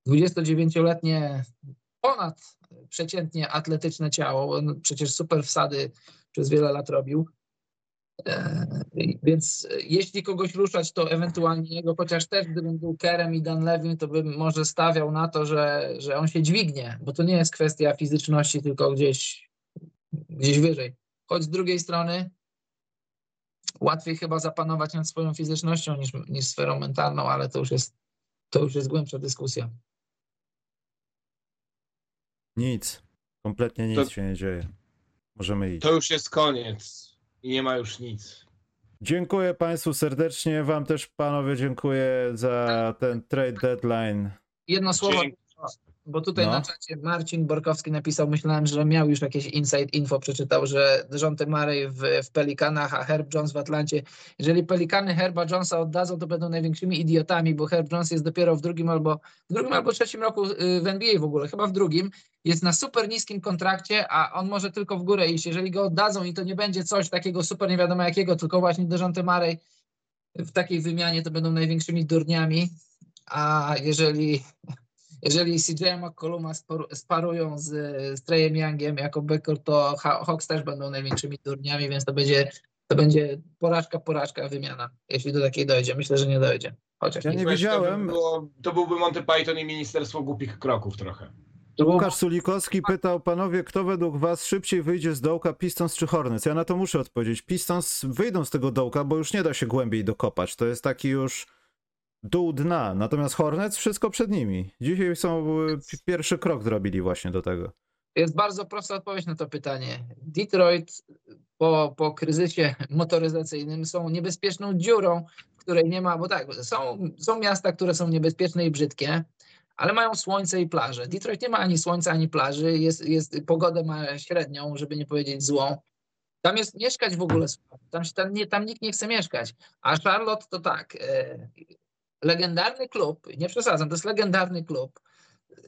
29-letnie, ponad przeciętnie atletyczne ciało, on przecież super wsady przez wiele lat robił. E, Więc jeśli kogoś ruszać, to ewentualnie jego, chociaż też gdybym był Kerem i Dan Levin, to bym może stawiał na to, że, że on się dźwignie, bo to nie jest kwestia fizyczności, tylko gdzieś, gdzieś wyżej. Choć z drugiej strony łatwiej chyba zapanować nad swoją fizycznością niż, niż sferą mentalną, ale to już jest, to już jest głębsza dyskusja. Nic. Kompletnie nic To- się nie dzieje. Możemy iść. To już jest koniec i nie ma już nic. Dziękuję Państwu serdecznie. Wam też, panowie, dziękuję za ten trade deadline. Jedno słowo, Dzięki. Bo tutaj No. na czacie Marcin Borkowski napisał, myślałem, że miał już jakieś inside info, przeczytał, że Dejounte Murray w, w Pelikanach, a Herb Jones w Atlancie. Jeżeli Pelikany Herba Jonesa oddadzą, to będą największymi idiotami, bo Herb Jones jest dopiero w drugim albo w drugim albo trzecim roku y, w NBA w ogóle, chyba w drugim. Jest na super niskim kontrakcie, a on może tylko w górę iść. Jeżeli go oddadzą i to nie będzie coś takiego super nie wiadomo jakiego, tylko właśnie Dejounte Murray w takiej wymianie to będą największymi durniami. A jeżeli jeżeli CJ McColluma sparują z, z Treyem Youngiem jako backcourt, to Ha- Hawks też będą największymi durniami, więc to będzie, to będzie porażka, porażka, wymiana, jeśli do takiej dojdzie. Myślę, że nie dojdzie. Chociaż Ja nie, nie Wiesz, widziałem. To, by było, to byłby Monty Python i Ministerstwo Głupich Kroków trochę. Łukasz Sulikowski pytał, panowie, kto według was szybciej wyjdzie z dołka, Pistons czy Hornets? Ja na to muszę odpowiedzieć. Pistons wyjdą z tego dołka, bo już nie da się głębiej dokopać. To jest taki już dół dna. Natomiast Hornets wszystko przed nimi. Dzisiaj są pi- pierwszy krok zrobili właśnie do tego. Jest bardzo prosta odpowiedź na to pytanie. Detroit po, po kryzysie motoryzacyjnym są niebezpieczną dziurą, w której nie ma, bo tak, są, są miasta, które są niebezpieczne i brzydkie, ale mają słońce i plaże. Detroit nie ma ani słońca, ani plaży, jest, jest, pogodę ma średnią, żeby nie powiedzieć złą. Tam jest mieszkać w ogóle, tam, się, tam, nie, tam nikt nie chce mieszkać. A Charlotte to tak, e, legendarny klub, nie przesadzam, to jest legendarny klub,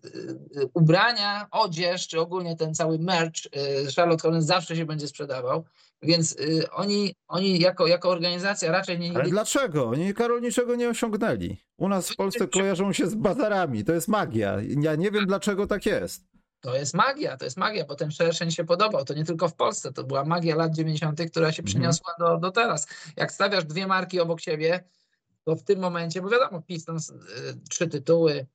y, ubrania, odzież, czy ogólnie ten cały merch y, Charlotte Hornets zawsze się będzie sprzedawał, więc y, oni, oni jako, jako organizacja raczej nie... Ale dlaczego? Oni, Karol, niczego nie osiągnęli. U nas w Polsce kojarzą się z bazarami. To jest magia. Ja nie wiem, dlaczego tak jest. To jest magia, to jest magia, bo ten szerszeń się podobał. To nie tylko w Polsce, to była magia lat 90., która się Mhm. przyniosła do, do teraz. Jak stawiasz dwie marki obok siebie, to w tym momencie, bo wiadomo, Pistons y, trzy tytuły,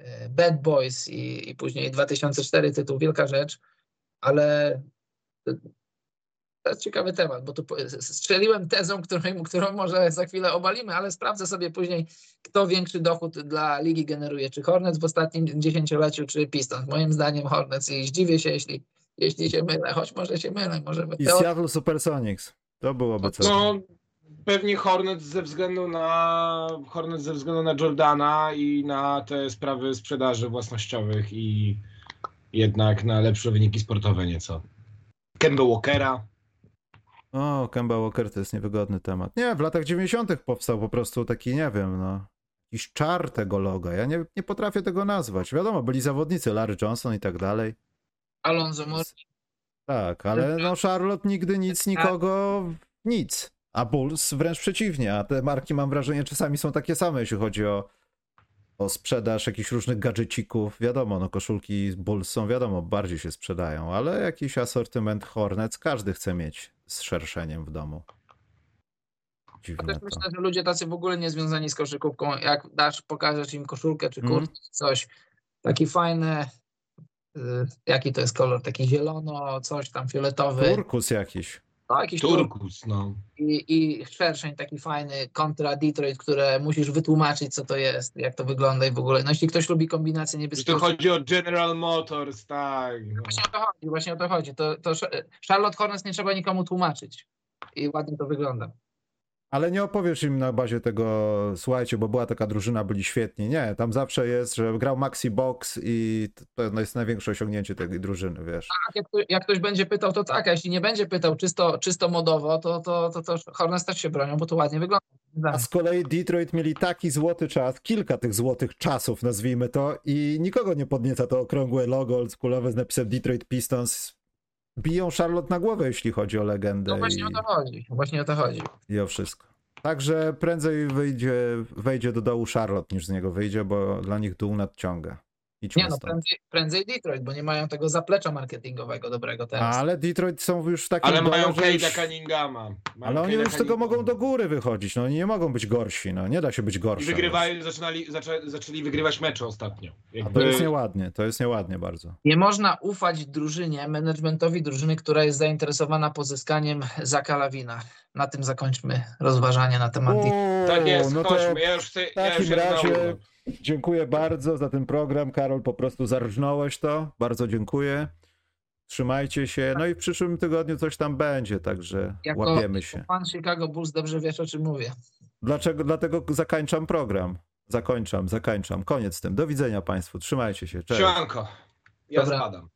y, Bad Boys i, i później 2004 tytuł, wielka rzecz, ale To jest ciekawy temat, bo tu strzeliłem tezą, którą, którą może za chwilę obalimy, ale sprawdzę sobie później, kto większy dochód dla ligi generuje, czy Hornets w ostatnim dziesięcioleciu, czy Pistons. Moim zdaniem Hornets i zdziwię się, jeśli, jeśli się mylę, choć może się mylę, może I Seattle Supersonics. To byłoby coś. No, pewnie Hornets ze względu na Hornets ze względu na Jordana i na te sprawy sprzedaży własnościowych i jednak na lepsze wyniki sportowe nieco. Kemba Walkera. O, Kemba Walker to jest niewygodny temat. Nie, w latach 90. powstał po prostu taki, nie wiem, no. Jakiś czar tego loga. Ja nie, nie potrafię tego nazwać. Wiadomo, byli zawodnicy, Larry Johnson i tak dalej. Alonso Moore. Tak, ale no Charlotte nigdy nic, nikogo, nic. A Bulls wręcz przeciwnie, a te marki mam wrażenie czasami są takie same, jeśli chodzi o, o sprzedaż jakichś różnych gadżecików. Wiadomo, no koszulki Bulls są wiadomo, bardziej się sprzedają, ale jakiś asortyment Hornets każdy chce mieć z szerszeniem w domu. Dziwne też to. myślę, że ludzie tacy w ogóle nie związani z koszykówką, jak dasz, pokażesz im koszulkę czy Mhm. kurtkę, coś, taki fajny, y, jaki to jest kolor, taki zielono, coś tam fioletowy, Turkus jakiś. No jakiś turk Turkus, no. i, i szerszeń taki fajny kontra Detroit, które musisz wytłumaczyć co to jest, jak to wygląda i w ogóle, no jeśli ktoś lubi kombinacje Że niebieskie, to chodzi o General Motors, tak. No. właśnie o to chodzi, właśnie o to chodzi, to, to Charlotte Hornets nie trzeba nikomu tłumaczyć i ładnie to wygląda. Ale nie opowiesz im na bazie tego, słuchajcie, bo była taka drużyna, byli świetni. Nie, tam zawsze jest, że grał Maxi Box i to to jest największe osiągnięcie tej drużyny, wiesz. Tak, jak, jak ktoś będzie pytał, to tak, a jeśli nie będzie pytał czysto, czysto modowo, to, to, to, to Hornets też się bronią, bo to ładnie wygląda. A z kolei Detroit mieli taki złoty czas, kilka tych złotych czasów, nazwijmy to, i nikogo nie podnieca to okrągłe logo oldschoolowe z napisem Detroit Pistons. Biją Charlotte na głowę, jeśli chodzi o legendę No właśnie i, o to chodzi, właśnie o to chodzi. i o wszystko. Także prędzej wyjdzie, wejdzie do dołu Charlotte niż z niego wyjdzie, bo dla nich dół nadciąga. Idźmy Nie no, stąd. prędzej, prędzej Detroit, bo nie mają tego zaplecza marketingowego dobrego teraz. Ale Detroit są już w takim Ale mają że już- Cade'a Cunninghama. Mają Ale oni Cade'a już tylko Cunninghama. mogą do góry wychodzić, no oni nie mogą być gorsi, no nie da się być gorszym. wygrywają, zaczynali, zaczę, zaczęli wygrywać mecze ostatnio. A Jakby, to jest nieładnie, to jest nieładnie bardzo. Nie można ufać drużynie, managementowi drużyny, która jest zainteresowana pozyskaniem Zaka Lawina. Na tym zakończmy rozważanie na temat Detroit. tak jest, no to chodźmy. Ja już, chcę, w ja już razie. Dziękuję bardzo za ten program. Karol, po prostu zarżnąłeś to. Bardzo dziękuję. Trzymajcie się. No i w przyszłym tygodniu coś tam będzie, także Jako- łapiemy się. Pan Chicago Bulls dobrze wiesz, o czym mówię. Dlaczego? Dlatego zakończam program. Zakończam, zakończam. Koniec z tym. Do widzenia Państwu. Trzymajcie się. Cześć. Siemanko. Ja Dobra. spadam.